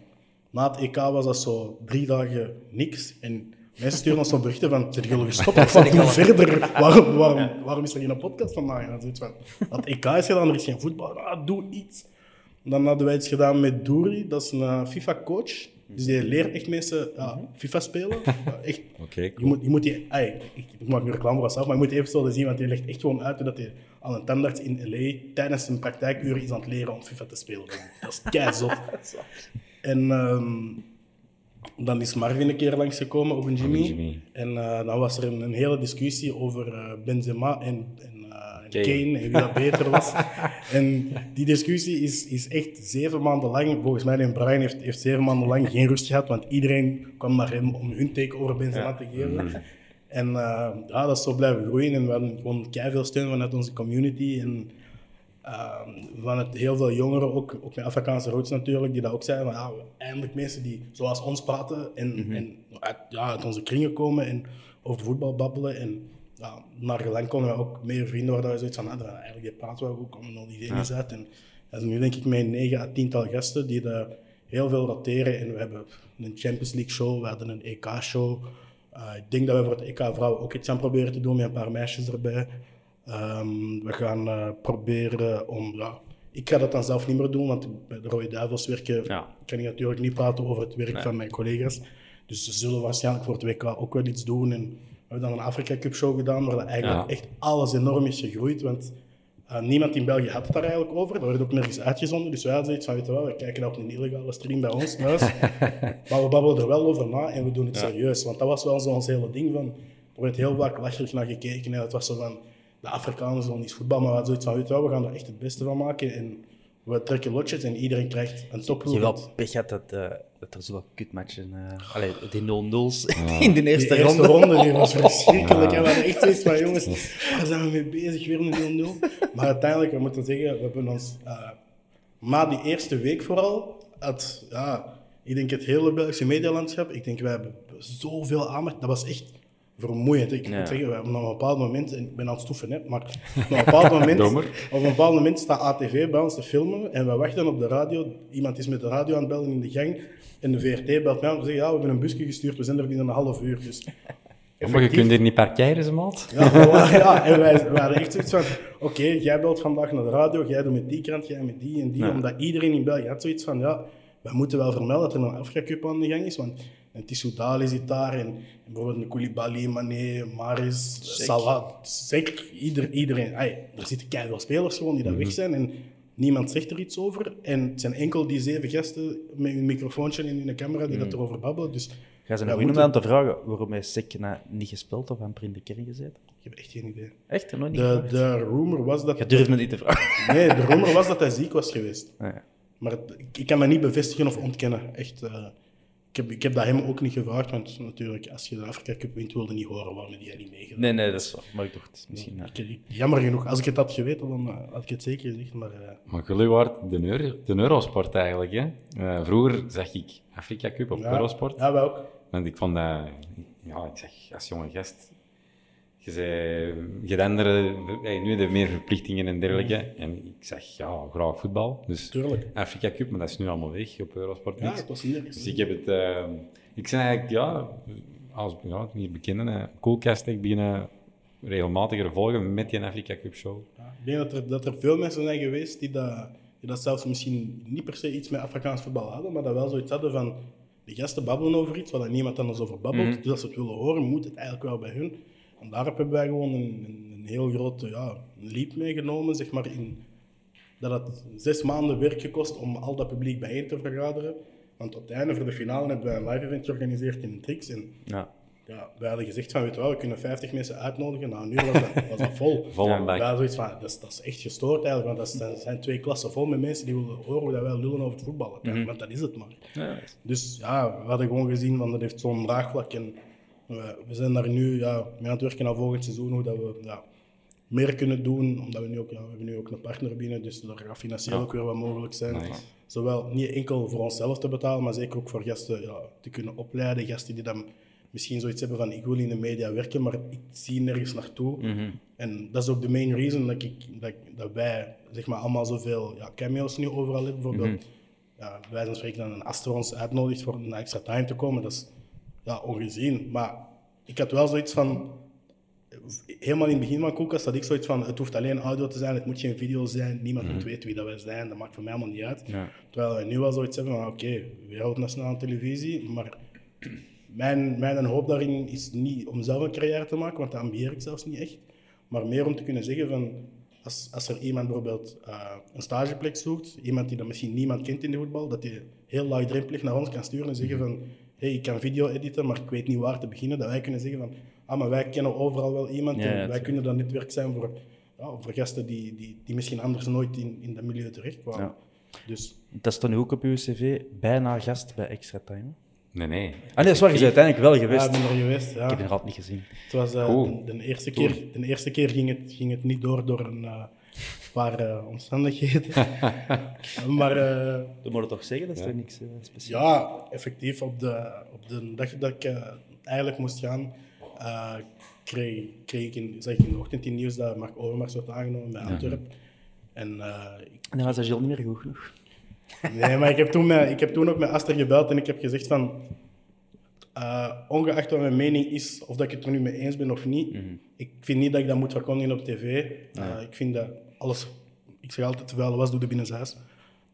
na het EK was dat zo drie dagen niks. En mensen sturen ons zo berichten van, zijn jullie gestopt of wat doen verder? Waarom, waarom, waarom is er geen podcast vandaag? En zoiets van, dat EK is gedaan, er is geen voetbal, ah, doe iets. Dan hadden wij iets gedaan met Douri, dat is een uh, FIFA-coach. Dus die leert echt mensen ja, FIFA spelen. Echt, Oké, je, moet, je moet die, ay, ik, ik maak nu reclame voor mezelf, maar je moet die episode zien, want die legt echt gewoon uit dat hij aan een tandarts in LA tijdens zijn praktijkuur is aan het leren om FIFA te spelen. Dat is keizot. en um, dan is Marvin een keer langsgekomen op een Jimmy. Jimmy. En uh, dan was er een, een, hele discussie over uh, Benzema en, en, uh, en Kane. Kane. en wie dat beter was. en die discussie is, is echt zeven maanden lang, volgens mij en Brian heeft, heeft zeven maanden lang geen rust gehad, want iedereen kwam naar hem om hun take over Benzema te geven. En uh, ja, dat is zo blijven groeien en we hadden gewoon veel steun vanuit onze community. En uh, vanuit heel veel jongeren, ook, ook met Afrikaanse roots natuurlijk, die dat ook zeiden van ja, eindelijk mensen die zoals ons praten en, mm -hmm. en uit, ja, uit onze kringen komen en over voetbal babbelen. En ja, naar gelang konden we ook meer vrienden waar we zoiets van hadden. Eigenlijk die praten we ook, komen al die dingen ja. uit. En dat is nu denk ik met negen à tiental gasten die daar heel veel roteren. En we hebben een Champions League show, we hadden een EK show. Uh, ik denk dat we voor het EK vrouwen ook iets gaan proberen te doen met een paar meisjes erbij. Um, we gaan uh, proberen om. Ja, ik ga dat dan zelf niet meer doen, want bij de Rode Duivels werken ja. kan ik natuurlijk niet praten over het werk nee. van mijn collega's. Dus ze zullen waarschijnlijk voor het WK ook wel iets doen. En we hebben dan een Afrika Cup show gedaan, waar eigenlijk ja. echt alles enorm is gegroeid. Want uh, niemand in België had het daar eigenlijk over. Dat werd ook nergens uitgezonden. Dus wij hadden zoiets van, weet je wel, we kijken op een illegale stream bij ons thuis. maar we babbelen er wel over na en we doen het ja. serieus. Want dat was wel zo ons hele ding van... Er werd heel vaak lacherig naar gekeken en het was zo van... De Afrikaners doen niet voetbal, maar we hadden zoiets van, weet je wel, we gaan er echt het beste van maken. En we trekken lotjes en iedereen krijgt een topploeg. Je wel pech had dat, uh, dat er zoveel kutmatchen... Uh, allee, die 0-0's ja. in de eerste, die ronde. eerste ronde. Die was verschrikkelijk. Ja. En we hadden echt zoiets van, jongens, waar zijn we mee bezig? Weer een 0-0. Maar uiteindelijk, we moeten zeggen, we hebben ons... Uh, na die eerste week vooral, had, ja, ik denk het hele Belgische medialandschap, ik denk, wij hebben zoveel aandacht. Dat was echt vermoeiend. Ik ja. moet zeggen, op een bepaald moment, en ik ben aan het stoeven, hè, maar op een bepaald moment, op een bepaald moment staat ATV bij ons te filmen en we wachten op de radio. Iemand is met de radio aan het bellen in de gang en de VRT belt mij om te zeggen, ja, we hebben een busje gestuurd, we zijn er binnen een half uur. Dus maar je kunt hier niet parkeren, ze maat. Ja, voilà, ja, en wij, hadden echt zoiets van, oké, okay, jij belt vandaag naar de radio, jij doet met die krant, jij met die en die, ja. omdat iedereen in België had zoiets van, ja, we moeten wel vermelden dat er een Afrika Cup aan de gang is, want en Tissou Dali zit daar, en, en bijvoorbeeld Koulibaly, Mané, Maris, Salah, zeker ieder, iedereen. Ay, er zitten keihard spelers gewoon die daar mm -hmm. weg zijn en niemand zegt er iets over. En het zijn enkel die zeven gasten met hun microfoontje en hun camera die mm. dat erover babbelen. Dus, Ga ze nog moeten... om aan te vragen waarom hij Sekna niet gespeeld of aan in de kern gezeten? Ik heb echt geen idee. Echt? Nog niet de, de rumor was dat... Je durft me niet te vragen. Nee, de rumor was dat hij ziek was geweest. Ah, ja. Maar het, ik, kan me niet bevestigen of ontkennen. Echt... Uh, ik heb, ik heb dat hem ook niet gevraagd, want natuurlijk, als je de Afrika Cup wint, wilde niet horen waarom die niet meegedaan. Nee, nee, dat is waar. Maar ik dacht, misschien... Ja. Ik, jammer genoeg. Als ik het had geweten, dan uh, had ik het zeker gezegd, maar... Uh... Maar jullie waren de, Euro, de Eurosport eigenlijk, hè? Uh, vroeger zag ik Afrika Cup op ja, Eurosport. Ja, wij ook. En ik vond dat... Ja, ik zeg, als jonge gast... Je zei, je andere, nu de meer verplichtingen en dergelijke. Mm. En ik zeg, ja, graag voetbal. Dus Tuurlijk. Afrika Cup, maar dat is nu allemaal weg op Eurosport. Ja, was niet Dus ik heb het... Uh, ik zei eigenlijk, ja, als ja, niet bekende, Coolcast, ik begin regelmatiger volgen met die Afrika Cup show. Ja, ik denk dat er, dat er veel mensen zijn geweest die dat, die dat zelfs misschien niet per se iets met Afrikaans voetbal hadden, maar dat wel zoiets hadden van, die gasten babbelen over iets waar niemand anders over babbelt. Mhm. Dus als ze het willen horen, moet het eigenlijk wel bij hun. En daarop hebben wij gewoon een, een, een heel grote ja, leap meegenomen, zeg maar, in dat het zes maanden werk gekost om al dat publiek bijeen te vergaderen. Want op het einde voor de finale hebben wij een live event georganiseerd in Trix. En Ja. ja, wij hadden gezegd van, weet je wel, we kunnen 50 mensen uitnodigen. Nou, nu was dat, was dat vol. Vol ja, wij hadden zoiets van, dat is, dat is echt gestoord eigenlijk. Want dat zijn, twee klassen vol met mensen die willen horen hoe dat wij lullen over het voetballen. Mhm. Want dat is het maar. Dus ja, we hadden gewoon gezien, van dat heeft zo'n draagvlak. En we, we zijn daar nu ja, mee aan het werken aan volgend seizoen, hoe dat we ja, meer kunnen doen. Omdat we nu ook, ja, we hebben nu ook een partner binnen, dus er gaat financieel ook weer wat mogelijk zijn. Nice. Zowel niet enkel voor onszelf te betalen, maar zeker ook voor gasten ja, te kunnen opleiden. Gasten die dan misschien zoiets hebben van ik wil in de media werken, maar ik zie nergens naartoe. En dat is ook de main reason dat, ik, dat, dat wij zeg maar, allemaal zoveel ja, cameo's nu overal hebben. Bijvoorbeeld, ja, bij wijze van spreken dan een Astro ons uitnodigt voor een extra time te komen. Dat is ja, ongezien. Maar ik had wel zoiets van, helemaal in het begin van Koelkast had ik zoiets van, het hoeft alleen audio te zijn, het moet geen video zijn, niemand moet weten wie dat wij zijn, dat maakt voor mij helemaal niet uit. Terwijl we nu wel zoiets hebben van, oké, wereldnationale televisie, maar mijn, mijn hoop daarin is niet om zelf een carrière te maken, want dat ambieer ik zelfs niet echt, maar meer om te kunnen zeggen van, als, als er iemand bijvoorbeeld eh, een stageplek zoekt, iemand die dat misschien niemand kent in de voetbal, dat hij heel laagdrempelig naar ons kan sturen en zeggen van, hey, ik kan video editen, maar ik weet niet waar te beginnen. Dat wij kunnen zeggen van, ah, maar wij kennen overal wel iemand Ja, en ja, wij tuurlijk. kunnen dat netwerk zijn voor, ja, voor gasten die, die, die misschien anders nooit in, in dat milieu terechtkwamen. Ja. Dus Dat stond nu ook op uw cv, bijna gast bij Extra Time. Nee, nee. Ah nee, dat is waar, je bent uiteindelijk wel ja, geweest. ik ben er geweest. Ja. Ik heb je nog altijd niet gezien. Het was, eh, Cool. de, de eerste keer, de eerste keer ging, het, ging het niet door door een eh, paar eh, omstandigheden. maar eh, Dat moet je toch zeggen, dat is toch niks uh, speciaals? ja, effectief op de, op de dag dat ik eh, eigenlijk moest gaan, eh, kreeg, kreeg ik in, zag ik in de ochtend in het nieuws dat Mark Overmars werd aangenomen bij Antwerpen. En eh, ik En dan was dat Gilles niet meer goed genoeg. Nee, maar ik heb, toen met, ik heb toen ook met Aster gebeld en ik heb gezegd van... eh, ongeacht wat mijn mening is, of dat ik het er nu mee eens ben of niet, ik vind niet dat ik dat moet verkondigen op tv. Eh, ik vind dat alles... Ik zeg altijd, terwijl was, doe de binnenshuis.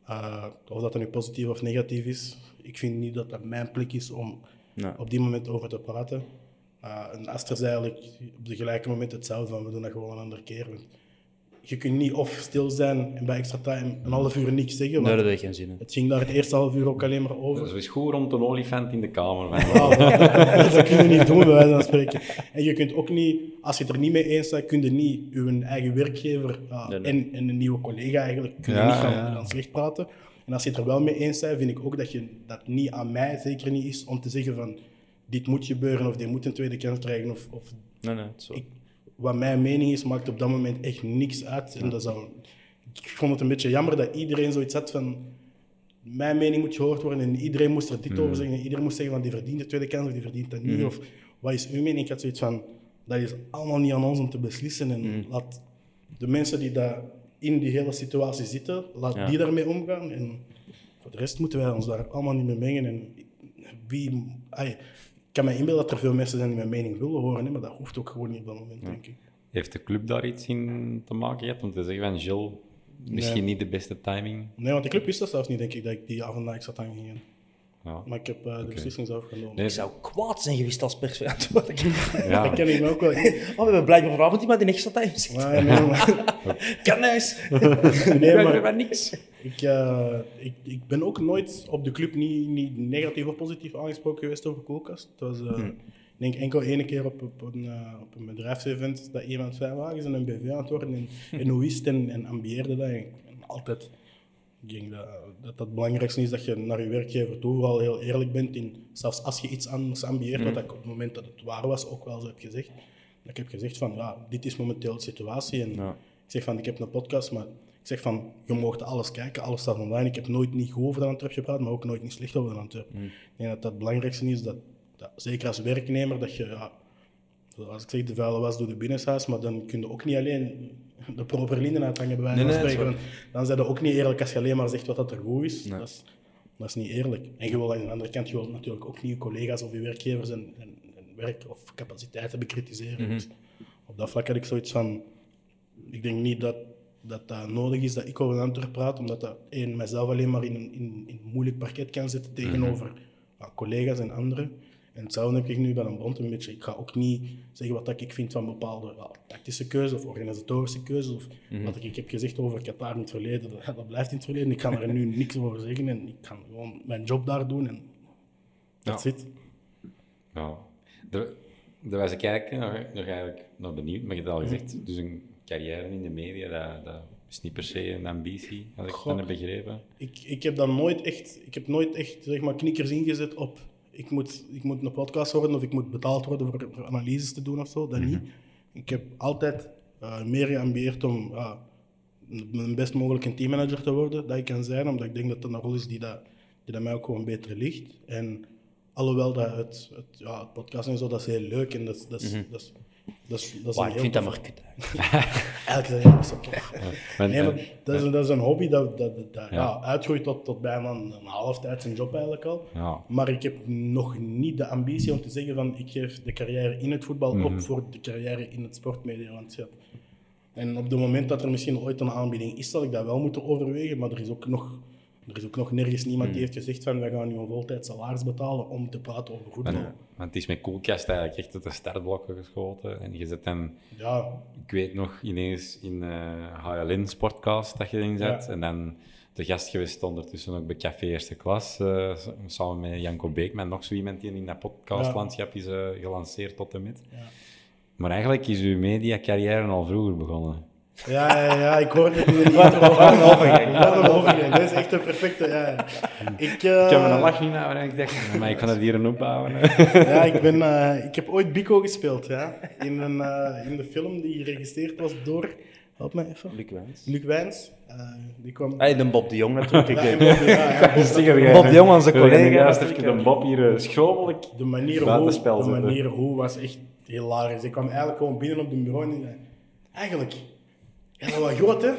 Uh, of dat dan nu positief of negatief is. Ik vind niet dat dat mijn plek is om Nee. op die moment over te praten. Uh, en Aster zei eigenlijk op de gelijke moment hetzelfde, van we doen dat gewoon een andere keer. Je kunt niet of stil zijn en bij extra time een half uur niks zeggen. Nee, dat heeft geen zin. hè. het ging daar het eerste half uur ook alleen maar over. is goed rond een olifant in de kamer. man. Ja, dat kun je niet doen, bij wijze van spreken. En je kunt ook niet, als je het er niet mee eens bent, kun je niet je eigen werkgever ja, Nee, nee. En, en een nieuwe collega eigenlijk kun je Ja, niet gaan, ja. gaan slecht praten. En als je het er wel mee eens bent, vind ik ook dat je dat niet aan mij zeker niet is om te zeggen van dit moet gebeuren of dit moet een tweede kans krijgen. Of, of Nee, nee, zo. ik, wat mijn mening is, maakt op dat moment echt niks uit. En dat zou, ik vond het een beetje jammer dat iedereen zoiets had van... Mijn mening moet gehoord worden en iedereen moest er dit over zeggen. Iedereen moest zeggen van die verdient de tweede kans of die verdient dat niet. Of wat is uw mening? Ik had zoiets van, dat is allemaal niet aan ons om te beslissen. En laat de mensen die daar in die hele situatie zitten, laat Ja. die daarmee omgaan. En voor de rest moeten wij ons daar allemaal niet mee mengen. En wie, ik kan me inbeelden dat er veel mensen zijn die mijn mening willen horen, hè, maar dat hoeft ook gewoon niet op dat moment, denk ik. Heeft de club daar iets in te maken gehad? Om te zeggen van Gilles, misschien Nee. niet de beste timing. Nee, want de club wist dat zelfs niet, denk ik, dat ik die avond naar extra time ging. Ja. Maar ik heb eh, de beslissing zelf genomen. Nee, Ik zou kwaad zijn geweest als persverantwoordelijk. Ja. Dat ken ik me ook wel. Oh, we hebben blijkbaar vanavond iemand in extra time zit. Maar, nee, maar, Kan huis. nee, maar maar niks. ik, eh, ik, ik ben ook nooit op de club niet, niet negatief of positief aangesproken geweest over Koelkast. Het was, eh, ik denk enkel ene keer op, op, een, op een bedrijfsevent dat iemand zei, waar is een BV aan het worden en, en hoe is het en, en ambieerde dat. En, en altijd, ik denk dat, dat het belangrijkste is dat je naar je werkgever toe vooral heel eerlijk bent. In, zelfs als je iets anders ambieert, wat ik op het moment dat het waar was ook wel zo heb gezegd. Dat ik heb gezegd van, ja, dit is momenteel de situatie. En Ja. ik zeg van, ik heb een podcast, maar ik zeg van, je mag alles kijken, alles staat online. Ik heb nooit niet goed over de Antwerp gepraat, maar ook nooit niet slecht over de Antwerp. Ik denk dat dat het belangrijkste is, dat, dat zeker als werknemer, dat je, ja, zoals ik zeg, de vuile was door de binnenshuis, maar dan kun je ook niet alleen de proper linnen uithangen, bij wijze van nee, spreken. Dan zijn dat ook niet eerlijk als je alleen maar zegt wat dat er goed is. Dat is. Dat is niet eerlijk. En je wil aan de andere kant je wil natuurlijk ook niet je collega's of je werkgevers en, en, en werk of capaciteiten bekritiseren. Dus op dat vlak had ik zoiets van, ik denk niet dat dat dat nodig is dat ik over Antwerpen praat, omdat dat één, mijzelf alleen maar in een, in, in een moeilijk parket kan zetten tegenover ja, collega's en anderen. En hetzelfde heb ik nu bij een bond een beetje. Ik ga ook niet zeggen wat ik vind van bepaalde ja, tactische keuzes of organisatorische keuzes. Of wat ik heb gezegd over Qatar in het verleden, dat, dat blijft in het verleden. Ik kan er nu niks over zeggen en ik kan gewoon mijn job daar doen en dat zit. Ja. Daar, daar was ik eigenlijk nog, nog, eigenlijk nog benieuwd, maar je hebt al gezegd, dus een carrière in de media, dat, dat is niet per se een ambitie, had ik Goh. dan heb begrepen. Ik, ik heb dan nooit echt, ik heb nooit echt zeg maar, knikkers ingezet op. Ik moet, ik moet een podcast horen of ik moet betaald worden voor, voor analyses te doen of zo. Dat niet. Ik heb altijd eh, meer geambieerd om ja, een best mogelijk een teammanager te worden dat ik kan zijn, omdat ik denk dat dat een rol is die, dat, die dat mij ook gewoon beter ligt. En alhoewel dat het, het, ja, het podcast en zo, dat is heel leuk en dat dat dat is, dat is, dat is ik vind dat maar kut. Eigenlijk is dat. Maar, Nee, maar dat, is, dat is een hobby dat, dat, dat, dat, Ja. ja. uitgroeit tot, tot bijna een, een halftijdse job eigenlijk al. Ja. Maar ik heb nog niet de ambitie om te zeggen van ik geef de carrière in het voetbal Mhm. op voor de carrière in het sportmedialandschap. En op het moment dat er misschien ooit een aanbieding is, zal ik dat wel moeten overwegen. Maar er is ook nog, er is ook nog nergens niemand die heeft gezegd van wij gaan nu een voltijd salaris betalen om te praten over voetbal. want, want het is met Coolcast eigenlijk echt uit de startblokken geschoten. En je zet dan, Ja, ik weet nog, ineens in eh HLN Sportcast dat je erin zet. Ja. En dan de gast geweest ondertussen ook bij Café Eerste Klas, eh, samen met Janko Beekman, nog zo iemand die in dat podcastlandschap is eh, gelanceerd tot en met. Maar eigenlijk is uw mediacarrière al vroeger begonnen. Ja, ja, ja, ik hoorde het in de intro. Wat een overgang. Wat een overgang. Dat is echt een perfecte... Ja. Ik, eh, Ik heb er een lach niet naar, maar ik dacht, maar ik kan het hier een opbouwen. Ja, ik, ben, eh, ik heb ooit Bico gespeeld, ja. In, een, eh, in de film die geregisseerd was door... Help mij even. Luc Wijns. Luc Wijns. Eh, die kwam... Hey, de Bob de Jong natuurlijk. Ik Bob, ja, ja, Bob, dat- Bob de Jong, onze collega. De Bob hier eh, schromelijk de manier hoe, de manier hoe was echt hilarisch. Ik kwam eigenlijk gewoon binnen op de bureau en. Eigenlijk, ja, dat was groot, hè?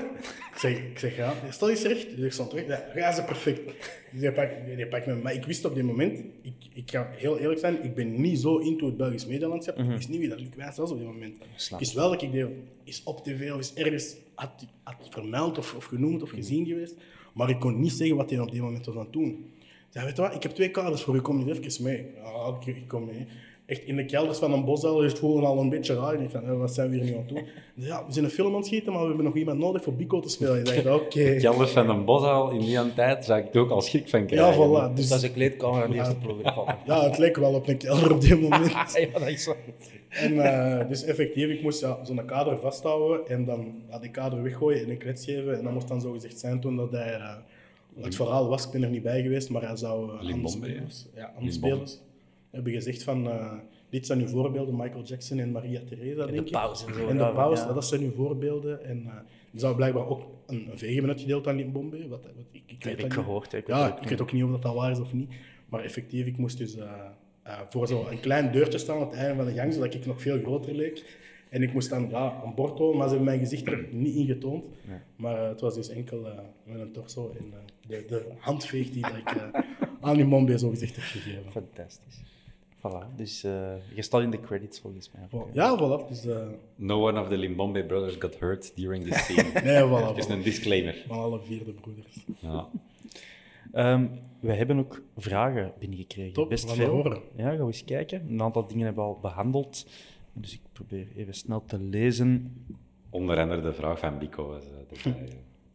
Ik zeg, ik zeg ja, stel eens recht. Ik stond terug. Ja, ja, is perfect. Dus die pakt, die pakt me. Maar ik wist op dit moment, ik, ik ga heel eerlijk zijn, ik ben niet zo into het Belgisch medialandschap. Ik wist niet wie dat Luc Wijns was op dit moment. Ik wist wel dat ik die is op tv of is ergens had, had vermeld of, of genoemd of gezien geweest. Maar ik kon niet zeggen wat hij op dit moment was aan het doen. Ik zei, weet je wat, ik heb twee kaders voor u, kom niet even mee. Ja, ik, ik kom mee. Echt in de kelders van een bosdel is het gewoon al een beetje raar. Ik dacht van, eh, wat zijn we hier nu aan het zei, Ja, we zijn een film aan het schieten, maar we hebben nog iemand nodig voor Bico te spelen. Ik dacht, oké. Kelders van een boshaal in die tijd zou ik er ook al schrik van Ja, krijgen. voilà. Dus Dus, dat is een kleedkamer aan de eerste proeven. ja, het leek wel op een kelder op dit moment. Ja, dat is zo. En eh, dus effectief, ik moest ja, zo'n kader vasthouden en dan ja, die kader weggooien en een klets geven. En dat moest dan zo gezegd zijn toen dat hij... eh, het verhaal was, ik ben er niet bij geweest, maar hij zou uh, Limbombe, spelers, ja, Limbombe. spelers hebben gezegd van... eh, dit zijn uw voorbeelden, Michael Jackson en Maria Theresa, denk ik. pauze en zo, En de pauze, ja. dat zijn uw voorbeelden. En eh er zou blijkbaar ook een, een hebben uitgedeeld aan Limbombe. Wat, wat, ik, ik weet heb ik gehoord, hè. Ik ja, ook ik niet. weet ook niet of dat, dat waar is of niet. Maar effectief, ik moest dus eh, eh, voor zo'n klein deurtje staan aan het einde van de gang, zodat ik nog veel groter leek. En ik moest dan ja, een bord houden, maar ze hebben mijn gezicht er niet in getoond. Maar het was dus enkel met een torso en de, de handveeg die dat ik aan Limbombe zo gezegd heb gegeven. Fantastisch. Voilà, dus eh, je staat in de credits volgens mij. Ja, voilà. Dus, eh, No one of the Limbombe brothers got hurt during this scene. nee, voilà. Just voilà. een disclaimer. Van alle vier de broeders. Ja. Ehm, we hebben ook vragen binnengekregen. Top, Best veel. horen. Ja, gaan we eens kijken. Een aantal dingen hebben we al behandeld. Dus ik probeer even snel te lezen. Onder andere de vraag van Bico was eh.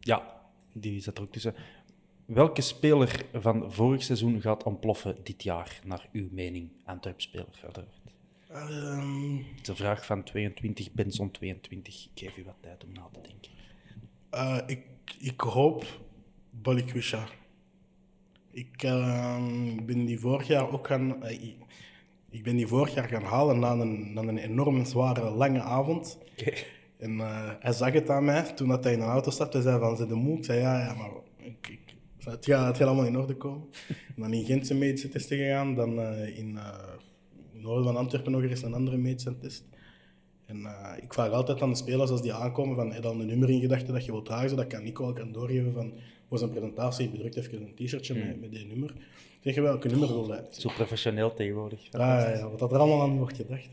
Ja, die zat er ook tussen. Welke speler van vorig seizoen gaat ontploffen dit jaar, naar uw mening? Antwerp-speler, uiteraard. Ehm, Het is een vraag van 22, Benson 22. Ik geef u wat tijd om na te denken. eh, ik, ik hoop Balikwisha. Ik ehm, ben die vorig jaar ook gaan... eh, ik, ben die vorig jaar gaan halen na een, na een enorm zware, lange avond. En eh, hij zag het aan mij toen dat hij in de auto stapte. Hij zei van, ze de moe? Ik zei, ja, ja, maar ik, het, gaat, het gaat allemaal in orde komen. En dan in Gent zijn medische testen gegaan. Dan eh, in eh noorden van Antwerpen nog eens een andere medische test. En eh, ik vraag altijd aan de spelers als die aankomen van, heb je dan een nummer in gedachten dat je wilt dragen, zodat ik aan Nico al kan doorgeven van, voor zijn presentatie bedrukt even een t-shirtje met, met die nummer. Zeg je welke nummer wil hij? Zo professioneel tegenwoordig. Ah, Ja, ja, wat dat er allemaal aan wordt gedacht.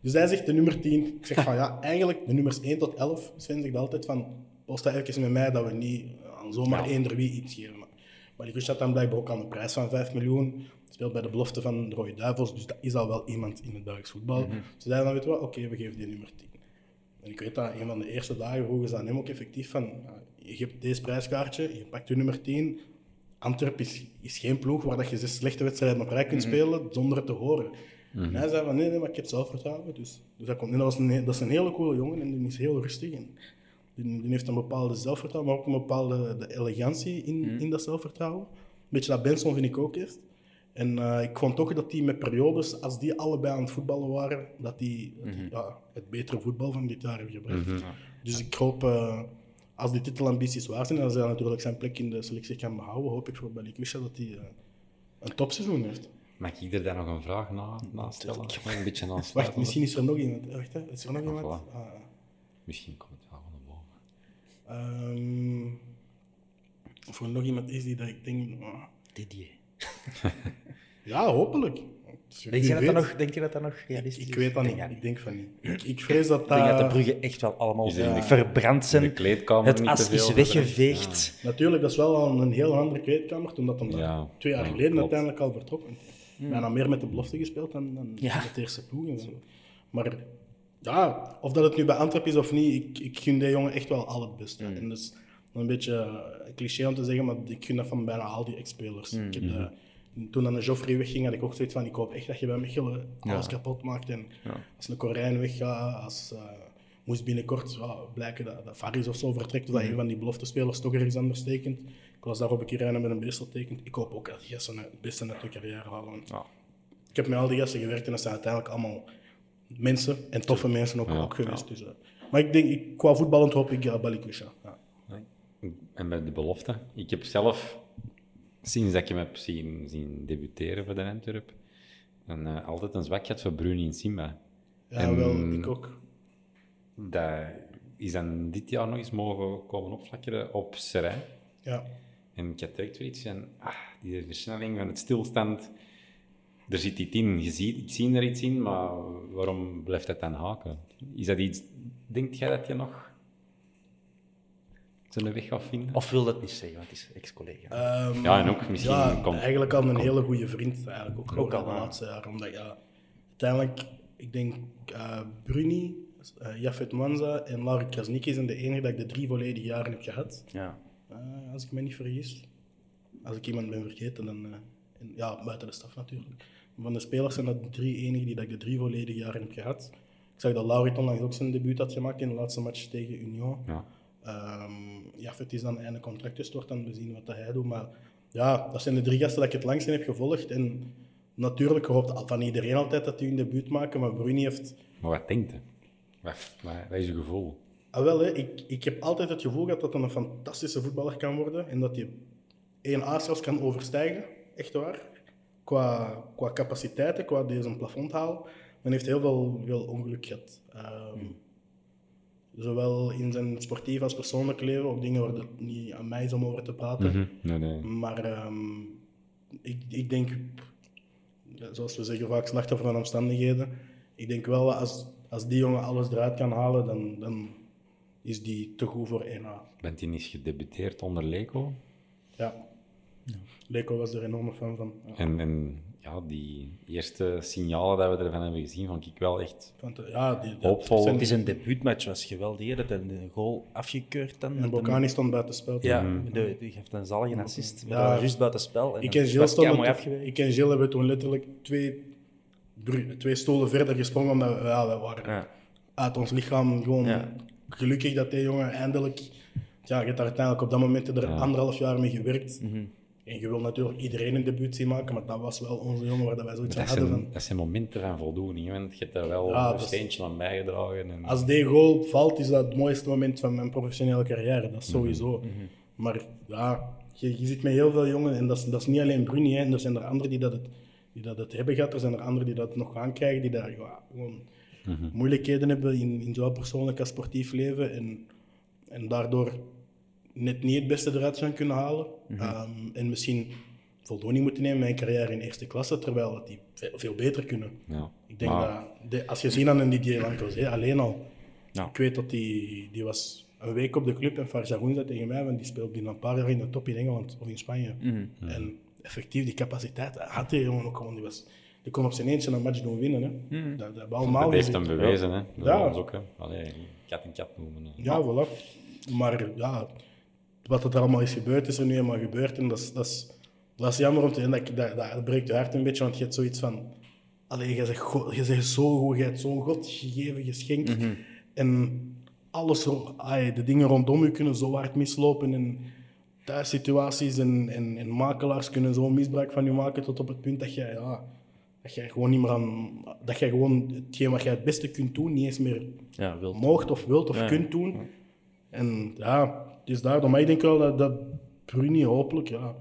Dus hij zegt de nummer 10. Ik zeg van ja, eigenlijk de nummers 1 tot 11. Sven zegt altijd van post dat even met mij dat we niet aan zomaar eender wie iets geven. Maar Malikus had dan blijkbaar ook aan een prijs van 5 miljoen. Speelt bij de belofte van de Rode Duivels, dus dat is al wel iemand in het Belgisch voetbal. Mhm. Ze zeiden dan, weet je wat, oké, we geven die nummer 10. En ik weet dat een van de eerste dagen vroegen ze aan hem ook effectief van, ja, je hebt deze prijskaartje, je pakt je nummer 10. Antwerp is, is geen ploeg waar dat je zes slechte wedstrijden op rij kunt Mhm. spelen zonder het te horen. En hij zei van, nee, nee, maar ik heb zelfvertrouwen. Dus, dus dat, komt, en dat, was een, dat is een hele coole jongen en die is heel rustig. En die, die heeft een bepaalde zelfvertrouwen, maar ook een bepaalde de elegantie in, Mhm. in dat zelfvertrouwen. Een beetje dat Benson vind ik ook heeft. En eh, ik vond toch dat die met periodes, als die allebei aan het voetballen waren, dat die, Mhm. ja, het betere voetbal van dit jaar hebben gebracht. Mhm. Dus ik hoop, eh, als die titelambities waar zijn en als hij natuurlijk zijn plek in de selectie kan behouden, hoop ik voor Balikwisha dat hij eh, een topseizoen heeft. Mag ik er daar nog een vraag na, na stellen? Een beetje. Wacht, misschien is er nog iemand. Wacht, hè. is er nog iemand? voilà. Ah, Misschien komt het wel van de boven. Ehm, of er nog iemand is die dat ik denk... ah, Didier. ja, hopelijk. Denk je, dat dat nog, denk je dat dat nog realistisch Ik is? weet dat Denk niet. dat Ik denk van niet. Ik, ik vrees dat Ik denk dat de dat... bruggen echt wel allemaal er verbrand zijn. de kleedkamer het niet as is weggeveegd. Natuurlijk, dat is wel al een heel andere kleedkamer, toen dat hem Ja, twee jaar ja, geleden klopt. uiteindelijk al vertrok. Want Bijna meer met de belofte gespeeld dan, dan Ja. met de eerste ploeg. en zo. Maar ja, of dat het nu bij Antwerp is of niet, ik, ik gun die jongen echt wel al het beste. En dat is een beetje eh, cliché om te zeggen, maar ik gun dat van bijna al die ex-spelers. Ik heb dat- toen dan een Joffrey wegging, had ik ook zoiets van, ik hoop echt dat je bij Mechelen alles kapot maakt. En als een Korijn weggaat, als... eh, moest binnenkort ja, blijken dat, dat Faris of zo vertrekt, of dat een van die beloftespelers toch ergens anders tekent. Ik was daarop een keer rijden met een Beersel tekent. Ik hoop ook dat die gasten het beste uit hun carrière halen. Ik heb met al die gasten gewerkt en dat zijn uiteindelijk allemaal mensen en toffe mensen ook, ook geweest. Dus, eh, maar ik denk, ik, qua voetballend hoop ik. Ja. En met de belofte. Ik heb zelf, sinds dat ik hem heb zien, zien debuteren voor de Antwerp, een, eh, altijd een zwak gehad voor Bruni en Simba. Ja, En wel, ik ook. Dat is dan dit jaar nog eens mogen komen opflakkeren op Serij. Ja. En ik had direct zoiets van, ah, die versnelling van het stilstand, er zit iets in. Je ziet, ik zie er iets in, maar waarom blijft dat dan haken? Is dat iets, denkt jij dat je nog zijn weg gaat vinden? Of wil dat niet zeggen, want het is ex-collega. Ehm, Ja, en ook misschien Ja, komt- eigenlijk al een hele goede vriend. Eigenlijk ook, Ook al, de laatste jaren. Omdat ja, uiteindelijk, ik denk eh Bruni, eh Jafet Manza en Laura Krasniki zijn de enige dat ik de drie volledige jaren heb gehad. ja. Eh, als ik me niet vergis. Als ik iemand ben vergeten, dan... eh, en, ja, buiten de staf natuurlijk. Van de spelers zijn dat de drie enige die dat ik de drie volledige jaren heb gehad. Ik zag dat Laurit onlangs ook zijn debuut had gemaakt in de laatste match tegen Union. Ja. Ehm Jafet is dan einde contract gestort en we zien wat dat hij doet. Maar ja, dat zijn de drie gasten dat ik het langst in heb gevolgd. En natuurlijk hoopt van iedereen altijd dat die hun debuut maken, maar Bruni heeft... Maar wat denkt je? Wat, wat, wat is je gevoel? Ah, wel, hè, ik, ik heb altijd het gevoel gehad dat hij een fantastische voetballer kan worden en dat hij 1A zelfs kan overstijgen, echt waar. Qua, qua capaciteiten, qua deze plafond haal. Men heeft heel veel, veel ongeluk gehad. Ehm, Zowel in zijn sportief als persoonlijk leven, ook dingen waar het niet aan mij is om over te praten. Nee, nee. Maar ehm, ik, ik denk, zoals we zeggen vaak, slachtoffer van omstandigheden. Ik denk wel, als, als die jongen alles eruit kan halen, dan, dan is die te goed voor 1A. Bent hij niet gedebuteerd onder Leco? Ja. Leco was er enorm fan van. Ja. En, en ja, die eerste signalen dat we ervan hebben gezien, vond ik wel echt Want, eh, ja, die, die- hoopvol. zijn- Het is een debuutmatch, was geweldig. Dat hij de goal afgekeurd dan. En Bocani stond buiten spel. Ja, de, die geeft een zalige assist. Ja. dat was juist buiten spel. En Ik en Gilles, mooi afgewerkt. ik en Gilles hebben toen letterlijk twee, twee stoelen verder gesprongen, omdat we, ja, we waren Ja. uit ons lichaam gewoon Ja. gelukkig dat die jongen eindelijk... Ja, je hebt daar uiteindelijk op dat moment er anderhalf jaar mee gewerkt. Mhm. En je wil natuurlijk iedereen een debuut zien maken, maar dat was wel onze jongen waar dat wij zoiets aan hadden van... dat zijn momenten van voldoening, want je hebt daar wel Ja, een steentje aan bijgedragen. En... Als die goal valt, is dat het mooiste moment van mijn professionele carrière. Dat is Mhm. sowieso. Maar ja, je, je zit met heel veel jongen, en dat is, dat is niet alleen Bruni, hè. er zijn er anderen die dat, het, die dat het hebben gehad, er zijn er anderen die dat nog gaan krijgen, die daar ja, gewoon moeilijkheden hebben in, in zowel persoonlijk als sportief leven. En, en daardoor net niet het beste eruit zijn kunnen halen. Ehm, en misschien voldoening moeten nemen met een carrière in eerste klasse, terwijl dat die veel, veel beter kunnen. Ja. Ik denk Maar- dat, de, als je ziet aan een Didier Lankos, hè, alleen al. Ja. Ik weet dat die, die was een week op de club en Farjaroen zei tegen mij, want die speelt binnen een paar jaar in de top in Engeland of in Spanje. En effectief, die capaciteit had hij jongen ook gewoon. Die, was, die kon op zijn eentje een match doen winnen. Hè. Dat, dat hebben we allemaal Dat heeft hem bewezen, hè. Dat Ja. ja. ons ook, hè. Allee, kat en kat noemen. hè. Ja, voilà. Maar ja, wat er allemaal is gebeurd, is er nu helemaal gebeurd. En dat is, dat is, dat is jammer om te zien. Dat, dat, dat breekt je hart een beetje, want je hebt zoiets van... Allee, je zegt, je zegt zo goed, je hebt zo'n God gegeven geschenk. En alles, de dingen rondom je kunnen zo hard mislopen. En thuissituaties en, en, en makelaars kunnen zo misbruik van je maken tot op het punt dat jij... Ja, dat jij gewoon niet meer aan... Dat jij gewoon hetgeen wat jij het beste kunt doen, niet eens meer Ja, wilt. moogt of wilt of Ja. kunt doen. En ja, is daarom. Maar ik denk wel dat, dat Bruni hopelijk, ja.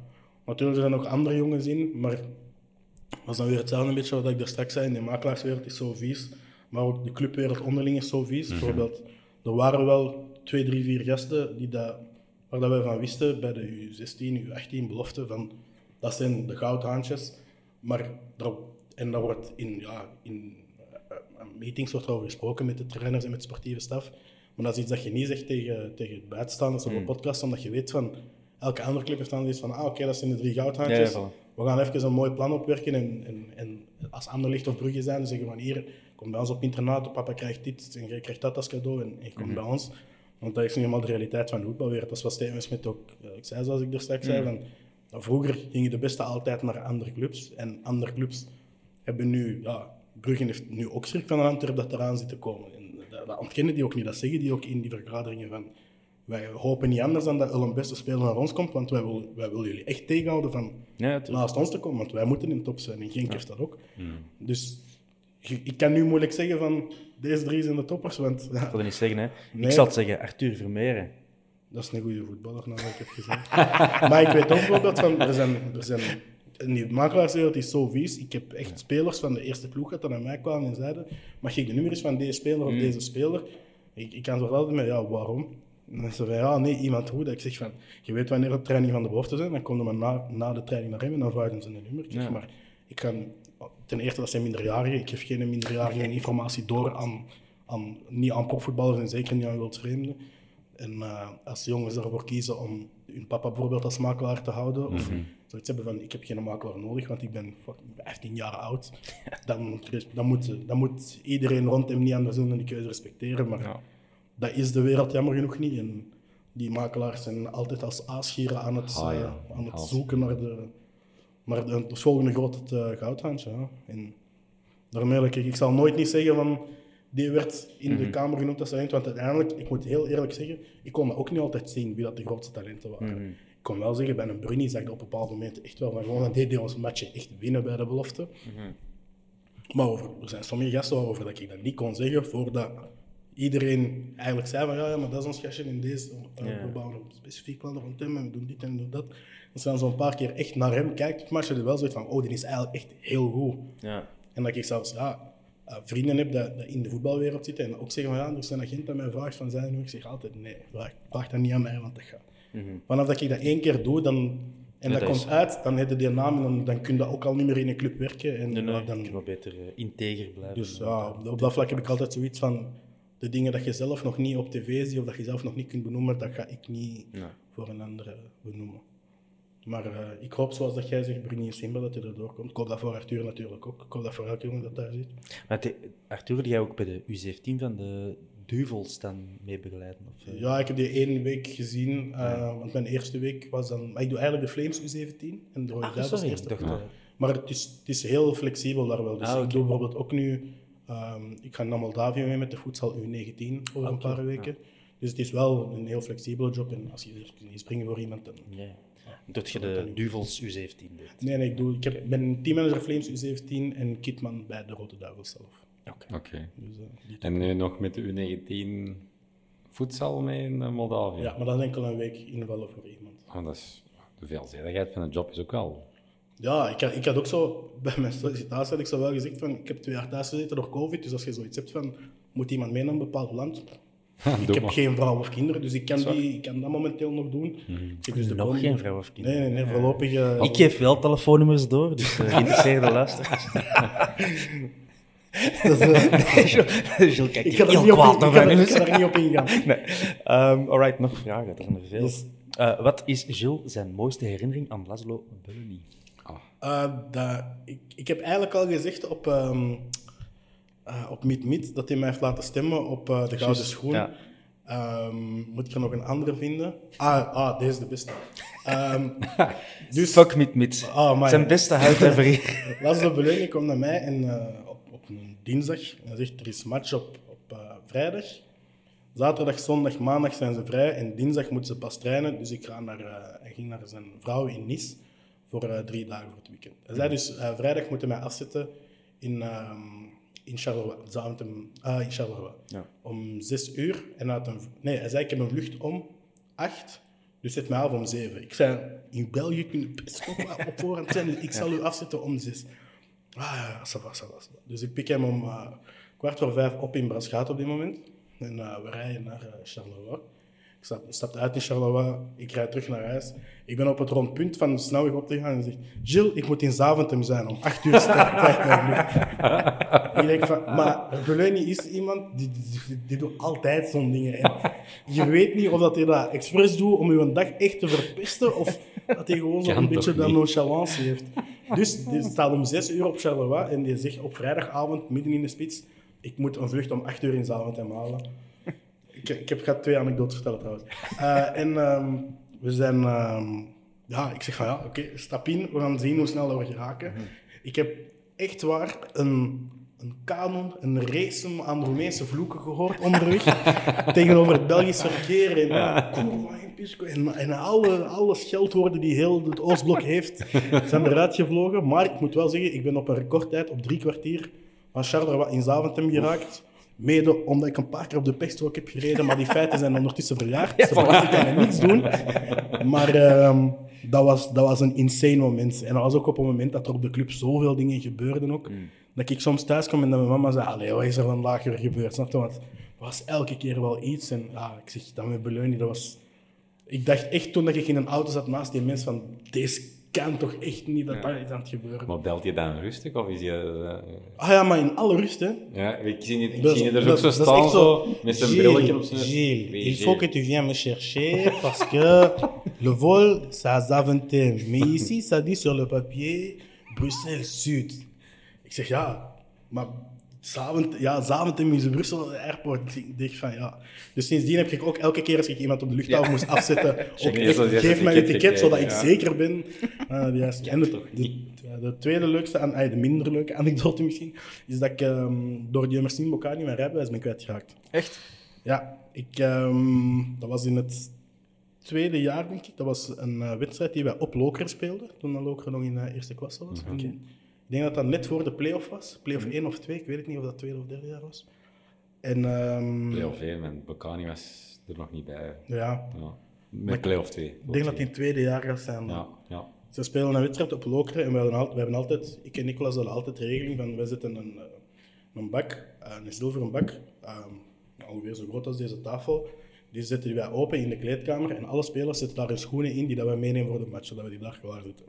Natuurlijk zijn er nog andere jongens in, maar dat is dan weer hetzelfde een beetje wat ik er straks zei. In de makelaarswereld is zo vies, maar ook de clubwereld onderling is zo vies. Bijvoorbeeld, er waren wel twee, drie, vier gasten die dat, waar dat wij van wisten bij de U16, U18 belofte van dat zijn de goudhaantjes. Maar daar, en daar wordt in, ja, in eh, eh, meetings wordt over gesproken met de trainers en met de sportieve staf. Maar dat is iets dat je niet zegt tegen, tegen het buitenstaanders op een podcast, omdat je weet van elke andere club heeft dan iets van, ah oké, dat zijn de drie goudhaantjes. Ja. We gaan even een mooi plan opwerken en, en, en als Anderlicht of Brugge zijn, dan zeggen we van hier, kom bij ons op internaat, papa krijgt dit en jij krijgt dat als cadeau en, en je komt bij ons. Want dat is nu helemaal de realiteit van de voetbalwereld. Dat is wat Steven Smit ook eh, ik zei, zoals ik er straks zei. Van, nou, vroeger gingen de beste altijd naar andere clubs. En andere clubs hebben nu, ja, Brugge heeft nu ook schrik van een Antwerp dat eraan zit te komen. Dat, dat ontkennen die ook niet, dat zeggen die ook in die vergaderingen van wij hopen niet anders dan dat een beste speler naar ons komt, want wij willen, wij willen jullie echt tegenhouden van Ja, naast ons te komen, want wij moeten in de top zijn. En Genk heeft dat ook. Dus je- ik kan nu moeilijk zeggen van deze drie zijn de toppers, want ja, Ik wil het niet zeggen, hè. Nee. Ik zal het zeggen, Arthur Vermeeren. dat is een goede voetballer, nou wat ik heb gezegd. maar ik weet ook bijvoorbeeld van, er zijn, er zijn, in die makelaarswereld is zo vies. Ik heb echt spelers van de eerste ploeg gehad die naar mij kwamen en zeiden, mag ik de nummers van deze speler of deze speler? Ik, ik kan zo altijd met, ja, waarom? En dan zei hij, ja, nee, iemand goed. Ik zeg van, je weet wanneer de training van de belofte zijn, dan er maar na, na de training naar hem en dan vragen ze een nummer. Ik zeg, Ja. maar ik kan, ten eerste, dat zijn minderjarigen. Ik geef geen minderjarigen informatie door aan, aan, niet aan profvoetballers en zeker niet aan wildvreemden. En eh, als de jongens ervoor kiezen om hun papa bijvoorbeeld als makelaar te houden, of zoiets hebben van ik heb geen makelaar nodig, want ik ben fucking 15 jaar oud, dan, dan, moet, dan moet iedereen rond hem niet anders doen en die keuze respecteren. Maar dat is de wereld jammer genoeg niet. En die makelaars zijn altijd als aasgieren aan het, Ah, ja. eh, aan het Haals. zoeken naar, de, naar de, het volgende grote goudhaantje. Ja. En daarmee, ik, ik zal nooit niet zeggen van die werd in Mhm. de Kamer genoemd als talent, want uiteindelijk, ik moet heel eerlijk zeggen, ik kon dat ook niet altijd zien wie dat de grootste talenten waren. Mhm. Kon wel zeggen, bij een Bruni zag ik op bepaalde momenten echt wel van gewoon, dat deed ons matchen echt winnen bij de belofte. Mhm. Maar over, er zijn sommige gasten waarover dat ik dat niet kon zeggen, voordat iedereen eigenlijk zei van ja, ja maar dat is ons gastje in deze, uh, we bouwen een specifiek plan rond hem en we doen dit en we doen dat. Dan een paar keer echt naar hem kijkt, het matchen er wel zoiets van, oh, die is eigenlijk echt heel goed. En dat ik zelfs ja, eh, vrienden heb dat, dat in de voetbalwereld zitten en ook zeggen van ja, er is een agent dat mij vraagt van zijn nu. Ik zeg altijd nee, vraag, vraag dat niet aan mij, want dat gaat. Vanaf dat ik dat één keer doe dan, en dat, komt is- uit, dan heb je die naam en dan, dan kun je ook al niet meer in een club werken. En Nee, nee, ja, je dan, wel beter eh, integer blijven. dus ja, op, op dat vlak heb ik altijd zoiets van de dingen dat je zelf nog niet op tv ziet of dat je zelf nog niet kunt benoemen, dat ga ik niet Nee. voor een andere benoemen. Maar eh, ik hoop, zoals dat jij zegt, Bruni Simba, dat hij erdoor komt. Ik hoop dat voor Arthur natuurlijk ook. Ik hoop dat voor elke jongen dat daar zit. Maar Arthur, die jij ook bij de U17 van de Duvels dan mee begeleiden? Of, eh? Ja, ik heb die één week gezien, eh, want mijn eerste week was dan... Maar ik doe eigenlijk de Flames U17 en de Rode Ah, Duivels sorry. eerste. Dacht, eh, Maar het is, het is heel flexibel daar wel. Dus Ah, ik doe bijvoorbeeld ook nu... ehm, ik ga naar Moldavië mee met de voedsel U19 over een paar weken. Dus het is wel een heel flexibele job. En als je er kunt springen voor iemand, dan... ja. Doet je de Duvels U17 deed? Nee, nee, ik, doe, ik heb, ben teammanager Flames U17 en kitman bij de Rode Duivels zelf. Oké. Dus, eh, En nu nog met de U19 voedsel mee in eh, Moldavië? ja, maar dat is enkel een week invallen voor iemand. Oh, dat is, de veelzijdigheid van de job is ook wel... Ja, ik had, ik had ook zo, bij mijn sollicitatie had ik zo wel gezegd van, ik heb twee jaar thuis gezeten door covid, dus als je zoiets hebt van, moet iemand mee naar een bepaald land? ik heb maar. geen vrouw of kinderen, dus ik kan, die, ik kan dat momenteel nog doen. Ik heb dus de Nog geen vrouw of kinderen? Nee, nee, nee voorlopig... eh, Ik geef wel telefoonnummers door, dus uh, geïnteresseerde luisteraars. Dat is, eh, kijkt ik ga er heel niet op, kwaad in- naar ik ga er- niet op ingaan. Nee. Ehm, alright, nog vragen. Er zijn er veel. Yes. Eh, wat is Gilles zijn mooiste herinnering aan Laszlo Belloni? Eh, dat, ik, ik heb eigenlijk al gezegd op, ehm eh, op Meet Meet dat hij mij heeft laten stemmen op eh, de Gouden Schoen. ja. Ehm, moet ik er nog een andere vinden? Ah, ah deze is de beste. Ehm, dus Fuck Meet Meet. Oh, my. zijn beste huid ever. Laszlo Belloni komt naar mij en, eh, op, op een dinsdag en hij zegt er is match op, op eh, vrijdag. Zaterdag, zondag, maandag zijn ze vrij en dinsdag moeten ze pas trainen. Dus ik ga naar, hij ging naar zijn vrouw in Nice voor eh, drie dagen voor het weekend. Hij zei dus, vrijdag moeten wij afzetten in, ehm, in Charleroi. Zaventem, ah, in Charleroi. Om zes uur. En hij had een, nee, hij zei, ik heb een vlucht om acht. Dus zet mij af om zeven. Ik zei, in België kun je best nog op voorhand zijn. Dus ik zal u afzetten om zes. Ah ja, ça va, ça va. Dus ik pik hem om eh, kwart voor vijf op in Braschaat op dit moment. En eh, we rijden naar eh, Charleroi. Ik stap, stapte uit in Charleroi, ik rijd terug naar huis. Ik ben op het rondpunt van de snelweg op te gaan en zeg Gilles, ik moet in Zaventem zijn om acht uur start mijn denk van, maar Belloni is iemand die, die, doet altijd zo'n dingen. En je weet niet of dat hij dat expres doet om je een dag echt te verpesten of dat hij gewoon zo'n beetje niet? nonchalance heeft. Dus die staat om zes uur op Charleroi en die zegt op vrijdagavond, midden in de spits, ik moet een vlucht om acht uur in Zaventem halen. Ik, ik heb ga twee anekdotes vertellen trouwens. Eh, en ehm, we zijn... ehm, ja, ik zeg van ja, oké, stap in. We gaan zien hoe snel we geraken. Ik heb echt waar een, een kanon, een race aan Roemeense vloeken gehoord onderweg. tegenover het Belgische verkeer. En, ja. en, en alle, alle scheldwoorden die heel het Oostblok heeft, zijn eruit gevlogen. Maar ik moet wel zeggen, ik ben op een recordtijd, op drie kwartier, van Charleroi in Zaventem geraakt. Mede omdat ik een paar keer op de pechstrook heb gereden, maar die feiten zijn ondertussen verjaard. Dus ik kan niets doen. Maar ehm, dat, was, dat was een insane moment. En dat was ook op het moment dat er op de club zoveel dingen gebeurden ook. Dat ik soms thuis kwam en dat mijn mama zei, allee, wat is er vandaag weer gebeurd? Snap je? Want er was elke keer wel iets. En ja, ik zeg, dat met Beleuni, dat was... Ik dacht echt toen dat ik in een auto zat naast die mens van, deze kan toch echt niet, dat daar is aan het gebeuren. Maar belt je dan rustig of is je... eh, Ah ja, maar in alle rust, hè. ja, ik zie je, ik Dat zie je er dat- ook zo dat staan, zo, met zijn Gilles, brilletje op zijn... Gilles, Oui, il Gilles. faut que tu viennes me chercher parce que le vol, c'est à Zaventem. Mais ici, ça dit sur le papier Bruxelles Sud. Ik zeg ja, maar Zaventem, ja, Zaventem is Brussel Airport. Ik van ja. Dus sindsdien heb ik ook elke keer als ik iemand op de luchthaven moest afzetten, ook echt, geef mij je ticket zodat ik zeker ben. de juiste. En de, de, de tweede leukste, ah, de minder leuke anekdote misschien, is dat ik ehm, door die Mersin Bocani mijn rijbewijs ben kwijtgeraakt. Echt? Ja, ik, ehm, dat was in het tweede jaar, denk ik. Dat was een eh, wedstrijd die wij op Lokeren speelden, toen Lokeren nog in eh, eerste klasse was. En Ik denk dat dat net voor de play-off was. Play-off 1 of 2, ik weet het niet of dat tweede of derde jaar was. En ehm, Play-off 1, en Bocani was er nog niet bij. ja, Ja. Met play-off 2. ik denk dat het in het tweede jaar gaat zijn. Ja, ja. Ze spelen een wedstrijd op Lokeren en we hebben, al- we hebben altijd, ik en Nicolas hadden altijd de regeling van, wij zetten een, eh, een bak, eh, een zilveren bak, ehm, ongeveer zo groot als deze tafel, die zetten wij open in de kleedkamer en alle spelers zetten daar hun schoenen in die dat wij meenemen voor de match, zodat we die daar klaar zitten.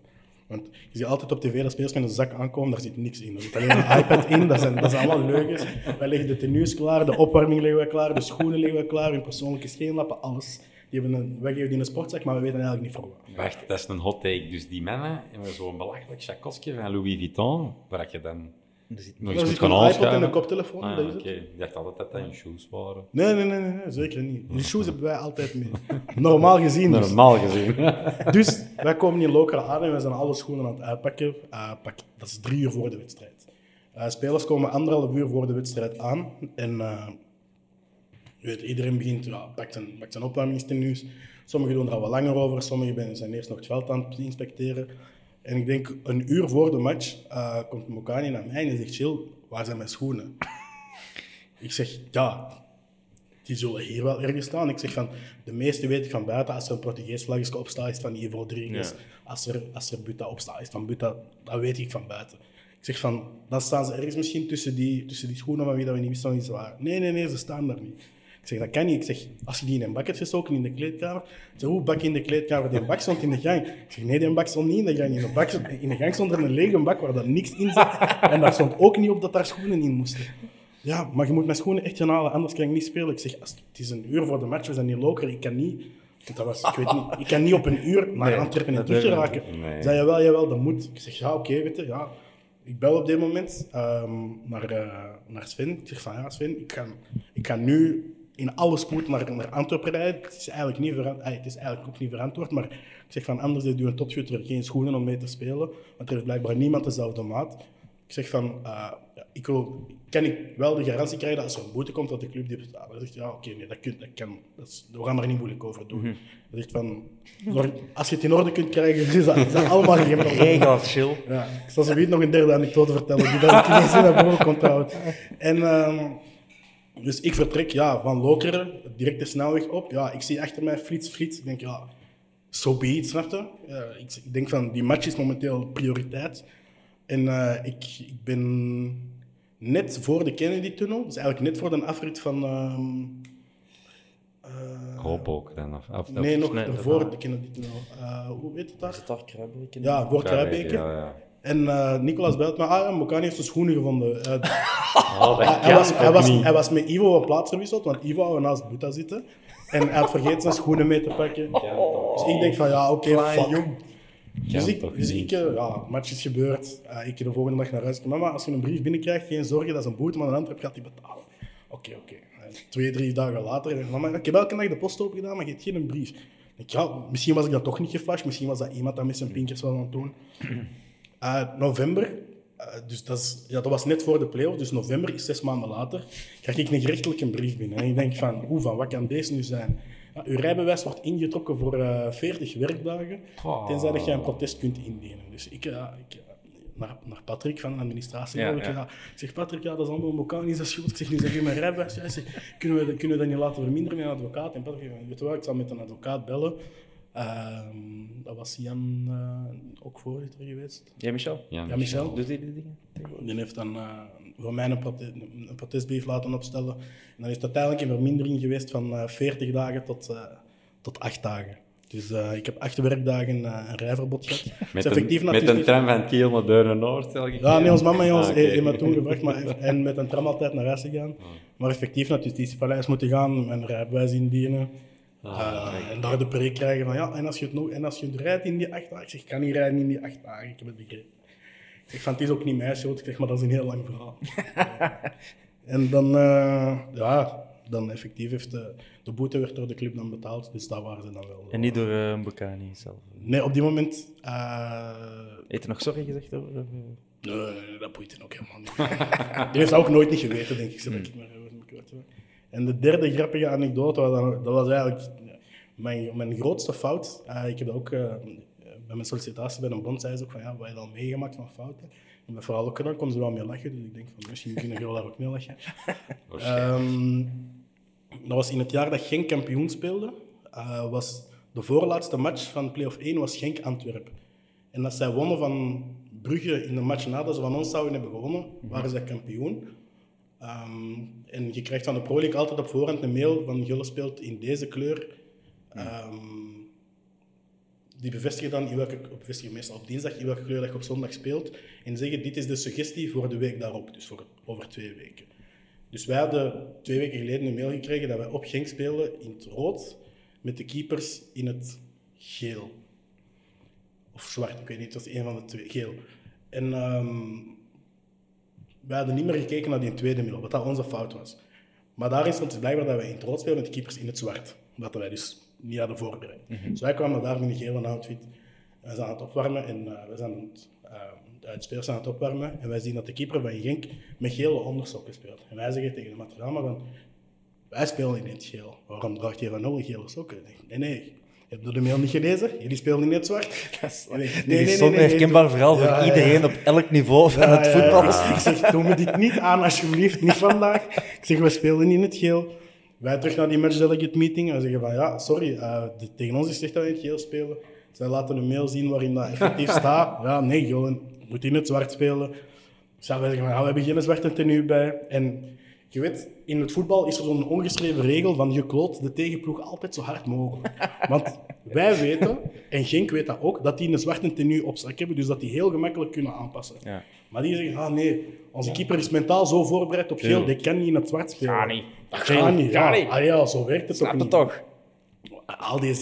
Want je ziet altijd op tv dat spelers met een zak aankomen, daar zit niks in. Er zit alleen een iPad in, dat zijn, dat zijn allemaal leugens. Wij leggen de tenues klaar, de opwarming leggen wij klaar, de schoenen leggen wij klaar, hun persoonlijke scheenlappen, alles. Die hebben een, wij geven die een sportzak, maar we weten eigenlijk niet voor wat. Wacht, dat is een hot take. Dus die mannen hebben zo'n belachelijk chakosje van Louis Vuitton, waar je dan Er zit een iPod en aanschuiven. een koptelefoon, Ah, ja. Ik dacht altijd dat dat in shoes waren. Nee, nee, nee, nee, nee, zeker niet. Die shoes hebben wij altijd mee. Normaal gezien. Dus. Normaal gezien. dus wij komen in Lokeren aan en we zijn alle schoenen aan het uitpakken. Eh, pak, dat is drie uur voor de wedstrijd. Eh, spelers komen anderhalf uur voor de wedstrijd aan. En eh, je weet, iedereen begint, ja, pakt zijn, pakt zijn opwarmingstenues. Sommigen doen er al wat langer over, sommigen zijn eerst nog het veld aan het inspecteren. En ik denk, een uur voor de match eh, komt Mokani naar mij en zegt, Chill, waar zijn mijn schoenen? ik zeg, ja, die zullen hier wel ergens staan. Ik zeg van, de meeste weet ik van buiten, als er een Portugees vlaggetje op staat, is het van Ivo Rodriguez. Als, er, als er Buta op staat, is het van Buta. Dat weet ik van buiten. Ik zeg van, dan staan ze ergens misschien tussen die, tussen die schoenen van wie dat we niet wisten van wie ze waren. Nee, nee, nee, ze staan daar niet. Ik zeg, dat kan niet. Ik zeg, als je die in een bak hebt gestoken in de kleedkamer. Ik zeg, hoe bak je in de kleedkamer? Die bak stond in de gang. Ik zeg, nee, die bak stond niet in de gang. In de, bak, in de gang stond er een lege bak waar dat niks in zat. En daar stond ook niet op dat daar schoenen in moesten. Ja, maar je moet mijn schoenen echt gaan halen, anders kan ik niet spelen. Ik zeg, het is een uur voor de match, we zijn hier loker, ik kan niet... Dat was, ik, weet niet, ik kan niet op een uur naar Nee, Antwerpen en terug niet. Nee. Zei, jawel, jawel, dat moet. Ik zeg, ja, oké, weet je, ja. Ik bel op dit moment ehm, naar, eh, naar Sven. Ik zeg van, ja, Sven, ik ga, ik ga nu in alle spoed naar, naar Antwerpen rijden. Het is, eigenlijk niet het is eigenlijk ook niet verantwoord, maar ik zeg van, anders heeft u een topschutter geen schoenen om mee te spelen, want er is blijkbaar niemand dezelfde maat. Ik zeg van, eh, ja, ik wil, kan ik wel de garantie krijgen dat als er een boete komt, dat de club die betaalt. Hij zegt, ja, oké, nee, dat, kun, dat kan. Dat is, we gaan er niet moeilijk over doen. Hij zegt van, "Zorg- als je het in orde kunt krijgen, is dat, is dat allemaal geen probleem. Regels, chill. Ja, ik zal zo niet nog een derde anekdote vertellen, die dat ik ineens naar boven komt houden. En, ehm, dus ik vertrek ja, van Lokeren, direct de snelweg op. Ja, ik zie achter mij flits, flits. Ik denk, ja, so be it, snap je? Ja, ik, ik denk van, die match is momenteel prioriteit. En eh, ik, ik ben net voor de Kennedy-tunnel, dus eigenlijk net voor de afrit van... ehm, eh, Hoop ook dan. Of, of, nee, nog voor de Kennedy-tunnel. Eh, hoe heet het daar? Is het daar Kruibeke? Ja, voor Kruibeke. Ja, ja. En eh, Nicolas belt me, ah ja, Mokani heeft zijn schoenen gevonden. Eh, Oh, hij, was, hij, was, hij was met Ivo op plaats gewisseld, want Ivo wou naast Boeta zitten. En hij had vergeten zijn schoenen mee te pakken. Dus ik denk van, ja, oké, fuck. Dus Kan ik, dus ik eh, ja, match is gebeurd. Eh, ik de volgende dag naar huis. Mama, als je een brief binnenkrijgt, geen zorgen, dat is een boete, maar een Antwerp gaat die betalen. Oké, oké. Twee, drie dagen later, eh, mama, ik heb elke dag de post open gedaan, maar je hebt geen brief. Ik, ja, misschien was ik dat toch niet geflasht, misschien was dat iemand dat met zijn pinkers wel aan het doen. Eh, november, eh, dus dat, is, ja, dat was net voor de play-off, dus november is zes maanden later, krijg ik een gerechtelijke brief binnen. En ik denk van, hoe, van wat kan deze nu zijn? Ja, uw rijbewijs wordt ingetrokken voor eh 40 werkdagen, tenzij dat je een protest kunt indienen. Dus ik, ik naar, naar Patrick van de administratie. Ja, ik, ja. ja. Ik zeg, Patrick, ja, dat is allemaal Mokani's schuld. Ik zeg, nu zeg je mijn rijbewijs. Ja, hij zegt, kunnen, we, dat- kunnen we dat niet laten verminderen met een advocaat? En Patrick zegt, weet je ik zal met een advocaat bellen. Ehm, dat was Jan eh, ook voorzitter geweest. Jij, Michel? Ja, Ja, Michel. Doet hij die dingen? Die heeft dan eh, voor mij een, prote- een protestbrief laten opstellen. En dan is het uiteindelijk een vermindering geweest van eh 40 dagen tot, eh tot 8 dagen. Dus eh, ik heb acht werkdagen eh, een rijverbod gehad. Met, Dus effectief een, met een tram van Kiel naar Deurne-Noord Ja, nee, ons mama en ons Ah, oké. heeft me toen gebracht maar, en met een tram altijd naar huis gegaan. Maar effectief naar het justitiepaleis moeten gaan, mijn rijbewijs indienen. Ah, eh, en daar de preek krijgen van ja, en als je het, nog, en als je het rijdt in die acht dagen, ik zeg, ik kan niet rijden in die acht dagen, ik heb het begrepen. Ik zeg van, het is ook niet mijn schuld, ik zeg, maar dat is een heel lang verhaal. en dan, eh, ja, dan effectief heeft de, de boete werd door de club dan betaald, dus daar waren ze dan wel. En niet door uh, Mbokani zelf. Nee, op die moment... eh, Heeft nog sorry gezegd over? eh, Nee, dat boeit hem ook helemaal niet. Die heeft dat ook nooit niet geweten, denk ik. Zodat ik maar even kwijt ben. En de derde grappige anekdote, was dan- dat was eigenlijk mijn, mijn grootste fout. Eh, ik heb dat ook eh, bij mijn sollicitatie bij een bond, zei ze ook van ja, wat heb je al meegemaakt van fouten? En dat vooral ook gedaan, kon ze wel mee lachen, dus ik denk van misschien kunnen jullie daar ook mee lachen. Ehm, dat was in het jaar dat Genk kampioen speelde. eh, was de voorlaatste match van play-off 1 was Genk-Antwerpen. En dat zij wonnen van Brugge in de match nadat ze van ons zouden hebben gewonnen, waren zij kampioen. Ehm, en je krijgt van de Pro League altijd op voorhand een mail van Gulle speelt in deze kleur. Ehm, die bevestigen dan in welke, bevestigen meestal op dinsdag in welke kleur dat je op zondag speelt. En zeggen dit is de suggestie voor de week daarop, dus voor over twee weken. Dus wij hadden twee weken geleden een mail gekregen dat wij op Genk speelden in het rood met de keepers in het geel. Of zwart, ik weet niet, het was een van de twee, geel. En ehm, wij hadden niet meer gekeken naar die tweede middel, wat dat onze fout was. Maar daarin stond dus blijkbaar dat wij in het rood spelen met de keepers in het zwart. Wat wij dus niet hadden voorbereid. Dus wij kwamen daar met een gele outfit. We zijn aan het opwarmen en eh, we zijn het, de uitspelers aan het opwarmen. En wij zien dat de keeper van Genk met gele ondersokken speelt. En wij zeggen tegen de materiaal van, wij spelen in het geel. Waarom draagt je van nul gele sokken? Nee, nee. Heb je de mail niet gelezen? Jullie spelen in het zwart. Dit is zo'n herkenbaar verhaal voor Ja, ja, iedereen op elk niveau van het voetbal. Ik zeg, doe me dit niet aan, alsjeblieft. Niet vandaag. Ik zeg, we spelen in het geel. Wij terug naar die match delegate meeting. En we zeggen van, ja, sorry, eh, tegen ons is het echt dat we in het geel spelen. Zij laten een mail zien waarin dat effectief staat. Ja, nee, je moet in het zwart spelen. Wij zeggen van, ja, we hebben geen zwarte tenue bij. En je weet, in het voetbal is er zo'n ongeschreven regel van je kloot de tegenploeg altijd zo hard mogelijk. Want wij weten, en Genk weet dat ook, dat die een zwarte tenue op zak hebben, dus dat die heel gemakkelijk kunnen aanpassen. Ja. Maar die zeggen, ah nee, onze keeper is mentaal zo voorbereid op geel, die kan niet in het zwart spelen. Gaat niet. Dat gaat niet, ja. Ah ja, zo werkt het Snap toch het niet. toch? Al die.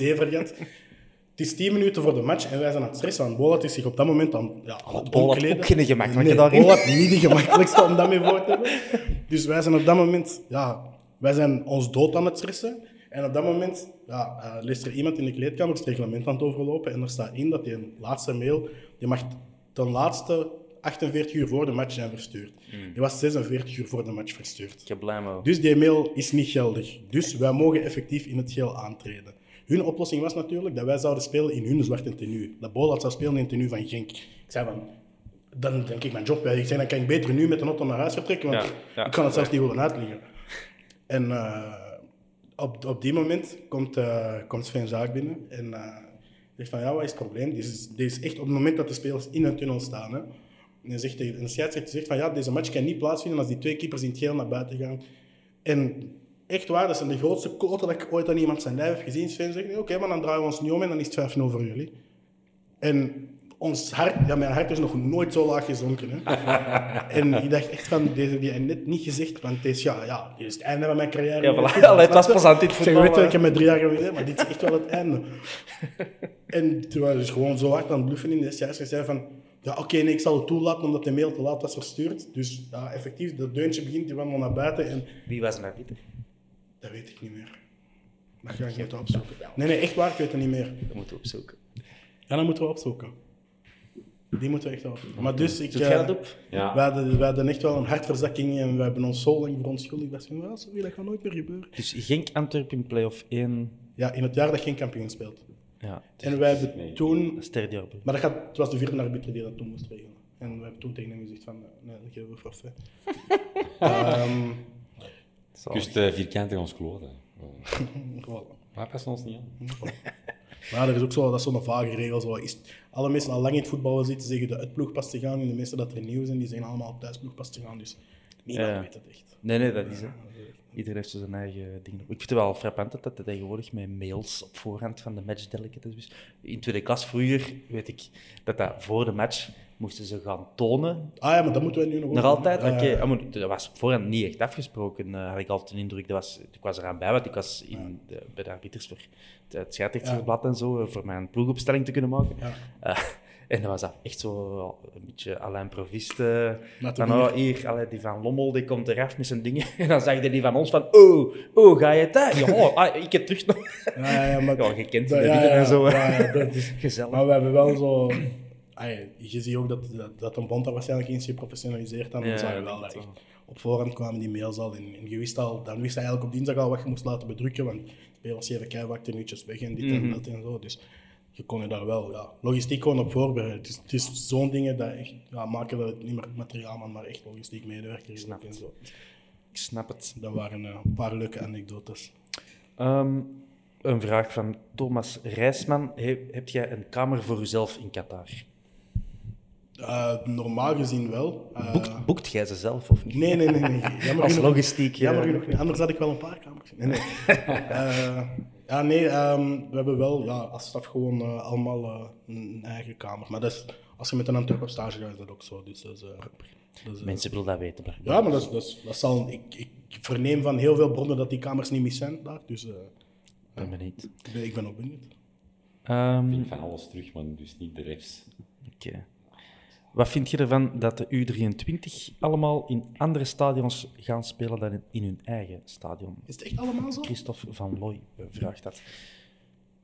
Het is 10 minuten voor de match en wij zijn aan het stressen. Want Bolat is zich op dat moment aan, ja, aan het Bolat omkleden. ook geen gemakkelijke nee, daarin. Bolat niet de gemakkelijkste om dat mee voor te hebben. Dus wij zijn op dat moment, ja, wij zijn ons dood aan het stressen. En op dat moment ja, eh, leest er iemand in de kleedkamer het reglement aan het overlopen. En er staat in dat die een laatste mail, die mag ten laatste 48 uur voor de match zijn verstuurd. Die was 46 uur voor de match verstuurd. Ik heb blij mee. Dus die mail is niet geldig. Dus wij mogen effectief in het geel aantreden. Hun oplossing was natuurlijk dat wij zouden spelen in hun zwarte tenue. Dat Bolat zou spelen in het tenue van Genk. Ik zei van, dan denk ik mijn job bij. Ik zei, dan kan ik beter nu met een auto naar huis vertrekken, want Ja, ja. ik kan het zelfs niet willen uitleggen. En eh, op, op die moment komt, eh, komt Sven Zaak binnen en eh, zegt van, ja, wat is het probleem? Dit is, dit is echt op het moment dat de spelers in een tunnel staan. Hè. En, hij zegt, en de scheidsrechter zegt van, ja, deze match kan niet plaatsvinden als die twee keepers in het geel naar buiten gaan. En echt waar, dat zijn de grootste koten dat ik ooit aan iemand zijn lijf heb gezien. Sven zegt, oké, maar dan draaien we ons niet om en dan is het 5-0 voor jullie. En ons hart, ja, mijn hart is nog nooit zo laag gezonken. Hè. en ik dacht echt van, deze die net niet gezegd, want het is, ja, ja, dit is het einde van mijn carrière. Ja, het voilà. voetbal, Allee, het was pas aan dit Ik voetbal, weet je, hè. ik heb met drie jaar geleden, maar dit is echt wel het einde. en toen was dus gewoon zo hard aan het bluffen in de scheidsrechter zei van, ja, oké, nee, ik zal het toelaten omdat de mail te laat was verstuurd. Dus ja, effectief, dat deuntje begint, die wandelt naar buiten en Wie was er arbiter? Dat weet ik niet meer. Dat ga ik moeten opzoeken. Nee, nee, echt waar, ik weet het niet meer. Dat moeten we opzoeken. Ja, dan moeten we opzoeken. Die moeten we echt opzoeken. Maar dus, ik... Eh, dat op? Ja. We hadden, we hadden echt wel een hartverzakking en we hebben ons zo lang verontschuldigd. Dat ja, sorry, dat gaat nooit meer gebeuren. Dus Genk Antwerpen in play-off 1. Ja, in het jaar dat geen kampioen speelt. Ja, En wij hebben toen... Maar dat gaat, het was de vierde arbiter die dat toen moest regelen. En we hebben toen tegen hem gezegd van, eh, nee, dat geven we forfait. Ehm Kust uh, vierkantig ons kloten. voilà. Maar passen ons niet aan. Maar er is ook zo, dat is zo'n vage regel. Zo. Is, alle mensen al lang in het voetballen zitten, zeggen de uitploeg pas te gaan. En de mensen dat er nieuw zijn, die zeggen allemaal op thuisploeg pas te gaan. Dus niemand Ja. weet het echt. Nee, nee, dat is het. Iedereen heeft zo zijn eigen dingen. Ik vind het wel frappant dat dat tegenwoordig met mails op voorhand van de match delegates is. In tweede klas vroeger weet ik dat dat voor de match moesten ze gaan tonen. Ah ja, maar dat moeten wij nu nog Nog altijd? Oké, ah, maar dat was voorhand niet echt afgesproken, eh, had ik altijd de indruk. Dat was, ik was eraan bij, want ik was in bij de arbiters voor het, scheidsrechtersblad en zo, eh, voor mijn ploegopstelling te kunnen maken. Ja. Eh, en dat was dat echt zo een beetje Alain Provist. Laat van, oh, hier, allee, die van Lommel, die komt eraf met zijn dingen. En dan zag je die van ons van, oh, oh, ga je het? Ja, oh, ah, ik heb terug nog... Ja, ja, maar... Ja, de ja, ja, en zo. ja, dat is... Gezellig. Maar we hebben wel zo... Je ziet ook dat, dat, dat een bond dat waarschijnlijk eens geprofessionaliseerd dan Ja, zag je wel dat echt op voorhand kwamen die mails al en, en je wist al, dan wist hij eigenlijk op dinsdag al wat je moest laten bedrukken, want spelers geven keihard tenuutjes weg en dit Mhm. en dat en zo. Dus je kon je daar wel ja, logistiek gewoon op voorbereiden. Het is, het is zo'n dingen dat echt ja, maken dat het niet meer materiaal, maar, maar echt logistiek medewerker is en zo. Ik snap het. Dat waren eh, een paar leuke anekdotes. Ehm, een vraag van Thomas Rijsman. He- heb jij een kamer voor jezelf in Qatar? Eh, normaal gezien wel. Eh, Boekt, boekt jij ze zelf of niet? Nee, nee, nee. nee. Jammer Als genoeg- logistiek, Jammer eh. genoeg niet. Anders had ik wel een paar kamers. Nee, nee. Eh, ja, nee, ehm, we hebben wel ja, als staf gewoon eh, allemaal een eigen kamer. Maar dat is, als je met een Antwerp op stage gaat, is dat ook zo. Dus Mensen willen dat weten. ja, maar dat, is, dat, is- dat zal... Ik, ik verneem van heel veel bronnen dat die kamers niet mis zijn daar. Dus eh, Ik ben benieuwd. ik, ben, ik ben ook benieuwd. Ehm, Ik vind van alles terug, maar dus niet de refs. Oké. Wat vind je ervan dat de U23 allemaal in andere stadions gaan spelen dan in- hun eigen stadion? Is het echt allemaal zo? Christophe van Looy eh, vraagt dat.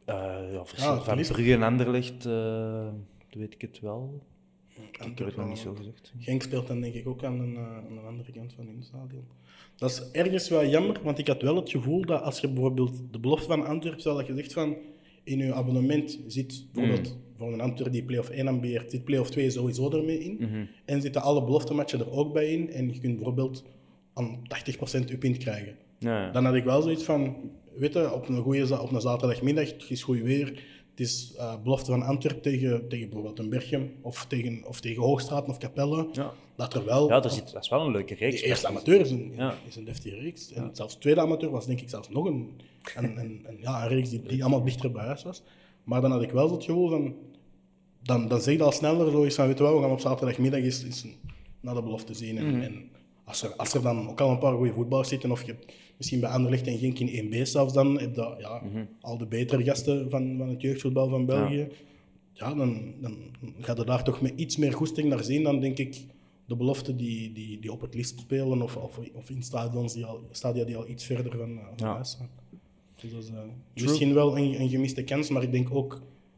Eh ja, verschil Ja, van Brugge en Anderlecht, eh weet ik het wel. Ik heb het nog niet zo gezegd. Genk speelt dan denk ik ook aan, een, aan de andere kant van hun stadion. Dat is ergens wel jammer, want ik had wel het gevoel dat als je bijvoorbeeld de belofte van Antwerpen zou dat je zegt van in je abonnement zit bijvoorbeeld voor een Antwerp die play-off 1 ambieert, zit play-off 2 sowieso ermee in. En zitten alle beloftematchen er ook bij in. En je kunt bijvoorbeeld aan 80% je pint krijgen. Ja. Dan had ik wel zoiets van, weet je, op een, goede, op een zaterdagmiddag, het is goed weer, het is uh, belofte van Antwerpen tegen, tegen bijvoorbeeld een Berchem of tegen, of tegen Hoogstraat of Capelle. Ja. Dat er wel... Ja, dat is, dat is wel een leuke reeks. De eerste amateur is een, Ja. is een deftige reeks. En zelfs de tweede amateur was denk ik zelfs nog een, een, een- ja, een reeks die, die allemaal dichter bij huis was. Maar dan had ik wel het gevoel van... Dan, dan zeg je al sneller zo eens van, weet je wel, we gaan op zaterdagmiddag eens, eens naar de belofte zien. En, en als, er, als er dan ook al een paar goede voetballers zitten, of je hebt misschien bij Anderlecht en Genk in 1B zelfs, dan heb je ja, al de betere gasten van, van het jeugdvoetbal van België. Ja, dan, dan gaat je daar toch met iets meer goesting naar zien dan, denk ik, de beloften die, die, die op het liefst spelen of, of, of in stadions die al, stadia die al iets verder van, eh, van Ja. huis staan. Dus dat is eh, misschien wel een, een gemiste kans, maar ik denk ook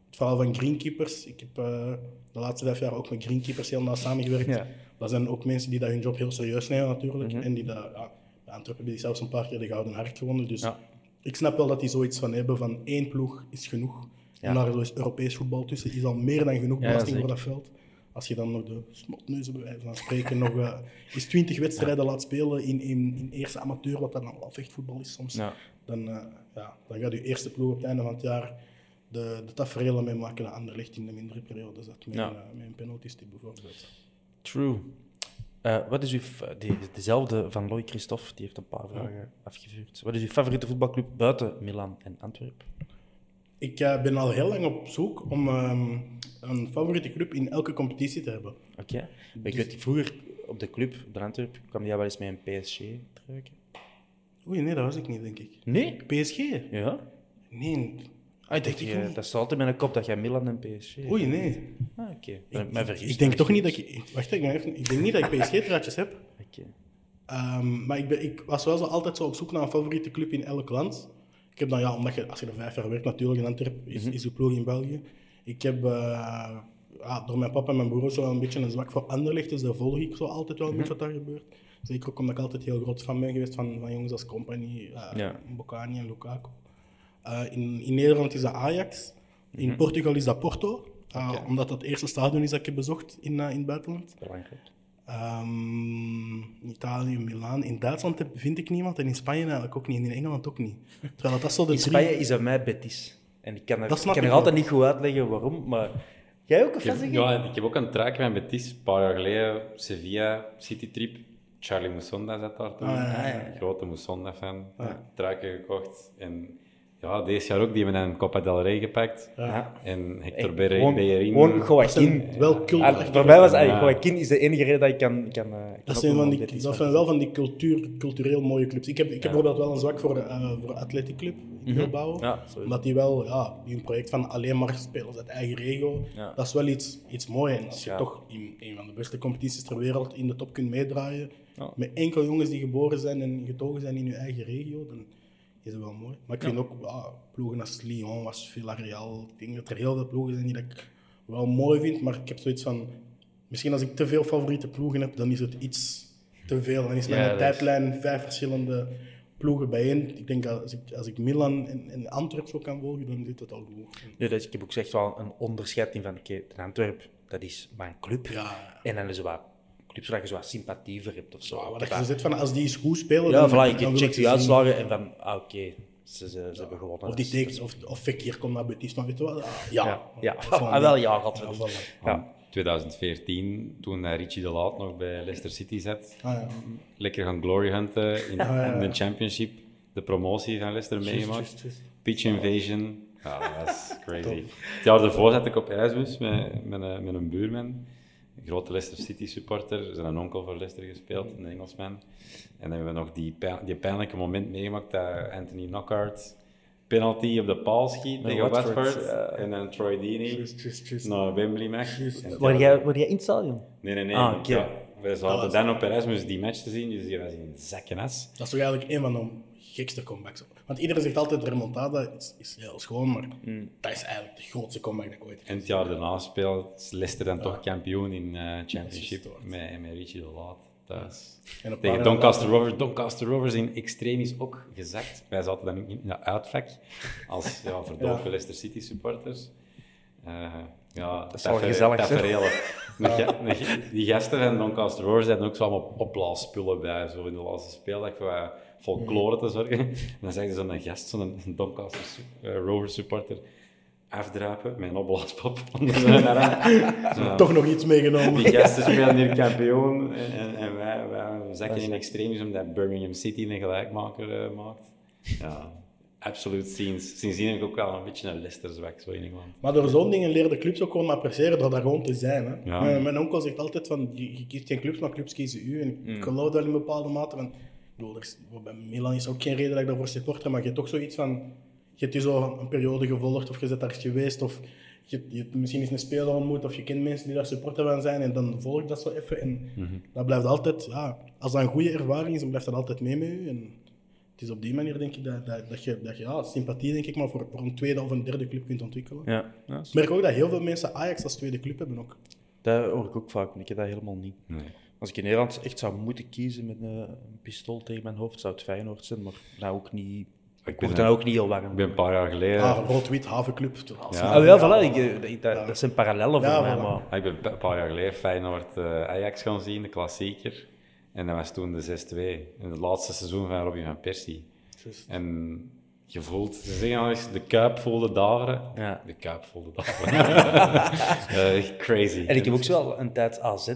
het verhaal van greenkeepers. Ik heb eh, de laatste vijf jaar ook met greenkeepers heel nauw samengewerkt. Ja. Dat zijn ook mensen die dat hun job heel serieus nemen natuurlijk. Mhm. En die dat, ja, bij Antwerpen hebben die zelfs een paar keer de Gouden Hart gewonnen. Dus Ja. ik snap wel dat die zoiets van hebben van één ploeg is genoeg. Ja. En daar is dus Europees voetbal tussen, is al meer dan genoeg belasting voor dat veld. Als je dan nog de snotneuzen bij wijze van spreken nog eh eens 20 wedstrijden laat spelen in, in, in eerste amateur, wat dan al vechtvoetbal is soms, dan, eh, ja, dan gaat je eerste ploeg op het einde van het jaar de, de tafereelen mee maken dat Anderlecht in de mindere periode zat. Met, Ja. een, eh, met een bijvoorbeeld. True. Eh, wat is uw, die, dezelfde van Loïc Christophe, die heeft een paar vragen afgevuurd. Wat is uw favoriete voetbalclub buiten Milan en Antwerpen? Ik eh, ben al heel lang op zoek om ehm, een favoriete club in elke competitie te hebben. Oké. Ik weet, vroeger op de club, op de Antwerpen, kwam jij wel eens met een PSG-truiken. Oei, nee, dat was ik niet, denk ik. Nee? PSG? Ja? Nee. Ah, ik dacht, ik je- niet. dat staat altijd in mijn kop dat jij Milan en PSG... Oei, nee. Ah, oké. Okay. Mij vergis Ik denk toch niet dat ik... Wacht even, ik denk niet dat ik PSG-truitjes heb. Oké. Ehm, maar ik, ben, ik was wel zo altijd zo op zoek naar een favoriete club in elk land. Ik heb dan, ja, omdat je, als je er vijf jaar werkt natuurlijk in Antwerpen, is, is je ploeg in België. Ik heb eh, ja, door mijn papa en mijn broer zo wel een beetje een zwak voor Anderlecht, dus daar volg ik zo altijd wel een beetje wat daar gebeurt. Zeker ook omdat ik altijd heel groot fan ben geweest van, van jongens als Company, eh Ja. Bocani en Lukaku. Eh, in, in Nederland is dat Ajax, in Portugal is dat Porto, eh, omdat dat het eerste stadion is dat ik heb bezocht in, eh, in het buitenland. Belangrijk. Ehm, in Italië, Milaan. In Duitsland heb- vind ik niemand en in Spanje eigenlijk ook niet. En in Engeland ook niet. Terwijl dat zo de In drie... Spanje is dat mij Betis. En ik kan er, ik kan er altijd niet goed uitleggen waarom, maar... Jij ook een Ik heb, fan ja, ik heb ook een truik van Betis, een paar jaar geleden, Sevilla, Citytrip. Charlie Moussonda zat daar toen. Ah, ja, ja, Een Grote Moussonda-fan. Truiken gekocht. En ja, deze jaar ook, die hebben een Copa del Rey gepakt. En Hector Bellerin. gewoon Joaquin. wel cult- Ah, voor mij was Ja. eigenlijk Joaquin is de enige reden dat ik kan... kan, eh, kan Dat zijn, van die, dat zijn wel van die cultuur, cultureel mooie clubs. Ik heb, ik heb bijvoorbeeld wel een zwak voor, eh voor Athletic Club in Bilbao. Ja, omdat die wel, ja, die een project van alleen maar spelers uit eigen regio, Ja. dat is wel iets, iets moois. En als je Ja. toch in een van de beste competities ter wereld in de top kunt meedraaien, Ja. met enkel jongens die geboren zijn en getogen zijn in je eigen regio, dan is dat wel mooi. Maar ik vind ook ja, ploegen als Lyon, als Villarreal, ik denk dat er heel veel ploegen zijn die dat ik wel mooi vind, maar ik heb zoiets van, misschien als ik te veel favoriete ploegen heb, dan is het iets te veel. Dan is Ja, mijn dat is- tijdlijn vijf verschillende ploegen bijeen. Ik denk dat als ik, als ik Milan en, en Antwerpen zo kan volgen, dan zit het al goed. Nee, dus ik heb ook echt wel een onderscheid in van, oké, de Antwerp, dat is mijn club. Ja. En dan is er wat clubs waar je zo wat sympathie voor hebt of zo. Ja, wat je van, als die eens goed spelen, Ja, dan, voilà, ik ze die uitslagen en van, ah, oké, ze, ze, ze hebben gewonnen. Of die is- tekens, of, of Fekir komt naar Betis, maar weet je wel? Ah, Ja, Ja, ja. Is wel Ah, wel, ja, gaat Ja, voilà. Ja. 2014, toen eh, Richie de Laat nog bij Leicester City zat. Ah, ja. Lekker gaan glory hunten in, ja, in de championship. De promotie van Leicester meegemaakt. juist. Pitch invasion. Ja, dat is crazy. Het jaar daarvoor zat ik op Erasmus met, met, een, met een buurman. Een grote Leicester City supporter. Zijn een onkel voor Leicester gespeeld, een Engelsman. En dan hebben we nog die, pijn- die pijnlijke moment meegemaakt dat Anthony Knockaert penalty op de paal schiet Met tegen Watford, Watford. ja. En dan Troy Deeney naar Wembley mag. Waar ja, jij, waar jij in het stadion? Nee, nee, nee. Ah, ja, we zaten dan op Erasmus die match te zien, dus die was in zakken as. Dat is toch eigenlijk een van de gekste comebacks. Want iedereen zegt altijd, de remontada is, is heel schoon, maar Mm. dat is eigenlijk de grootste comeback dat ik ooit heb En het jaar daarna speelt Leicester dan toch kampioen in eh Championship met, met Richie de Laat. Dat is... En een paar Tegen Doncaster Rovers. Doncaster Rovers in extreem is ook gezakt. Wij zaten dan in dat uitvak als ja, verdorven Ja. Leicester City supporters. Eh, ja, is wel gezellig, Die gasten van Doncaster Rovers hadden ook zo allemaal opblaasspullen bij, zo in de laatste speeldag, wat folklore te zorgen. En dan zag je zo'n gast, zo'n Doncaster eh, Rovers supporter, afdrapen, mijn opblaaspop. onder zijn arm. Zo. Toch nog iets meegenomen. Die gasten spelen hier kampioen en, en, en wij, wij zakken in extremis omdat Birmingham City een gelijkmaker eh, maakt. Ja, absoluut. Sinds, sindsdien heb ik ook wel een beetje een Leicester-zwak zo in Engeland. Maar door zo'n dingen leren de clubs ook gewoon appreciëren door daar gewoon te zijn. Hè. Ja. Mijn, mijn onkel zegt altijd van, je, je kiest geen clubs, maar clubs kiezen u. En Mm. ik geloof dat in een bepaalde mate. Bedoel, er is, bij Milan is ook geen reden dat ik daarvoor supporter, maar je hebt toch zoiets van, je hebt je zo een periode gevolgd, of je bent daar geweest, of je, je misschien eens een speler ontmoet, of je kent mensen die daar supporter van zijn, en dan volg je dat zo even. En Mhm. dat blijft altijd, ja, als dat een goede ervaring is, dan blijft dat altijd mee met u. En het is op die manier, denk ik, dat, dat, dat je, dat je ja, sympathie, denk ik, maar voor, voor een tweede of een derde club kunt ontwikkelen. Ja, ja, Ik merk ook dat heel veel mensen Ajax als tweede club hebben ook. dat hoor ik ook vaak, maar ik heb dat helemaal niet. Nee. Als ik in Nederland echt zou moeten kiezen met een, een pistool tegen mijn hoofd, zou het Feyenoord zijn, maar dat ook niet... Ik ben word dan een- ook niet heel warm. Ik ben een paar jaar geleden... Ah, rood-wit, havenclub. Ja. Ah, ja, voilà, ik, ik- dat, dat zijn parallellen voor mij, maar... Ah, Ik ben een paar jaar geleden Feyenoord eh, Ajax gaan zien, de klassieker. En dat was toen de 6-2. In het laatste seizoen van Robin van Persie. En je voelt, ze zeggen al eens, de kuip voelde daveren. Ja. De kuip voelde daveren. Eh, echt crazy. En ik heb ook zo wel een tijd AZ eh,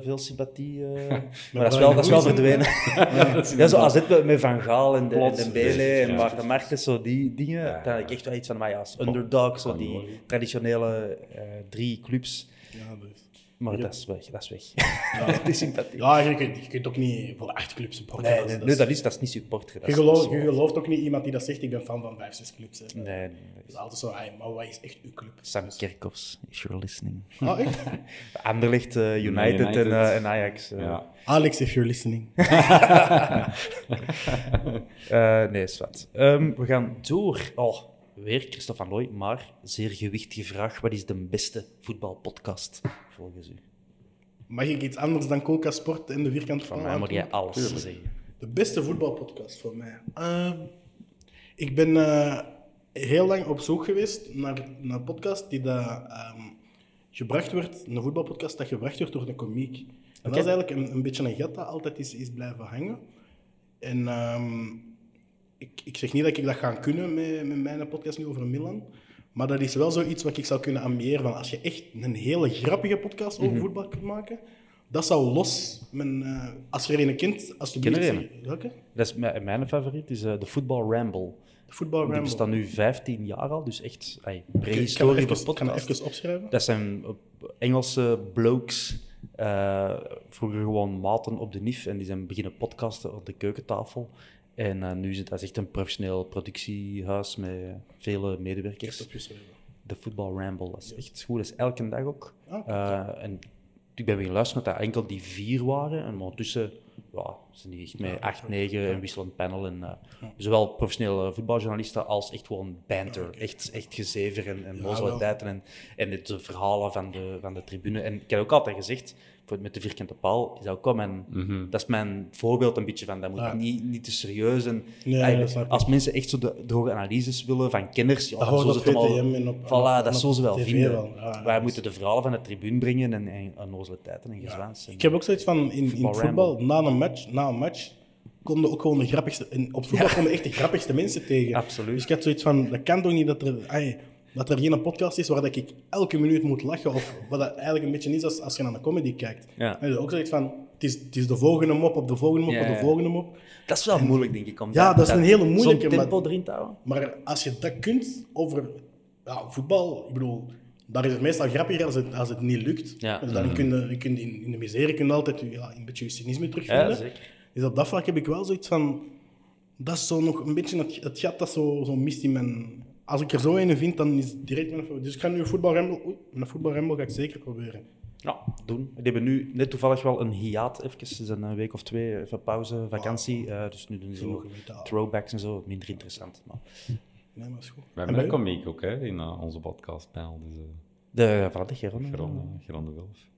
veel sympathie, eh, maar dat is wel, dat is wel verdwenen. ja, zo AZ met, Van Gaal en, de, en Dembele ja. en Maarten Martens, zo die dingen. Ja. Daar heb ik echt wel iets van, maar ja, als underdog, zo die traditionele eh, drie clubs. Ja, dus. Maar dat is weg, dat is weg. die sympathie. ja je, kunt, je kunt ook niet voor acht clubs supporten. Nee, Dat is- nee, dat nee, is- dat is, dat is niet supporter. Dat je, dat je gelooft ook niet iemand die dat zegt, ik ben fan van vijf, zes clubs. Hè. Nee. Het is altijd zo, "Ai, maar wat is echt uw club? Sam Kerkhoffs, if you're listening. Ah, echt? Anderlecht, eh, United, United. En, eh, en Ajax. eh. Ja. Alex, if you're listening. Eh, nee, is wat. Ehm, we gaan door. Oh, weer Christophe van Looy, maar zeer gewichtige vraag. Wat is de beste voetbalpodcast volgens u? Mag ik iets anders dan Coca Sport en de vierkante Van mij moet jij antwoorden? alles zeggen. De beste voetbalpodcast voor mij. Ehm, ik ben eh, heel lang op zoek geweest naar, naar een podcast die dat, ehm, gebracht werd, een voetbalpodcast dat gebracht wordt door een komiek. En dat is eigenlijk een, een beetje een gat dat altijd is, is blijven hangen. En ehm, ik, ik zeg niet dat ik dat ga kunnen met, met mijn podcast nu over Milan. Maar dat is wel zoiets wat ik zou kunnen ambiëren. Van als je echt een hele grappige podcast over voetbal kunt maken, dat zou los. Mijn, eh, als je er een kent, als ken een. Welke? Dat is mijn, mijn favoriet, is eh, de Football Ramble. De Voetbal Die Ramble. bestaat nu 15 jaar al, dus echt ay, Ik kan prehistorie even, kan podcast. opschrijven? Dat zijn eh, Engelse blokes, vroeger gewoon maten op de NIF, en die zijn beginnen podcasten op de keukentafel. En eh, nu is het echt een professioneel productiehuis met vele medewerkers. De Football Ramble, dat is echt goed. Dat is elke dag ook. Ah, Eh, en ik ben weer geluisterd dat dat enkel die vier waren. En ondertussen ja, zijn die echt met acht, negen en wisselend panel. En, eh, Zowel professionele voetbaljournalisten als echt gewoon banter. Echt, echt gezever en, en en, en het, de verhalen van de, van de tribune. En ik heb ook altijd gezegd, voor- met de vierkante paal, is dat ook wel mijn, dat is mijn voorbeeld een beetje van. Dat moet Ja. niet, niet te serieus. En, Nee, als mensen echt zo de, de hoge analyses willen van kenners, ja, Dat dan zullen ze het allemaal- en Voilà, en dat op zullen ze wel TV vinden. wel. Ja, ja, Wij dus- moeten de verhalen van de tribune brengen en, en onnozele tijden en gezwaans. Ik heb ook zoiets van, in, in Voetbal na een match, na een match, er ook gewoon de grappigste... En op voetbal komen echt de grappigste mensen tegen. Absoluut. Dus ik had zoiets van, dat kan toch niet dat er... dat er geen podcast is waar dat ik elke minuut moet lachen. Of wat dat eigenlijk een beetje is als, als je naar een comedy kijkt. Ja. En ook zoiets van, het is, het is de volgende mop op de volgende mop Ja, op de volgende mop. Dat is wel moeilijk, denk ik. Om Ja, dat is een hele moeilijke, tempo maar- erin te houden. Maar als je dat kunt over ja, voetbal, ik bedoel, daar is het meestal grappiger als het, als het niet lukt. Ja. Dus dan kun je, je kunt in, in de miserie kun je altijd ja, een beetje je cynisme terugvinden. Ja, zeker. Dus op dat vlak heb ik wel zoiets van, dat is zo nog een beetje het, het gat dat zo, zo mist in mijn... Als ik er zo een vind, dan is het direct mijn favoriet. Dus ik ga nu een voetbalrembel... Oei, een voetbalrembel ga ik zeker proberen. Ja, doen. Die hebben nu net toevallig wel een hiaat, even, dus een eh, week of twee, even pauze, vakantie. Eh, dus nu doen ze metaal. throwbacks en zo, minder interessant. Maar Nee, maar is goed. We En hebben een komiek ook hè, in uh, onze podcastpanel. Dus, uh, de, voilà, de Geron. Geron, uh, Geron de Wilf.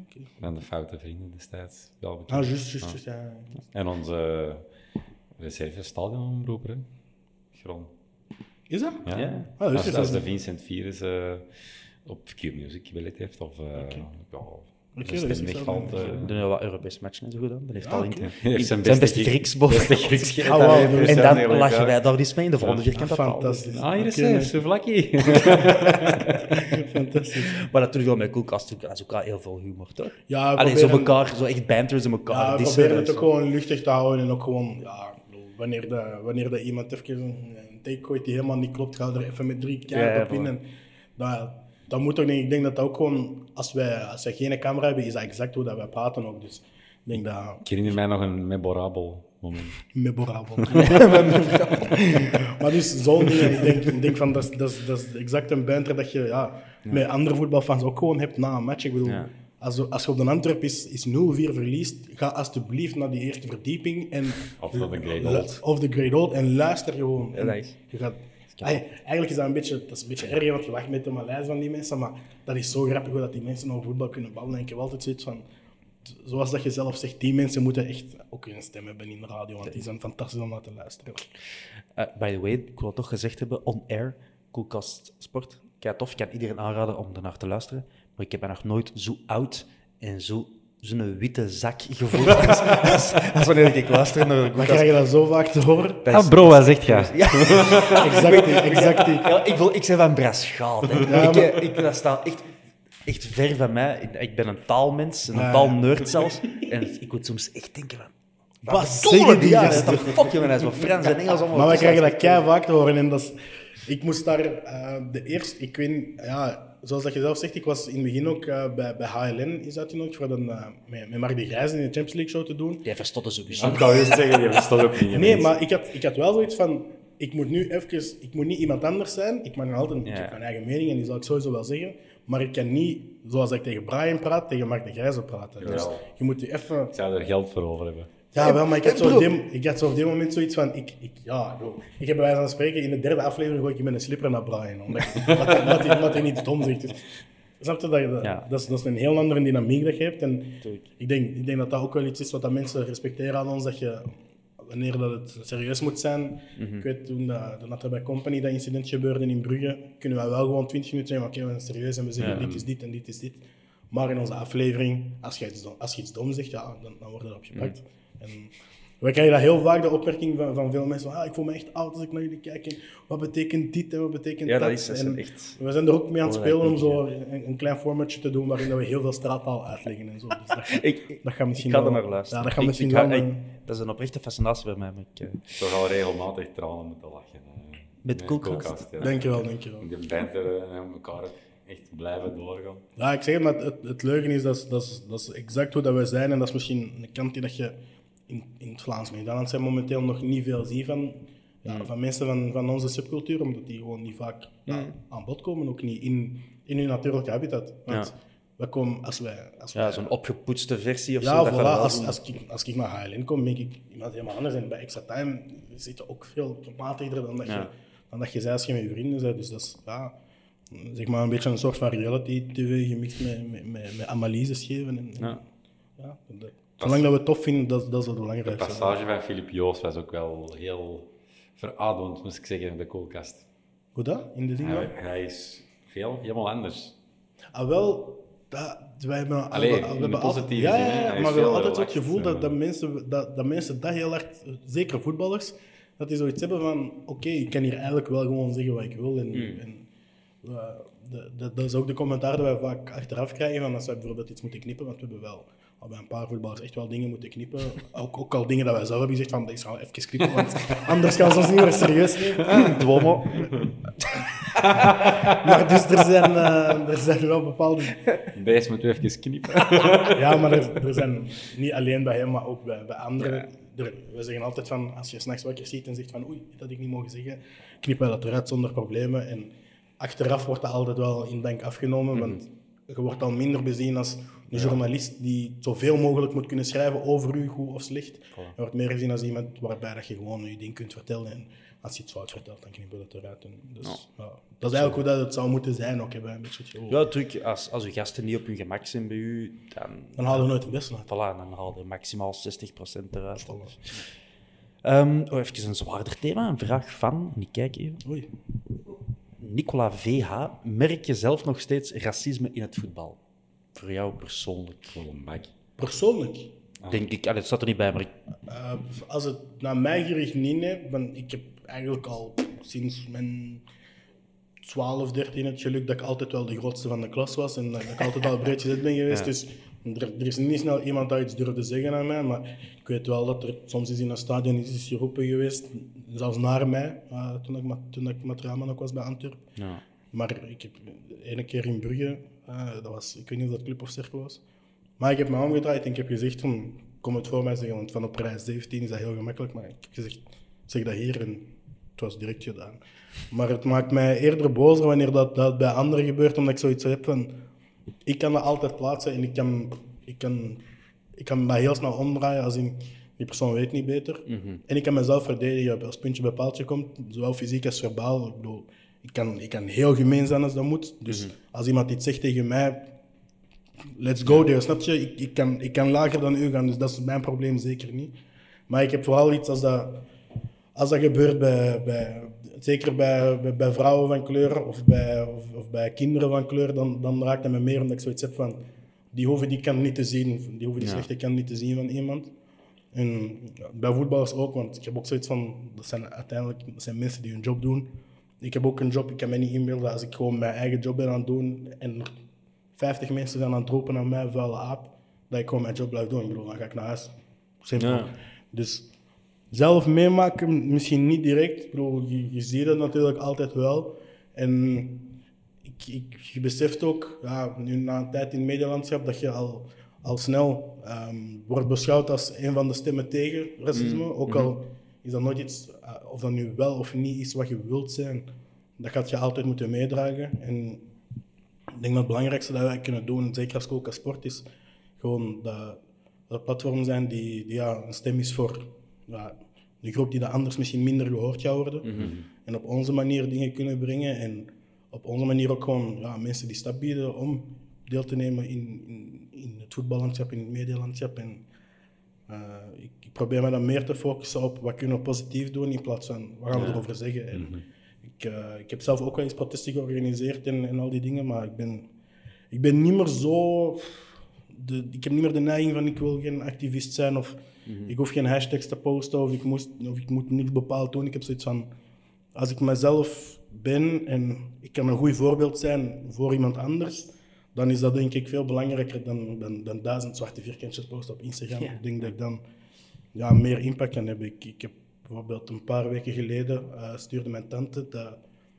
Oké. En de foute vrienden destijds. Wel bekend. Ah, juist, juist, juist, ja. En onze reserve stadionomroeper. Geron. Is dat? Ja. Ja. Ah, dus als, is als dat- de Vincent Virus eh op Q-Music gebeld heeft, of eh, ja, Oké, zijn dat is anders. eh. Dan hebben we wat Europese matchen en zo gedaan. Dan heeft Ja, al in, zijn, beste Grieks boven. Grieks Ah, En dan lachen wij daar niet mee in de volgende vierkante paal. Fantastisch. Ah, hier is hij. Souvlaki. Fantastisch. Maar natuurlijk wel met koelkast, dat is ook wel heel veel humor, toch? Ja, we Allee, zo elkaar, zo echt banters in elkaar. Ja, proberen en het ook gewoon luchtig te houden en ook gewoon, ja, wanneer, de, wanneer de iemand even take gooit die helemaal niet klopt, ga er even met drie ja, op in. En dat, dat moet ook, denk ik, denk dat dat ook gewoon, als wij, als wij geen camera hebben, is dat exact hoe dat wij praten ook. Dus ik denk dat, Ik herinner mij nog een memorabel moment. memorabel. maar dus zo'n dingen, ik denk, ik denk van, dat is, dat, is, dat is exact een banter dat je ja, met andere voetbalfans ook gewoon hebt na een match. Ik bedoel, Ja. Als, je- als je op de Antwerp is, is 0-4 verliest, ga alsjeblieft naar die eerste verdieping en Of naar de Great Old. Of de Great Old en luister gewoon. En je gaat, eigenlijk is dat een beetje, dat is een beetje erg, want je wacht met de malaise van die mensen, maar dat is zo grappig hoe dat die mensen over voetbal kunnen ballen. En ik heb altijd zoiets van, zoals dat je zelf zegt, die mensen moeten echt ook een stem hebben in de radio, want die zijn fantastisch om naar te luisteren. Eh, by the way, ik wil het toch gezegd hebben, on air, Koelkast Sport. Kijk, tof, ik kan iedereen aanraden om ernaar te luisteren. Maar ik heb me nog nooit zo oud en zo zo'n witte zak gevoeld als, als, als wanneer ik luister naar de Dan Koelkast. krijg je dat zo vaak te horen. Dat Ah, bro, wat zegt jij? Ja. Exact exact. Ja, ik, wil, ik zeg van. Ja, ik, maar- ik, dat staat echt, echt ver van mij. Ik, ben een taalmens, een Ja. taalnerd zelfs. En ik moet soms echt denken van... Wat zeggen die Ja, gasten? dat fuck je, hij is wat Frans en Engels allemaal. Maar wij tussen. krijgen dat kei vaak te horen. En dat is, ik moest daar eh, de eerste, ik weet ja, zoals dat je zelf zegt, ik was in het begin ook eh, bij, bij HLN is uitgenodigd voor een, eh, met, met Mark de Grijs in de Champions League show te doen. Jij verstotte sowieso. Ik wou juist zeggen, die verstond ook niet. Nee, maar ik had, ik had wel zoiets van, ik moet nu even, ik moet niet iemand anders zijn. Ik mag nog altijd, ik Ja. heb mijn eigen mening en die zal ik sowieso wel zeggen. Maar ik kan niet, zoals ik tegen Brian praat, tegen Mark de Grijs ook praten. Dus je moet je even... Ik zou er geld voor over hebben. Ja, wel, maar ik had, zo bro. op die, ik had zo op die moment zoiets van, ik, ik, ja, bro. ik heb bij wijze van spreken, in de derde aflevering gooi ik met een slipper naar Brian, omdat, hij- niet dom zegt. Dus, snap je, dat, je dat, Ja. dat, is, dat is een heel andere dynamiek dat je hebt. En ik denk, ik denk dat dat ook wel iets is wat dat mensen respecteren aan ons, dat je, wanneer dat het serieus moet zijn, Mhm. ik weet toen dat, dat er bij Company dat incident gebeurde in Brugge, kunnen wij wel gewoon 20 minuten zeggen, oké, we zijn serieus en we zeggen Ja. dit is dit en dit is dit. Maar in onze aflevering, als je iets, dom- als je iets dom zegt, ja, dan, dan wordt erop gepakt. Mhm. En we krijgen dat heel vaak, de opmerking van, van veel mensen, van, ah, ik voel me echt oud als ik naar jullie kijk. En wat betekent dit en wat betekent Ja, dat? dat is, dat is En echt... we zijn er ook mee aan het spelen om zo een, een klein formatje te doen waarin dat we heel veel straattaal uitleggen en zo. Dus dat, Ik, dat gaat misschien ik ga er naar luisteren. Ja, dat gaat misschien ik ga- wel... ik- eh, dat is een oprechte fascinatie bij mij. Maar ik, Toch al regelmatig tranen moeten lachen. eh, Met koelkast? ja. Dankjewel, dankjewel. De banter en elkaar echt blijven doorgaan. Ja, ik zeg het, maar het, het leugen is dat, is- dat, is, dat is exact hoe dat wij zijn. En dat is misschien een kant die dat je in, in het Vlaams Nederland zijn momenteel nog niet veel ziet van, ja, van mensen van, van onze subcultuur, omdat die gewoon niet vaak ja, aan bod komen, ook niet in, in hun natuurlijke habitat. Want Ja. wij komen, als wij... Als ja, wij zo'n opgepoetste versie of ja, zo. dat voilà, als, als, ik, als ik naar HLN kom, ben ik iemand helemaal anders. En bij Extra Time zit je ook veel gematigder dan dat, je, Ja. dan dat je zei als je met je vrienden bent. Dus dat is ja, zeg maar een beetje een soort van reality-tv gemixt met, met, met, met analyses geven. En, en- Ja. ja, dat- zolang dat we het tof vinden, dat, dat is het De belangrijkste. passage van Filip Joos was ook wel heel verademend, moest ik zeggen, in de koelkast. Hoe dat? In de zin Hij, is veel, helemaal anders. Ah, wel, dat, wij hebben, Allee, we- de hebben altijd, positieve zin, ja, ja, maar we hebben altijd het gevoel dat, dat, mensen, dat, dat mensen dat heel hard, zeker voetballers, dat die zoiets hebben van, oké, ik kan hier eigenlijk wel gewoon zeggen wat ik wil. En, Hmm. en eh, de, de- dat is ook de commentaar dat wij vaak achteraf krijgen, van als wij bijvoorbeeld iets moeten knippen, want we hebben wel al bij een paar voetballers echt wel dingen moeten knippen. Ook, ook al dingen dat wij zelf hebben gezegd van, deze gaan we even knippen, want anders gaan ze ons niet meer serieus nemen. Duomo. Maar dus er zijn, eh, er zijn wel bepaalde Deze moeten we even knippen. Ja, maar er, er zijn niet alleen bij hem, maar ook bij, bij anderen. Er, we zeggen altijd van, als je s'nachts wakker ziet en zegt van oei, dat had ik niet mogen zeggen, knippen wij dat eruit zonder problemen. En achteraf wordt dat altijd wel in dank afgenomen, want je wordt al minder bezien als een journalist die zoveel mogelijk moet kunnen schrijven over u, goed of slecht. Je wordt meer gezien als iemand waarbij dat je gewoon je ding kunt vertellen. En als je iets fout vertelt, dan knippen we dat eruit. Dus, ja, dat is eigenlijk hoe dat het zou moeten zijn, ook hebben een beetje het. Ja, natuurlijk, als, als uw gasten niet op hun gemak zijn bij u, dan, Dan halen we nooit het beste uit. voilà, dan haal je maximaal 60% eruit. Ehm, oh, even een zwaarder thema, een vraag van, niet kijk even. Oei. Nicola VH, merk je zelf nog steeds racisme in het voetbal? Voor jou persoonlijk? Voor een bak. Persoonlijk, Denk ik, allee, het staat er niet bij, maar ik, eh, als het naar mij gericht niet, nee, ben, ik heb eigenlijk al sinds mijn 12, 13 het geluk dat ik altijd wel de grootste van de klas was en dat ik altijd al breed gezet ben geweest. Dus er, er is niet snel iemand dat iets durfde zeggen aan mij, maar ik weet wel dat er soms is in een stadion iets is geroepen geweest, zelfs naar mij, eh, toen, ik, toen ik materiaalman ook was bij Antwerp. ja. Maar ik heb ene keer in Brugge, eh, dat was, ik weet niet of dat club of cirkel was, maar ik heb me omgedraaid en ik heb gezegd van, kom het voor mij zeggen, want van op prijs 17 is dat heel gemakkelijk, maar ik heb gezegd, zeg dat hier en het was direct gedaan. Maar het maakt mij eerder bozer wanneer dat, dat bij anderen gebeurt, omdat ik zoiets heb van, ik kan dat altijd plaatsen en ik kan, ik kan, ik kan dat heel snel omdraaien als in, die persoon weet niet beter. En ik kan mezelf verdedigen als puntje bij paaltje komt, zowel fysiek als verbaal. Ik bedoel, ik kan, ik kan heel gemeen zijn als dat moet. Dus als iemand iets zegt tegen mij, let's go there, snap je? Ik, ik, kan, ik kan lager dan u gaan, dus dat is mijn probleem zeker niet. Maar ik heb vooral iets als dat, als dat gebeurt bij, bij, zeker bij, bij, bij vrouwen van kleur of bij, of, of bij kinderen van kleur, dan, dan raakt het me meer omdat ik zoiets heb van, die hoeven die kan niet te zien, die hoeven die slechte kan niet te zien van iemand. En ja, bij voetballers ook, want ik heb ook zoiets van, dat zijn uiteindelijk dat zijn mensen die hun job doen. Ik heb ook een job, ik kan me niet inbeelden als ik gewoon mijn eigen job ben aan het doen en er 50 mensen zijn aan het roepen naar mij, vuile aap, dat ik gewoon mijn job blijf doen. Ik bedoel, dan ga ik naar huis. Simpel. Ja. Dus zelf meemaken, misschien niet direct. Ik bedoel, je, je ziet het natuurlijk altijd wel. En ik, ik, je beseft ook, ja, nu na een tijd in het medielandschap, dat je al, al snel ehm, wordt beschouwd als een van de stemmen tegen racisme. Ook al is dat nooit iets, eh, of dat nu wel of niet is wat je wilt zijn, dat gaat je altijd moeten meedragen. En ik denk dat het belangrijkste dat wij kunnen doen, zeker als Coca Sport, is gewoon dat er platforms zijn die, die ja, een stem is voor ja, de groep die dat anders misschien minder gehoord gaat worden. En op onze manier dingen kunnen brengen. En op onze manier ook gewoon ja, mensen die stap bieden om deel te nemen in, in, in het voetballandschap, in het medialandschap. En ik probeer me dan meer te focussen op wat kunnen we positief doen in plaats van wat gaan we erover zeggen. En ik, eh, ik heb zelf ook wel eens protesten georganiseerd en, en al die dingen, maar ik ben, ik ben niet meer zo. De, ik heb niet meer de neiging van ik wil geen activist zijn of ik hoef geen hashtags te posten of ik, moest, of ik moet niks bepaald doen. Ik heb zoiets van, als ik mezelf ben en ik kan een goed voorbeeld zijn voor iemand anders, dan is dat denk ik veel belangrijker dan, dan, dan duizend zwarte vierkantjes posten op Instagram. Ik denk dat ik dan ja, meer impact kan hebben. Ik, ik heb bijvoorbeeld een paar weken geleden eh, stuurde mijn tante, de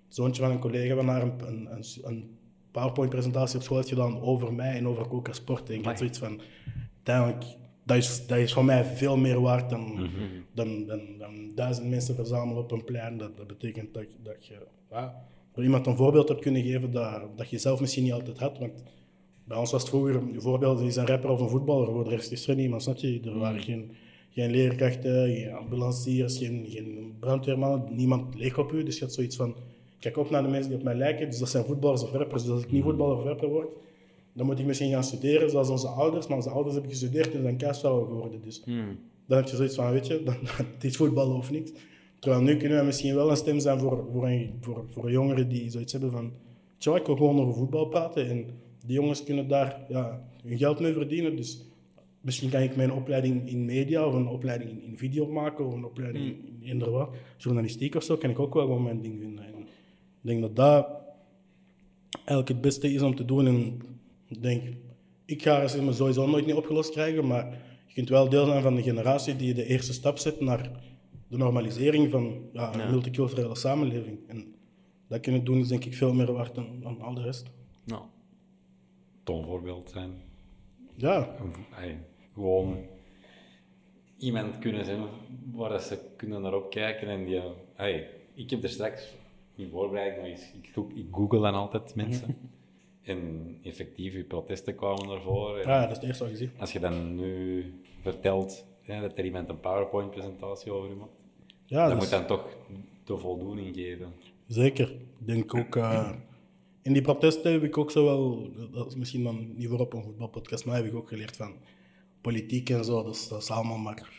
zoontje van een collega van haar, een, een, een, PowerPoint-presentatie op school heeft gedaan over mij en over Coca Sport. En ik had zoiets van, uiteindelijk, dat is, dat is voor mij veel meer waard dan, dan, dan, dan duizend mensen verzamelen op een plein. Dat, dat betekent dat, dat je ja, iemand een voorbeeld hebt kunnen geven dat, dat je zelf misschien niet altijd had. Want bij ons was het vroeger, een voorbeeld is een rapper of een voetballer, voor de rest is er niemand, snap je? Er waren geen, geen leerkrachten, geen ambulanciers, geen, geen brandweermannen, niemand leek op u. Dus je had zoiets van, kijk op naar de mensen die op mij lijken, dus dat zijn voetballers of rappers. Dus als ik niet voetballer of rapper word, dan moet ik misschien gaan studeren zoals onze ouders, maar onze ouders hebben gestudeerd en zijn kaasvrouwen geworden. Dus dan heb je zoiets van, weet je, dan, het is voetballen of niks. Terwijl nu kunnen we misschien wel een stem zijn voor, voor, een, voor, voor jongeren die zoiets hebben van, wat, ik wil gewoon over voetbal praten en die jongens kunnen daar ja, hun geld mee verdienen. Dus misschien kan ik mijn opleiding in media of een opleiding in, in video maken of een opleiding in eender wat, journalistiek of zo, kan ik ook wel gewoon mijn ding vinden. En ik denk dat dat eigenlijk het beste is om te doen. En ik denk, ik ga racisme sowieso nooit niet opgelost krijgen, maar je kunt wel deel zijn van de generatie die de eerste stap zet naar de normalisering van ja, een multiculturele samenleving. En dat kunnen doen is denk ik veel meer waard dan, dan al de rest. Nou, Toonvoorbeeld zijn. Ja, Ay, gewoon iemand kunnen zijn waar dat ze kunnen naar opkijken en die... ay, ik heb er straks in voorbereiding nog eens... Ik, ik google dan altijd mensen. en effectief, je protesten kwamen ervoor. Ja dat is het eerste wat je ziet. Als je dan nu vertelt hè, dat er iemand een PowerPoint-presentatie over je maakt, Ja, dan dat moet is- dan toch de voldoening geven. Zeker. Ik denk ook... eh, in die protesten heb ik ook zo wel... Dat is misschien dan niet voor op een voetbalpodcast, maar heb ik ook geleerd van... Politiek en zo, dat is, dat is allemaal maar...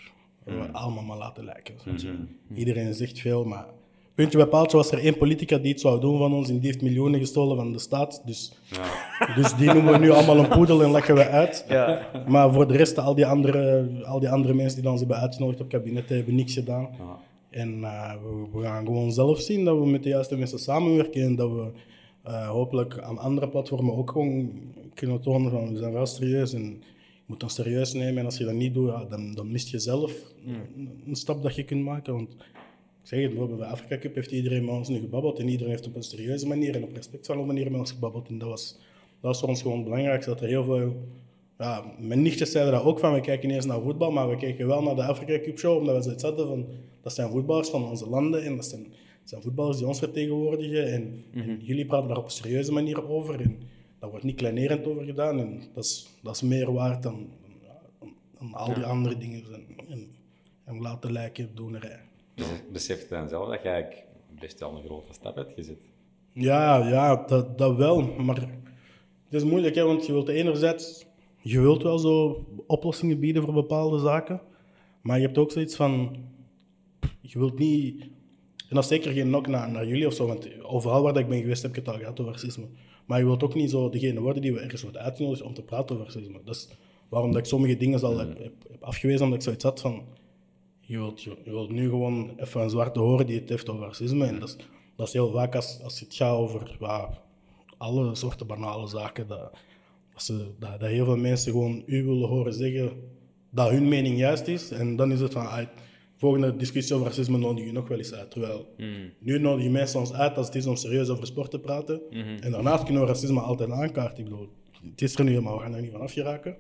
allemaal maar laten lijken. snap je? Iedereen zegt veel, maar puntje bij paaltje was er één politica die iets zou doen van ons en die heeft miljoenen gestolen van de staat. Dus, dus die noemen we nu allemaal een poedel en leggen we uit. Ja. Maar voor de rest, al die andere, al die andere mensen die ons hebben uitgenodigd op kabinet, hebben niks gedaan. En eh, we, we gaan gewoon zelf zien dat we met de juiste mensen samenwerken en dat we eh, hopelijk aan andere platformen ook gewoon kunnen tonen van we zijn wel serieus en moet dan serieus nemen. En als je dat niet doet, ja, dan, dan mist je zelf een, een stap dat je kunt maken. Want ik zeg het, bijvoorbeeld bij Afrika Cup heeft iedereen met ons nu gebabbeld en iedereen heeft op een serieuze manier en op respectvolle manier met ons gebabbeld. En dat was, dat was voor ons gewoon belangrijk, dat er heel veel... Ja, mijn nichtjes zeiden dat ook van, we kijken niet eens naar voetbal, maar we kijken wel naar de Afrika Cup show, omdat we zoiets hadden van, dat zijn voetballers van onze landen en dat zijn, dat zijn voetballers die ons vertegenwoordigen en, en jullie praten daar op een serieuze manier over en daar wordt niet kleinerend over gedaan en dat is, dat is meer waard dan, dan, al die andere dingen en, en, en laten lijken doenerij. Dus besef je dan zelf dat je eigenlijk best wel een grote stap hebt gezet. Ja, ja dat, dat wel. Maar het is moeilijk, hè, want je wilt enerzijds... Je wilt wel zo oplossingen bieden voor bepaalde zaken. Maar je hebt ook zoiets van... Je wilt niet... En dat is zeker geen knock naar, naar jullie of zo, want overal waar dat ik ben geweest heb ik het al gehad over racisme. Maar je wilt ook niet zo degene worden die we ergens wordt uitgenodigd om te praten over racisme. Dat is waarom dat ik sommige dingen al heb, heb, heb afgewezen, omdat ik zoiets had van... Je wilt, je, je wilt nu gewoon even een zwarte horen die het heeft over racisme. En dat is, dat is heel vaak als, als het gaat over alle soorten banale zaken. Dat, dat, ze, dat, dat heel veel mensen gewoon u willen horen zeggen dat hun mening juist is. En dan is het van, ah, volgende discussie over racisme nodig je nog wel eens uit. Terwijl nu nodig je mensen ons uit als het is om serieus over sport te praten. En daarnaast kunnen we racisme altijd aankaarten. Ik bedoel, het is er nu, maar we gaan er niet van afgeraken.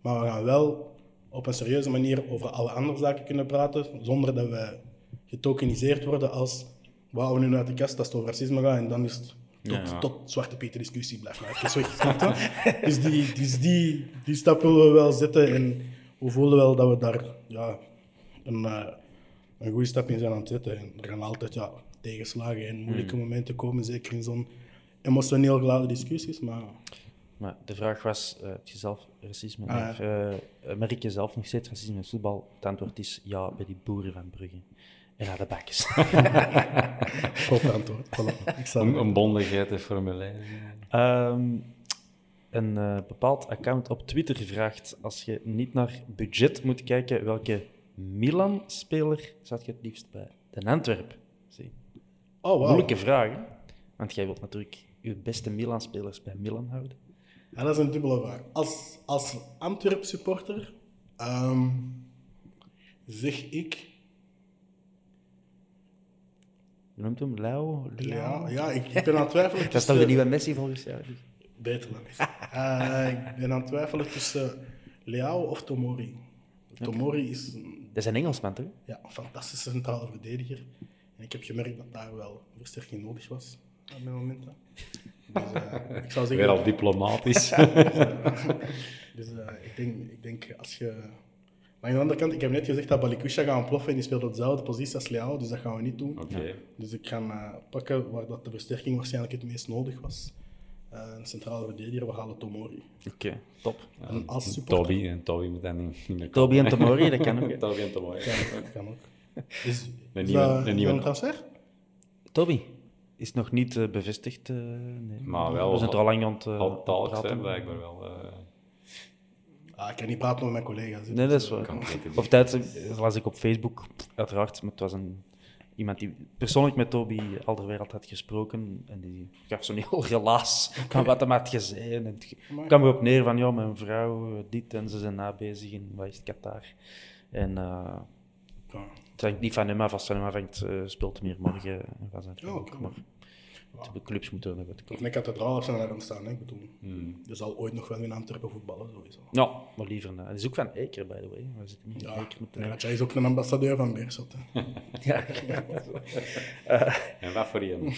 Maar we gaan wel op een serieuze manier over alle andere zaken kunnen praten, zonder dat wij getokeniseerd worden als we houden nu uit de kast als het over racisme gaat en dan is het tot, tot Zwarte Pieter discussie blijft maar even weg. dus die, dus die, die stap willen we wel zetten en we voelen wel dat we daar ja, een, eh, een goede stap in zijn aan het zetten. En er gaan altijd ja, tegenslagen en moeilijke momenten komen, zeker in zo'n emotioneel geladen discussies, maar... Maar de vraag was, eh, heb je zelf racisme? Ah, eh, merk je zelf nog steeds racisme in voetbal? Het antwoord is ja, bij die boeren van Brugge. En naar de bakjes. Goed antwoord. Voilà. Ik zal Een, een bondigheid in Formule 1. Ehm, een eh, bepaald account op Twitter vraagt, als je niet naar budget moet kijken, welke Milan-speler zou je het liefst bij Den Antwerp zien? Oh, wow. Moeilijke vraag, hè? Want jij wilt natuurlijk je beste Milan-spelers bij Milan houden. Ja, dat is een dubbele vraag. Als, als Antwerp supporter ehm, zeg ik. Je noemt hem Lau? Ja, ja ik, ik ben aan het twijfelen. Dat is toch de nieuwe Messi volgens jou? Beter dan Messi. Eh, ik ben aan het twijfelen tussen Leao of Tomori. Tomori is een, Dat is een Engelsman, toch? ja, een fantastische centrale verdediger. En ik heb gemerkt dat daar wel versterking nodig was op mijn momenten. Dus eh, ik zou Weer al zeggen. diplomatisch. Dus eh, ik, denk, ik denk als je. Maar aan de andere kant, ik heb net gezegd dat Balikusha gaat ontploffen en die speelt op dezelfde positie als Leao, dus dat gaan we niet doen. Oké. Dus ik ga eh, pakken waar dat de versterking waarschijnlijk het meest nodig was. Eh, een centrale verdediger, we halen Tomori. Oké, top. En als supporter Toby, en Toby moet dan niet niet meer Toby en Tomori, dat kan ook. Toby en Tomori. kan ook. Is, Een is nieuwe- dat een nieuwe- een transfer? Toby is nog niet eh, bevestigd. eh, nee. Maar wel We zijn er al lang aan het eh, Al talks, praten. hè, blijkbaar wel. eh, Ah, ik kan niet praten met mijn collega's. Nee, dat is kan waar. Of tijd eh, las ik op Facebook, uiteraard, maar het was een, iemand die persoonlijk met Toby Alderwereld had gesproken. En die gaf zo'n heel relaas van wat hem had gezegd. En het kwam erop neer van, ja, mijn vrouw eh, dit en ze zijn na bezig in, wat is het, Qatar. En Ja. het hangt niet van hem af, als van hem afhangt, eh, speelt meer morgen en van zijn vrouw Ja, ook. Maar de clubs moeten er nog uit Of komen. een kathedraal of zo naar hem staan. Hè. Ik bedoel, Hmm. er zal ooit nog wel in Antwerpen voetballen, sowieso. Ja, maar liever. Hij is ook van Eker, by the way. We zitten niet in Ja, Eker met de Raja is ook een ambassadeur van Beerschot. hè. Ja. En wat voor een?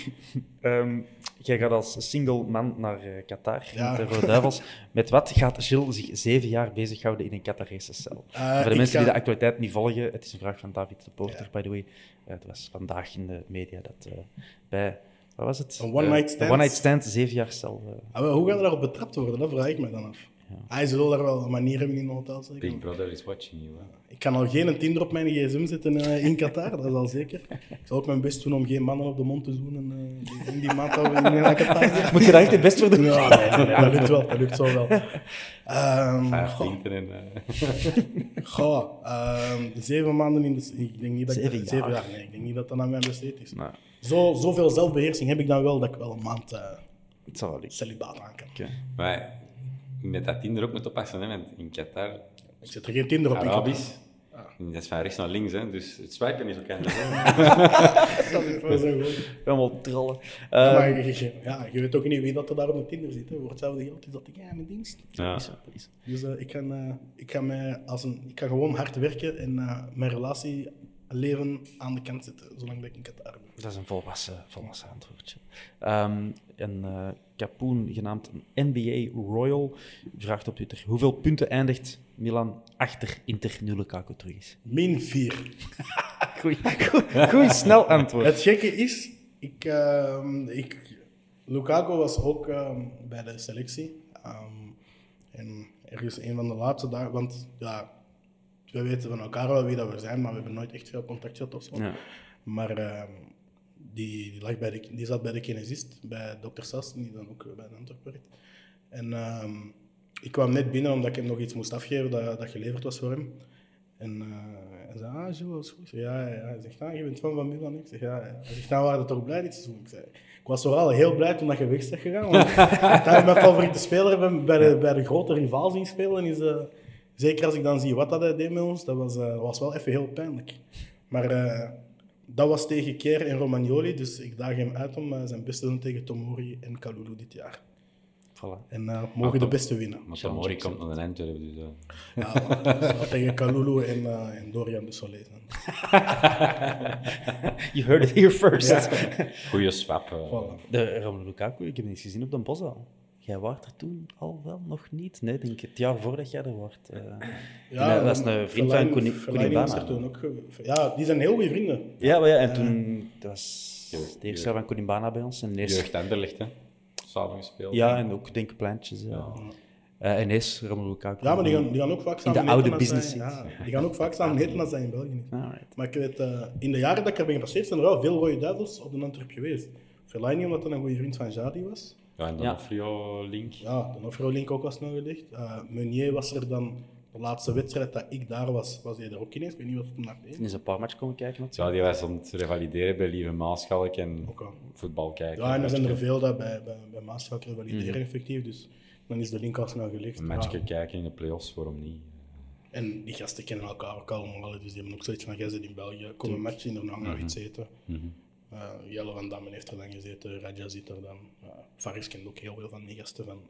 Ehm, jij gaat als single man naar eh, Qatar Ja. met de Rode Duivels. Met wat gaat Gilles zich zeven jaar bezighouden in een Qatarese cel? Eh, Voor de mensen ga- die de actualiteit niet volgen, het is een vraag van David de Porter, Ja. by the way. Eh, het was vandaag in de media dat eh, bij, wat was het? Een one-night Eh, stand? Een one-night stand, zeven jaar cel. eh. Ah, hoe gaat er daarop betrapt worden? Dat vraag ik me dan af. Hij zal daar wel een manier hebben in een hotel. zeker. Big Brother is watching you. Hè. Ik kan al geen Tinder op mijn gsm zetten eh, in Qatar, dat is al zeker. Ik zal ook mijn best doen om geen mannen op de mond te zoenen eh, die in die maand dat we in Qatar Moet je daar echt het best voor doen? Ja, nee, nee, nee, dat lukt wel. Dat lukt zo wel. En... goh, ehm, zeven maanden in de... Ik denk niet dat ik- Zeven zeven jaar. Nee, ik denk niet dat dat aan mijn besteed is. Nee. Zo, zoveel zelfbeheersing heb ik dan wel dat ik wel een maand eh lukken. celibaat aan kan. Maar met dat Tinder ook moet oppassen, hè, want in Qatar, Ik zet er geen Tinder op. in Qatar. Arabisch, dat is van rechts naar links, hè, dus het swipen is ook anders. Dat is wel zo goed. Allemaal trollen. Ja, maar je, je- ja, je weet ook niet wie dat er daar op de Tinder zit. Hè. Voor hetzelfde geld is dat de geheime dienst. Ja. is is. Dus eh, ik, ga, eh, ik, ga mij als een, ik ga gewoon hard werken en mijn relatieleven aan de kant zetten, zolang dat ik in Qatar ben. Dat is een volwassen, volwassen antwoordje. Ehm, een eh kapoen genaamd NBA Royal vraagt op Twitter: hoeveel punten eindigt Milan achter Inter nu Lukaku terug is? Min 4. Goeie, goeie, goeie snel antwoord. Het gekke is, ik, ehm, ik, Lukaku was ook ehm, bij de selectie. Ehm, en ergens een van de laatste dagen, want ja, we weten van elkaar wel wie dat we zijn, maar we hebben nooit echt veel contact gehad of zo. Ja. Maar die, lag bij de, die zat bij de kinesist, bij dokter Sas, die dan ook bij de Antwerp werkt. En ehm, ik kwam net binnen omdat ik hem nog iets moest afgeven dat, dat geleverd was voor hem. En eh, hij zei, ah, is goed. Ja, ja. Hij zegt, ah, je bent fan van Milan. Ik zeg, ja, ja. Hij zegt, nou, waren we toch blij dit seizoen? Ik zei, ik was vooral heel blij toen dat je weg bent gegaan. Want dat is mijn favoriete speler bij, bij, de, bij de grote rivaal zien spelen. Is, eh, zeker als ik dan zie wat dat hij deed met ons, dat was, eh, was wel even heel pijnlijk. Maar eh, dat was tegen Kier en Romagnoli, dus ik daag hem uit om eh, zijn best te doen tegen Tomori en Kalulu dit jaar. Voilà. En eh, mogen de beste winnen. Maar Tomori komt naar de Antwerpen, dus... Ja, maar tegen Kalulu en, eh, en Dorian de Soleil. zijn. You heard it here first. Goeie swap. Voilà. De Romelu Lukaku, ik heb hem niet gezien op de bos al. Jij waart er toen al wel nog niet? Nee, denk ik het jaar voordat jij er wordt. eh. Ja, dat was een vriend van Verlaine- Verlaine toen ook. ge- Ja, die zijn heel goede vrienden. Ja, maar ja, en toen... Dat was Jeugd- het eerste jaar van Konimbana bij ons. En ineens, Jeugd Anderlecht, hè. Samen gespeeld. ja, en ook denk ik pleintjes. Ja. Eh, en ineens Romelu Lukaku. Ja, maar die gaan, die gaan ook vaak samen de oude business is. Ja, die gaan ook vaak samen eten als hij in België is. Alright. Maar ik weet, eh, in de jaren dat ik er ben gepasseerd, zijn er wel veel rode duivels op de Antwerp geweest. Fellaini, omdat hij een goede vriend van Jadi was. Ja, en Donofrio Link. Ja, de Nofro Link ook was snel gelegd. Eh, Meunier was er dan, de laatste wedstrijd dat ik daar was, was hij er ook ineens. Ik weet niet wat hij daar deed. Is een paar matchen komen kijken. Ja, die was aan het revalideren bij Lieve Maaschalk en voetbal kijken. Ja, en er zijn er veel dat bij, bij, bij Maastricht revalideren effectief. Dus dan is de link al snel gelegd. Een matchje Ja. kijken in de play-offs, waarom niet? En die gasten kennen elkaar ook allemaal, dus die hebben ook zoiets van, jij zit in België, kom een match in, daarna gaan we iets eten. Eh, Jelle van Damme heeft er dan gezeten, Raja zit er dan. Ja, Faris kent ook heel veel van die gasten, van,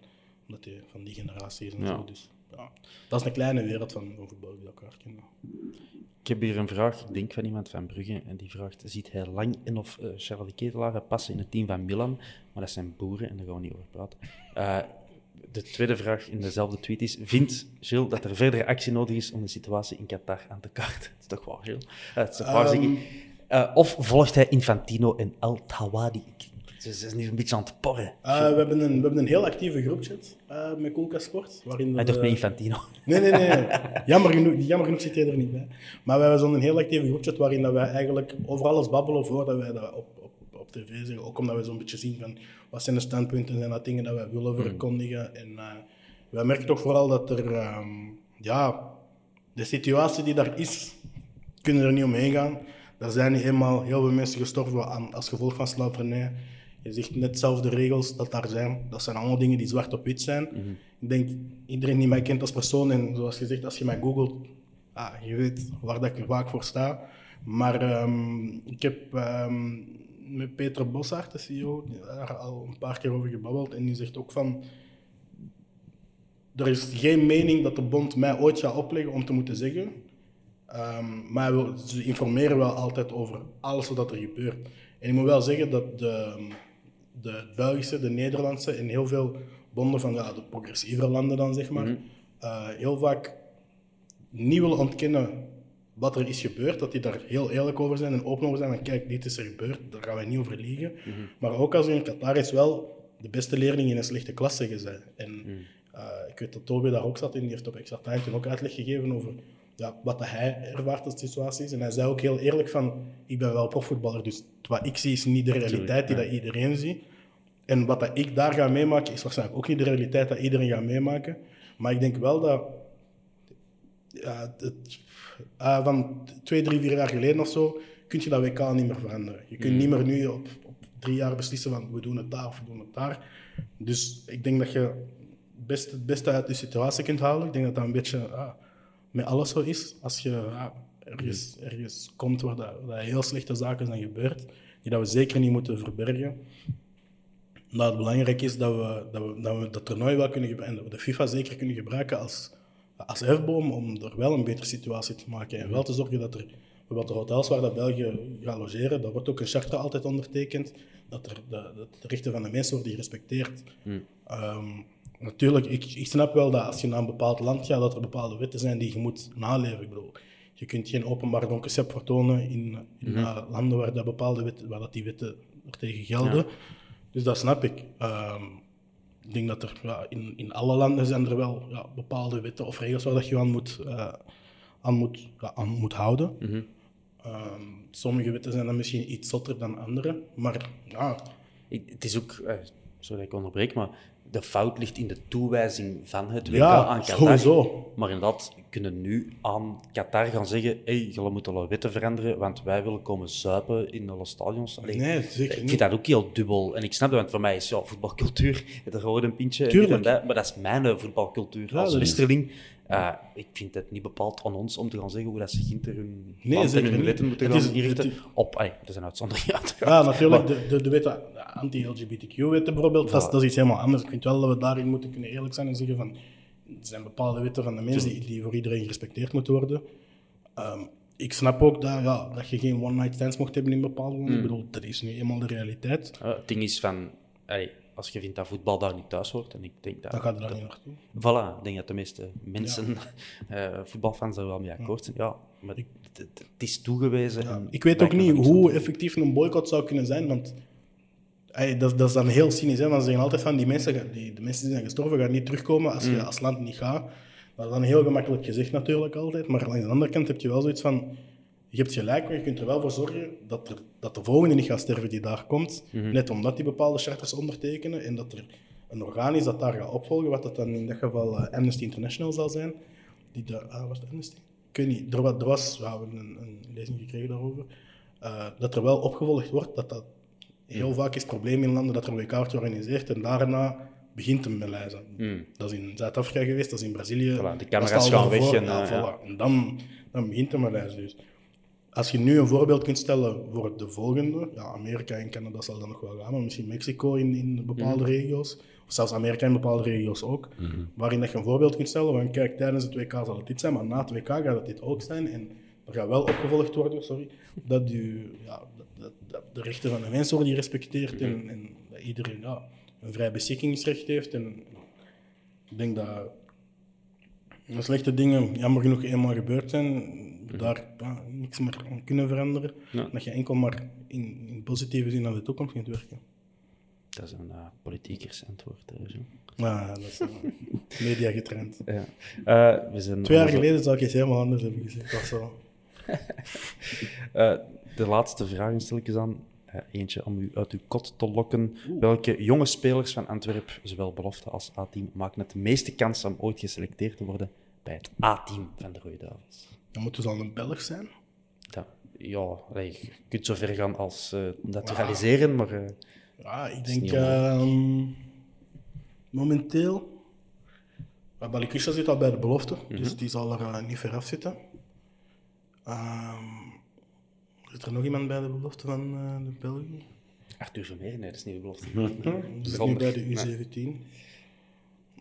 omdat hij van die generatie is en Ja. zo. Dus, ja. Dat is een kleine wereld van, van voetbal die elkaar kennen. Ik heb hier een vraag, ik denk van iemand van Brugge, en die vraagt, ziet hij Lang en of eh, Charles de Ketelaar passen in het team van Milan? Maar dat zijn boeren, en daar gaan we niet over praten. Eh, de tweede vraag in dezelfde tweet is, vindt Gilles dat er verdere actie nodig is om de situatie in Qatar aan te kaarten? Dat is toch waar, Gilles? Eh, het is toch waar, Eh, of volgt hij Infantino en El Tawadi? Ze is nu een beetje aan het porren. Eh, we, hebben een, we hebben een heel actieve groepchat eh, met Koelka Sport. Waarin Hij doet met Infantino. Nee, nee, nee. Jammer genoeg, jammer genoeg zit hij er niet bij. Maar we hebben zo'n heel actieve groepchat waarin dat wij eigenlijk over alles babbelen voordat wij dat op, op, op tv zeggen. Ook omdat we zo'n beetje zien van wat zijn de standpunten, zijn dat dingen dat wij willen verkondigen. En eh, wij merken toch vooral dat er, ehm, ja, de situatie die daar is, kunnen er niet omheen gaan. Er zijn eenmaal heel veel mensen gestorven aan, als gevolg van slavernij. Je zegt net zelf de regels dat daar zijn. Dat zijn allemaal dingen die zwart op wit zijn. Ik denk, iedereen die mij kent als persoon, en zoals gezegd, als je mij googelt, ah, je weet waar dat ik er vaak voor sta. Maar ehm, ik heb ehm, met Peter Bossaert, de CEO, daar al een paar keer over gebabbeld. En die zegt ook van, er is geen mening dat de bond mij ooit gaat opleggen om te moeten zeggen. Ehm, maar we- ze informeren wel altijd over alles wat er gebeurt. En ik moet wel zeggen dat de, de Belgische, de Nederlandse en heel veel bonden van ja, de progressievere landen dan, zeg maar, eh, heel vaak niet willen ontkennen wat er is gebeurd, dat die daar heel eerlijk over zijn en open over zijn. En kijk, dit is er gebeurd, daar gaan wij niet over liegen. Maar ook als we in Qatar is wel de beste leerling in een slechte klas zeggen zij. En Uh, ik weet dat Toby daar ook zat en die heeft op extra time ook uitleg gegeven over ja, wat dat hij ervaart als situatie is. En hij zei ook heel eerlijk van, ik ben wel profvoetballer, dus wat ik zie is niet de realiteit die dat iedereen ziet. En wat dat ik daar ga meemaken is waarschijnlijk ook niet de realiteit dat iedereen gaat meemaken. Maar ik denk wel dat ja, het, uh, van twee, drie, vier jaar geleden of zo, kun je dat WK niet meer veranderen. Je kunt niet meer nu op, op drie jaar beslissen van we doen het daar of we doen het daar. Dus ik denk dat je best, het beste uit de situatie kunt halen. Ik denk dat dat een beetje uh, met alles zo is. Als je uh, ergens, ergens komt waar, dat, dat heel slechte zaken zijn gebeurd, die dat we zeker niet moeten verbergen. Dat het belangrijk is dat we dat, we, dat, we dat toernooi wel kunnen gebruiken, dat we de FIFA zeker kunnen gebruiken als, als hefboom om er wel een betere situatie te maken. En wel te zorgen dat er bijvoorbeeld de hotels waar dat België gaat logeren, daar wordt ook een charter altijd ondertekend, dat, er de, rechten van de mensen worden gerespecteerd. Hmm. Um, natuurlijk, ik, ik snap wel dat als je naar een bepaald land gaat, dat er bepaalde wetten zijn die je moet naleven. Ik bedoel, je kunt geen openbaar concept vertonen in, in mm landen waar, dat bepaalde wetten, waar dat die wetten er tegen gelden. Dus dat snap ik. Um, ik denk dat er ja, in, in alle landen zijn er wel ja, bepaalde wetten of regels waar dat je aan moet, uh, aan moet, aan moet houden. Mm -hmm. um, sommige wetten zijn dan misschien iets zotter dan andere, maar ja. Het is ook, uh, sorry ik onderbreek, maar de fout ligt in de toewijzing van het WK aan Qatar. Sowieso. Maar inderdaad, kunnen nu aan Qatar gaan zeggen: hey, jullie moeten alle wetten veranderen, want wij willen komen zuipen in alle stadions. Allee, nee, zeker Ik vind dat ook heel dubbel. En ik snap het, want voor mij is ja, voetbalcultuur, er gewoon een pintje en dat, maar dat is mijn voetbalcultuur ja, als westerling. Uh, ik vind het niet bepaald aan ons om te gaan zeggen hoe dat ze Ginter hun nee, en hun wetten moeten gaan is, inrichten. Op, ay, dat is een uitzondering. Ja, natuurlijk. de, de, de wetten, anti-LGBTQ-wetten bijvoorbeeld, dat, dat, is iets helemaal anders. Ik vind wel dat we daarin moeten kunnen eerlijk zijn en zeggen van er zijn bepaalde wetten van de mensen die, die voor iedereen gerespecteerd moeten worden. Um, ik snap ook dat, ja, dat je geen one-night stands mocht hebben in bepaalde landen. Mm. Ik bedoel, dat is nu eenmaal de realiteit. Uh, het ding is van, ay, als je vindt dat voetbal daar niet thuis hoort, en ik denk dat... Dan gaat er daar niet naartoe. Voilà, ik denk dat de meeste mensen, ja. uh, voetbalfans, er wel mee akkoord zijn. Ja, maar het, het, is toegewezen. Ja. ik weet ook niet hoe effectief een boycott zou kunnen zijn, want dat, dat, is dan heel cynisch, hè, want ze zeggen altijd van die mensen, die, de mensen die zijn gestorven gaan niet terugkomen als je mm. als land niet gaat. Dat is dan heel gemakkelijk gezegd natuurlijk altijd, maar aan de andere kant heb je wel zoiets van, je hebt gelijk, maar je kunt er wel voor zorgen dat, er, dat de volgende niet gaat sterven die daar komt, mhm. net omdat die bepaalde charters ondertekenen en dat er een orgaan is dat daar gaat opvolgen, wat dat dan in dat geval uh, Amnesty International zal zijn. Die de, ah, was het Amnesty? Ik weet niet, er, er was, we hebben een, een lezing gekregen daarover, uh, dat er wel opgevolgd wordt, dat dat Heel vaak is het probleem in landen dat er een WK wordt georganiseerd en daarna begint een Maleise. Mm. Dat is in Zuid-Afrika geweest, dat is in Brazilië. Voilà, de camera's gaan weg. En, voilà. en dan, dan begint een Maleise dus. Als je nu een voorbeeld kunt stellen voor de volgende, ja, Amerika en Canada zal dan nog wel gaan, maar misschien Mexico in, in bepaalde mm. regio's, of zelfs Amerika in bepaalde regio's ook, mm. waarin dat je een voorbeeld kunt stellen van kijk, tijdens het WK zal het dit zijn, maar na het WK gaat het dit ook zijn. En er gaat wel opgevolgd worden, sorry, dat, u, ja, dat, dat, de rechten van de mensen worden gerespecteerd en, en, dat iedereen ja, een vrij beschikkingsrecht heeft. En, ik denk dat de slechte dingen jammer genoeg eenmaal gebeurd zijn, daar ja, niks meer aan kunnen veranderen. Dat je enkel maar in, in, positieve zin naar de toekomst kunt werken. Dat is een uh, politiekers antwoord. Uh, ja, dat is uh, media getraind. Ja. we zijn Twee jaar geleden zou ik iets helemaal anders hebben gezegd. Dat zo. de laatste vraag stel ik eens aan. Eentje om u uit uw kot te lokken. Welke jonge spelers van Antwerpen, zowel belofte als A-team, maken het de meeste kans om ooit geselecteerd te worden bij het A-team van de Rode Duivels? Dan moeten ze al een Belg zijn? Dat, ja, je kunt zo ver gaan als uh, dat te realiseren, maar... ja, ik denk ehm, momenteel... Balikusha zit al bij de belofte, dus mhm. die zal er niet ver af zitten. Um, zit er nog iemand bij de belofte van uh, de België? Arthur Vermeer, nee, dat is niet de belofte. Dat is nu bij de U17.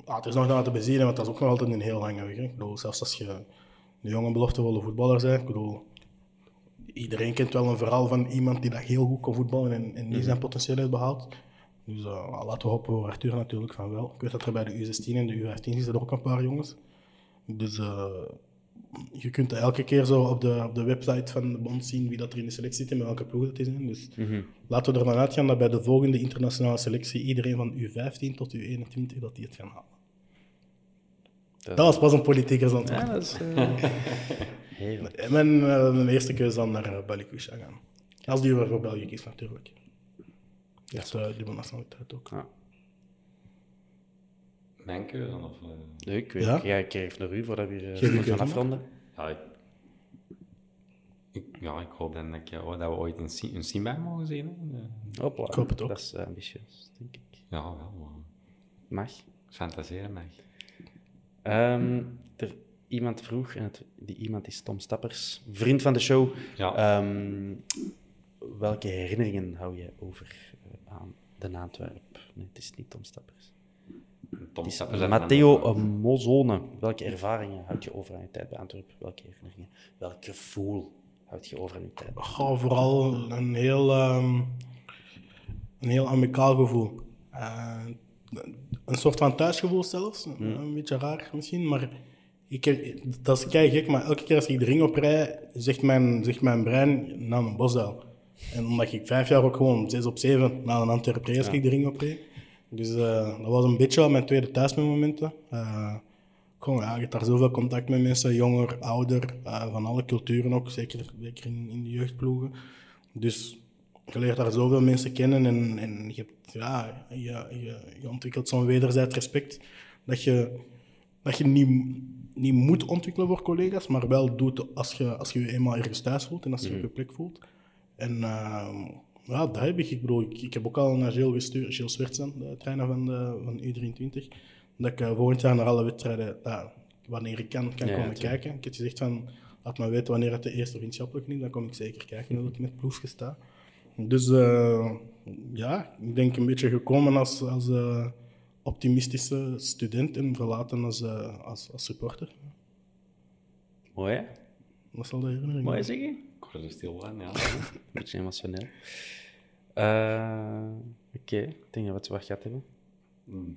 Ah, er is nog naar te bezien, want dat is ook nog altijd een heel lange weg. Ik bedoel, zelfs als je een jonge beloftevolle voetballer bent, ik bedoel, iedereen kent wel een verhaal van iemand die dat heel goed kan voetballen en, en niet mhm. zijn potentieel heeft behaald. Dus uh, laten we hopen voor Arthur natuurlijk van wel. Ik weet dat er bij de U16 en de U15 zitten er ook een paar jongens. Dus uh, je kunt elke keer zo op de, op de website van de bond zien wie dat er in de selectie zit en met welke ploeg het is. Dus mhm. laten we ervan uitgaan dat bij de volgende internationale selectie iedereen van U15 tot U21 dat die het gaan halen. Dat was pas een politiekers antwoord. Ja, dat is... eh. Mijn, eh, mijn eerste keuze zal naar uh, België gaan. Als die weer voor België kiest, natuurlijk. Dat is uh, dubbele nationaliteit ook. Ja. Mijn keuze? Of, eh, Nee, ik weet Ja? ik, ja, ik geef naar u voordat we hier uh, gaan afronden. Ja, ik, ik, ja, ik hoop dan dat, ik, oh, dat we ooit een, een Simba mogen zien. Hè. Eh, Hopla. Ik hoop het ook. Dat is eh, ambitieus, denk ik. Ja, wel. maar Mag. Fantaseren mag. Ehm, er, iemand vroeg, en het, die iemand is Tom Stappers, vriend van de show. Ja. Ehm, welke herinneringen hou je over eh, aan de Antwerp? Nee, het is niet Tom Stappers. Tom Het is Stappers uit Matteo. Mozone. Welke ervaringen houd je over aan je tijd bij Antwerp? Welke herinneringen? Welk gevoel houd je over aan je tijd? Goh, vooral een heel, ehm, een heel amicaal gevoel. Eh, een soort van thuisgevoel zelfs. Een beetje raar misschien, maar ik, dat is kei gek. Maar elke keer als ik de ring oprij, zegt mijn, zegt mijn brein naar een bosduil. En omdat ik vijf jaar ook gewoon zes op zeven naar een Antwerp reed als ik de ring opreed. Dus eh, dat was een beetje al mijn tweede thuismomenten. Eh gewoon, ja, je hebt daar zoveel contact met mensen, jonger, ouder, eh, van alle culturen ook, zeker, zeker in, in de jeugdploegen. Dus je leert daar zoveel mensen kennen en, en je, hebt, ja, je, je, je ontwikkelt zo'n wederzijds respect dat je, dat je niet, niet moet ontwikkelen voor collega's, maar wel doet als je als je, je eenmaal ergens thuis voelt en als je op je plek voelt. En ehm, ja, dat heb ik. Ik bedoel, ik, ik heb ook al naar Gilles gestuurd, Gilles Swertsen, de trainer van, de, van U23, dat ik eh, volgend jaar naar alle wedstrijden, wanneer ik kan, kan Ja, komen kijken. Ik heb gezegd van, laat me weten wanneer het de eerste vriendschappelijke is, dan kom ik zeker kijken hoe ik met ploegje sta. Dus eh, ja, ik denk een beetje gekomen als, als eh, optimistische student en verlaten als, eh, als, als supporter. Mooi, hè? Dat zal de herinnering Mooi zeggen. Ik word er stil van, ja. Een beetje emotioneel. Eh, Oké, ik denk dat we het wat gehad hebben.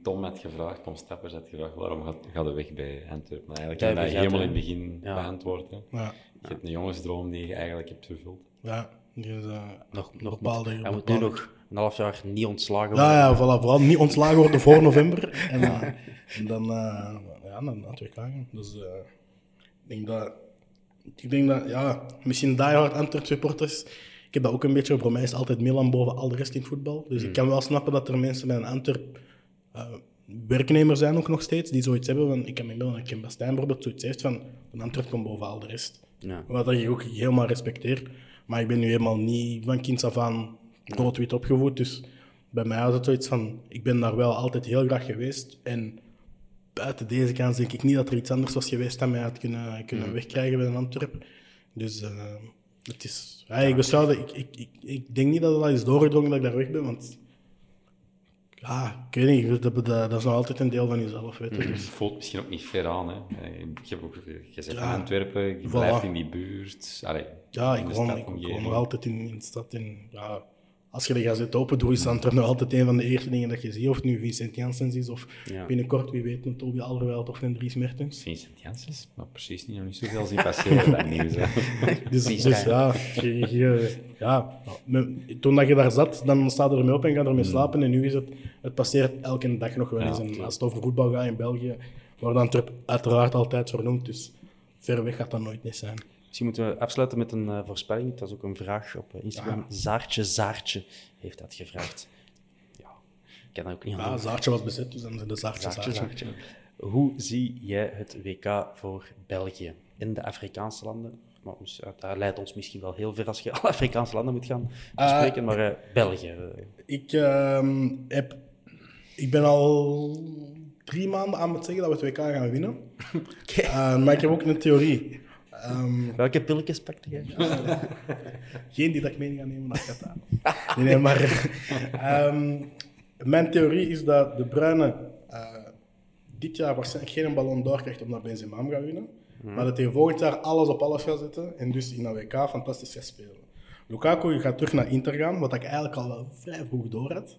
Tom had gevraagd, Tom Stappers had gevraagd, waarom gaat, gaat de weg bij Antwerpen? Maar eigenlijk Ja, heb je dat helemaal in het begin Ja. beantwoord. Hè. Ja, Je hebt een jongensdroom die je eigenlijk hebt vervuld. ja. Dus, eh, Nog, nog bepaalde, hij moet nu nog een half jaar niet ontslagen worden. Ja, ja, voilà, vooral niet ontslagen worden voor november. En, eh, en dan, uh, ja, dan naar. Dus ik denk dat, ik denk dat, ja, misschien diehard Antwerp supporters. Ik heb dat ook een beetje, voor mij is altijd Milan boven al de rest in het voetbal. Dus ik kan wel snappen dat er mensen bij een Antwerp eh, werknemer zijn ook nog steeds, die zoiets hebben. Van, ik met Milan en Kim Bastijn bijvoorbeeld zoiets heeft van, een Antwerp komt boven al de rest. Ja. Wat ik ook helemaal respecteer. Maar ik ben nu helemaal niet van kinds af aan rood-wit opgevoed. Dus bij mij was het zoiets van, ik ben daar wel altijd heel graag geweest. En buiten deze kans denk ik niet dat er iets anders was geweest dat mij had kunnen, kunnen wegkrijgen bij een Antwerp. Dus eh, het is... Ja, ik, ik, ik, ik, ik denk niet dat het al is doorgedrongen dat ik daar weg ben, want... Ja, ik weet niet, dat, dat, dat is nog altijd een deel van jezelf, weet je. Het Dus, voelt misschien ook niet ver aan. Hè. Eh, Ik heb ook gezegd Ja. Antwerpen, je Voilà. blijft in die buurt. Allee, Ja, in ik woon, ik woon altijd in, in de stad. En, ja, als je de gazet open doet, is dat nog altijd een van de eerste dingen dat je ziet. Of het nu Vincent Janssens is, of Ja. binnenkort, wie weet, een Toby Alderweireld of een Dries Mertens. Vincent Janssens, maar precies niet, nog niet zoveel zien passeren dat nieuws. Dus, dus ja, je, je- ja toen dat je daar zat, dan sta je ermee op en ga ermee slapen. En nu is het, het passeert elke dag nog wel eens. Hmm. Ja, en als het over voetbal gaat in België, wordt Antwerp uiteraard altijd vernoemd. Dus ver weg gaat dat nooit niet zijn. Misschien moeten we afsluiten met een eh, voorspelling. Dat was ook een vraag op eh, Instagram. Zaartje Zaartje heeft dat gevraagd. Ja, ik kan dat ook niet Ja, Zaartje was bezet, dus dan zijn de Zaartje Zaartje Zaartje. Zaartje. Hoe zie jij het WK voor België in de Afrikaanse landen? Maar dat leidt ons misschien wel heel ver als je alle Afrikaanse landen moet gaan bespreken, maar eh, België. eh, Ik, ehm, heb, ik ben al drie maanden aan het zeggen dat we het WK gaan winnen. Maar ik heb ook een theorie. Ehm, welke pilletjes pakte jij? geen die dat ik mee ga nemen naar Qatar. Nee, nee, maar ehm, mijn theorie is dat de Bruine eh, dit jaar waarschijnlijk geen ballon d'or krijgt omdat Benzema hem gaat winnen. Maar dat hij volgend jaar alles op alles gaat zetten en dus in een WK fantastisch gaat spelen. Lukaku gaat terug naar Inter gaan, wat ik eigenlijk al wel vrij vroeg door had.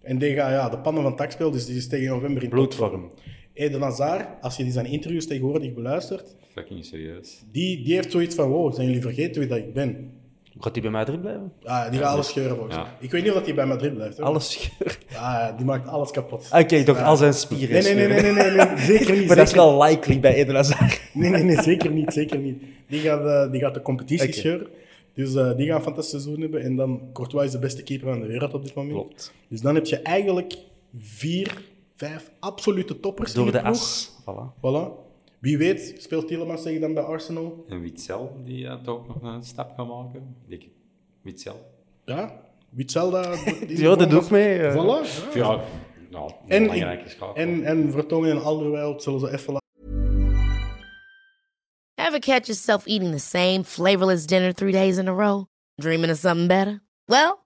En die gaat ja, de pannen van tak spelen, dus die is tegen november in Bloedvorm. Eden Hazard, als je die zijn interviews tegenwoordig beluistert, Fucking serieus. die, die heeft zoiets van, wow, zijn jullie vergeten wie dat ik ben? Gaat hij bij Madrid blijven? Ah, die gaat alles scheuren volgens Ja. mij. Ik weet niet of hij bij Madrid blijft. Hoor. Alles scheur. Ah, die maakt alles kapot. Oké, toch Ja. al zijn spieren Nee, nee, nee, nee, nee, nee, nee, zeker niet. Maar dat is wel likely bij Eden Hazard. Nee, nee, nee, zeker niet, zeker niet. Die gaat, eh, die gaat de competitie Oké. scheuren. Dus eh, die gaan een fantastisch seizoen hebben. En dan Courtois is de beste keeper van de wereld op dit moment. Klopt. Dus dan heb je eigenlijk vier, vijf absolute toppers in Door de ploeg. as. Voilà. Voilà. Wie weet speelt Tielemans zich dan bij Arsenal. En Witzel, die eh, toch nog een stap gaat maken. Ik, Witzel. Ja, Witzel die- Ja, dat ik mee. eh. Voilà. ja. Ja, nou, een En, en, en Vertongen en Alderweireld zullen ze even laten. Ever catch yourself eating the same flavorless dinner three days in a row? Dreaming of something better? Well,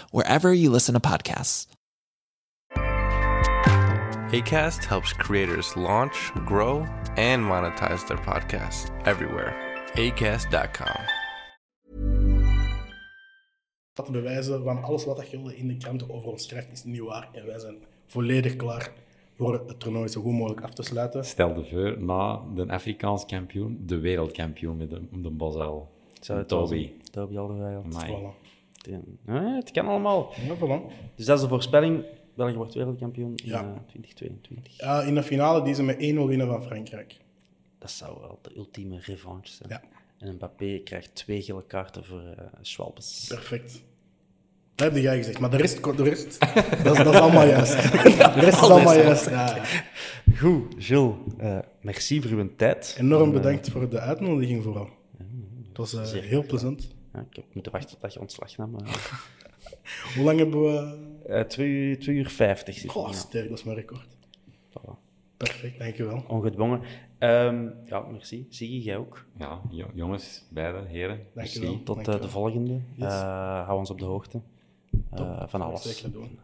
wherever you listen to podcasts. ACAST helps creators launch, grow, and monetize their podcasts everywhere. ACAST.com. te bewijzen van alles wat dat je in de kranten over ons schrijft is niet waar. En wij zijn volledig klaar voor het toernooi zo goed mogelijk af te sluiten. Stel je voor, na de Afrikaans kampioen, de wereldkampioen met de, de wel Toby. Toby Alderweireld. Voilà. Het kan allemaal. Ja, voilà. Dus dat is de voorspelling. België wordt wereldkampioen in Ja. eh, 2022. Ja, in de finale die ze met 1-0 winnen van Frankrijk. Dat zou wel de ultieme revanche zijn. Ja. En Mbappé krijgt twee gele kaarten voor eh Schwalbes. Perfect. Dat heb jij gezegd, maar de rest, de rest dat, is, dat is allemaal juist. De rest is allemaal juist. Ja. Goed, Gilles. eh, merci voor uw tijd. Enorm En, eh, bedankt voor de uitnodiging vooral. Het was eh, heel plezant. Ja, ik heb moeten wachten tot je ontslag nam. Hoe lang hebben we... Eh, twee, uur- twee uur vijftig zit Goh, er, sterk, dat is mijn record. Voilà. Perfect, dankjewel. Ongedwongen. Ehm, ja, merci. Siggy, jij ook. Ja, jo- jongens, beide heren. Dankjewel. merci. Tot eh, Dankjewel. de volgende. Yes. Eh, hou ons op de hoogte eh, van alles. Zeker doen.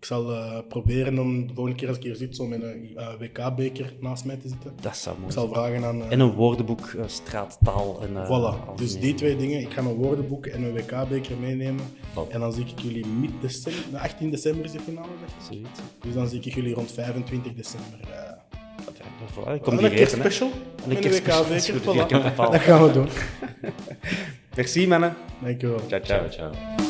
Ik zal eh, proberen om de volgende keer als ik hier zit, zo met een eh, WK-beker naast mij te zitten. Dat zou mooi Ik zal vragen aan... eh, En een woordenboek, straattaal en... eh, Voilà, dus die- twee dingen. Ik ga mijn woordenboek en een WK-beker meenemen. Top. En dan zie ik jullie mid-december, nou, 18 december is de finale, dacht ik. Zoiets. Dus dan zie ik jullie rond 25 december. eh Voilà, ik kom een die keer eten, hè. special En een een keer special. WK-beker. Voilà. Dat gaan we doen. Merci, mannen. Dankjewel. Ciao, ciao. Ciao, ciao.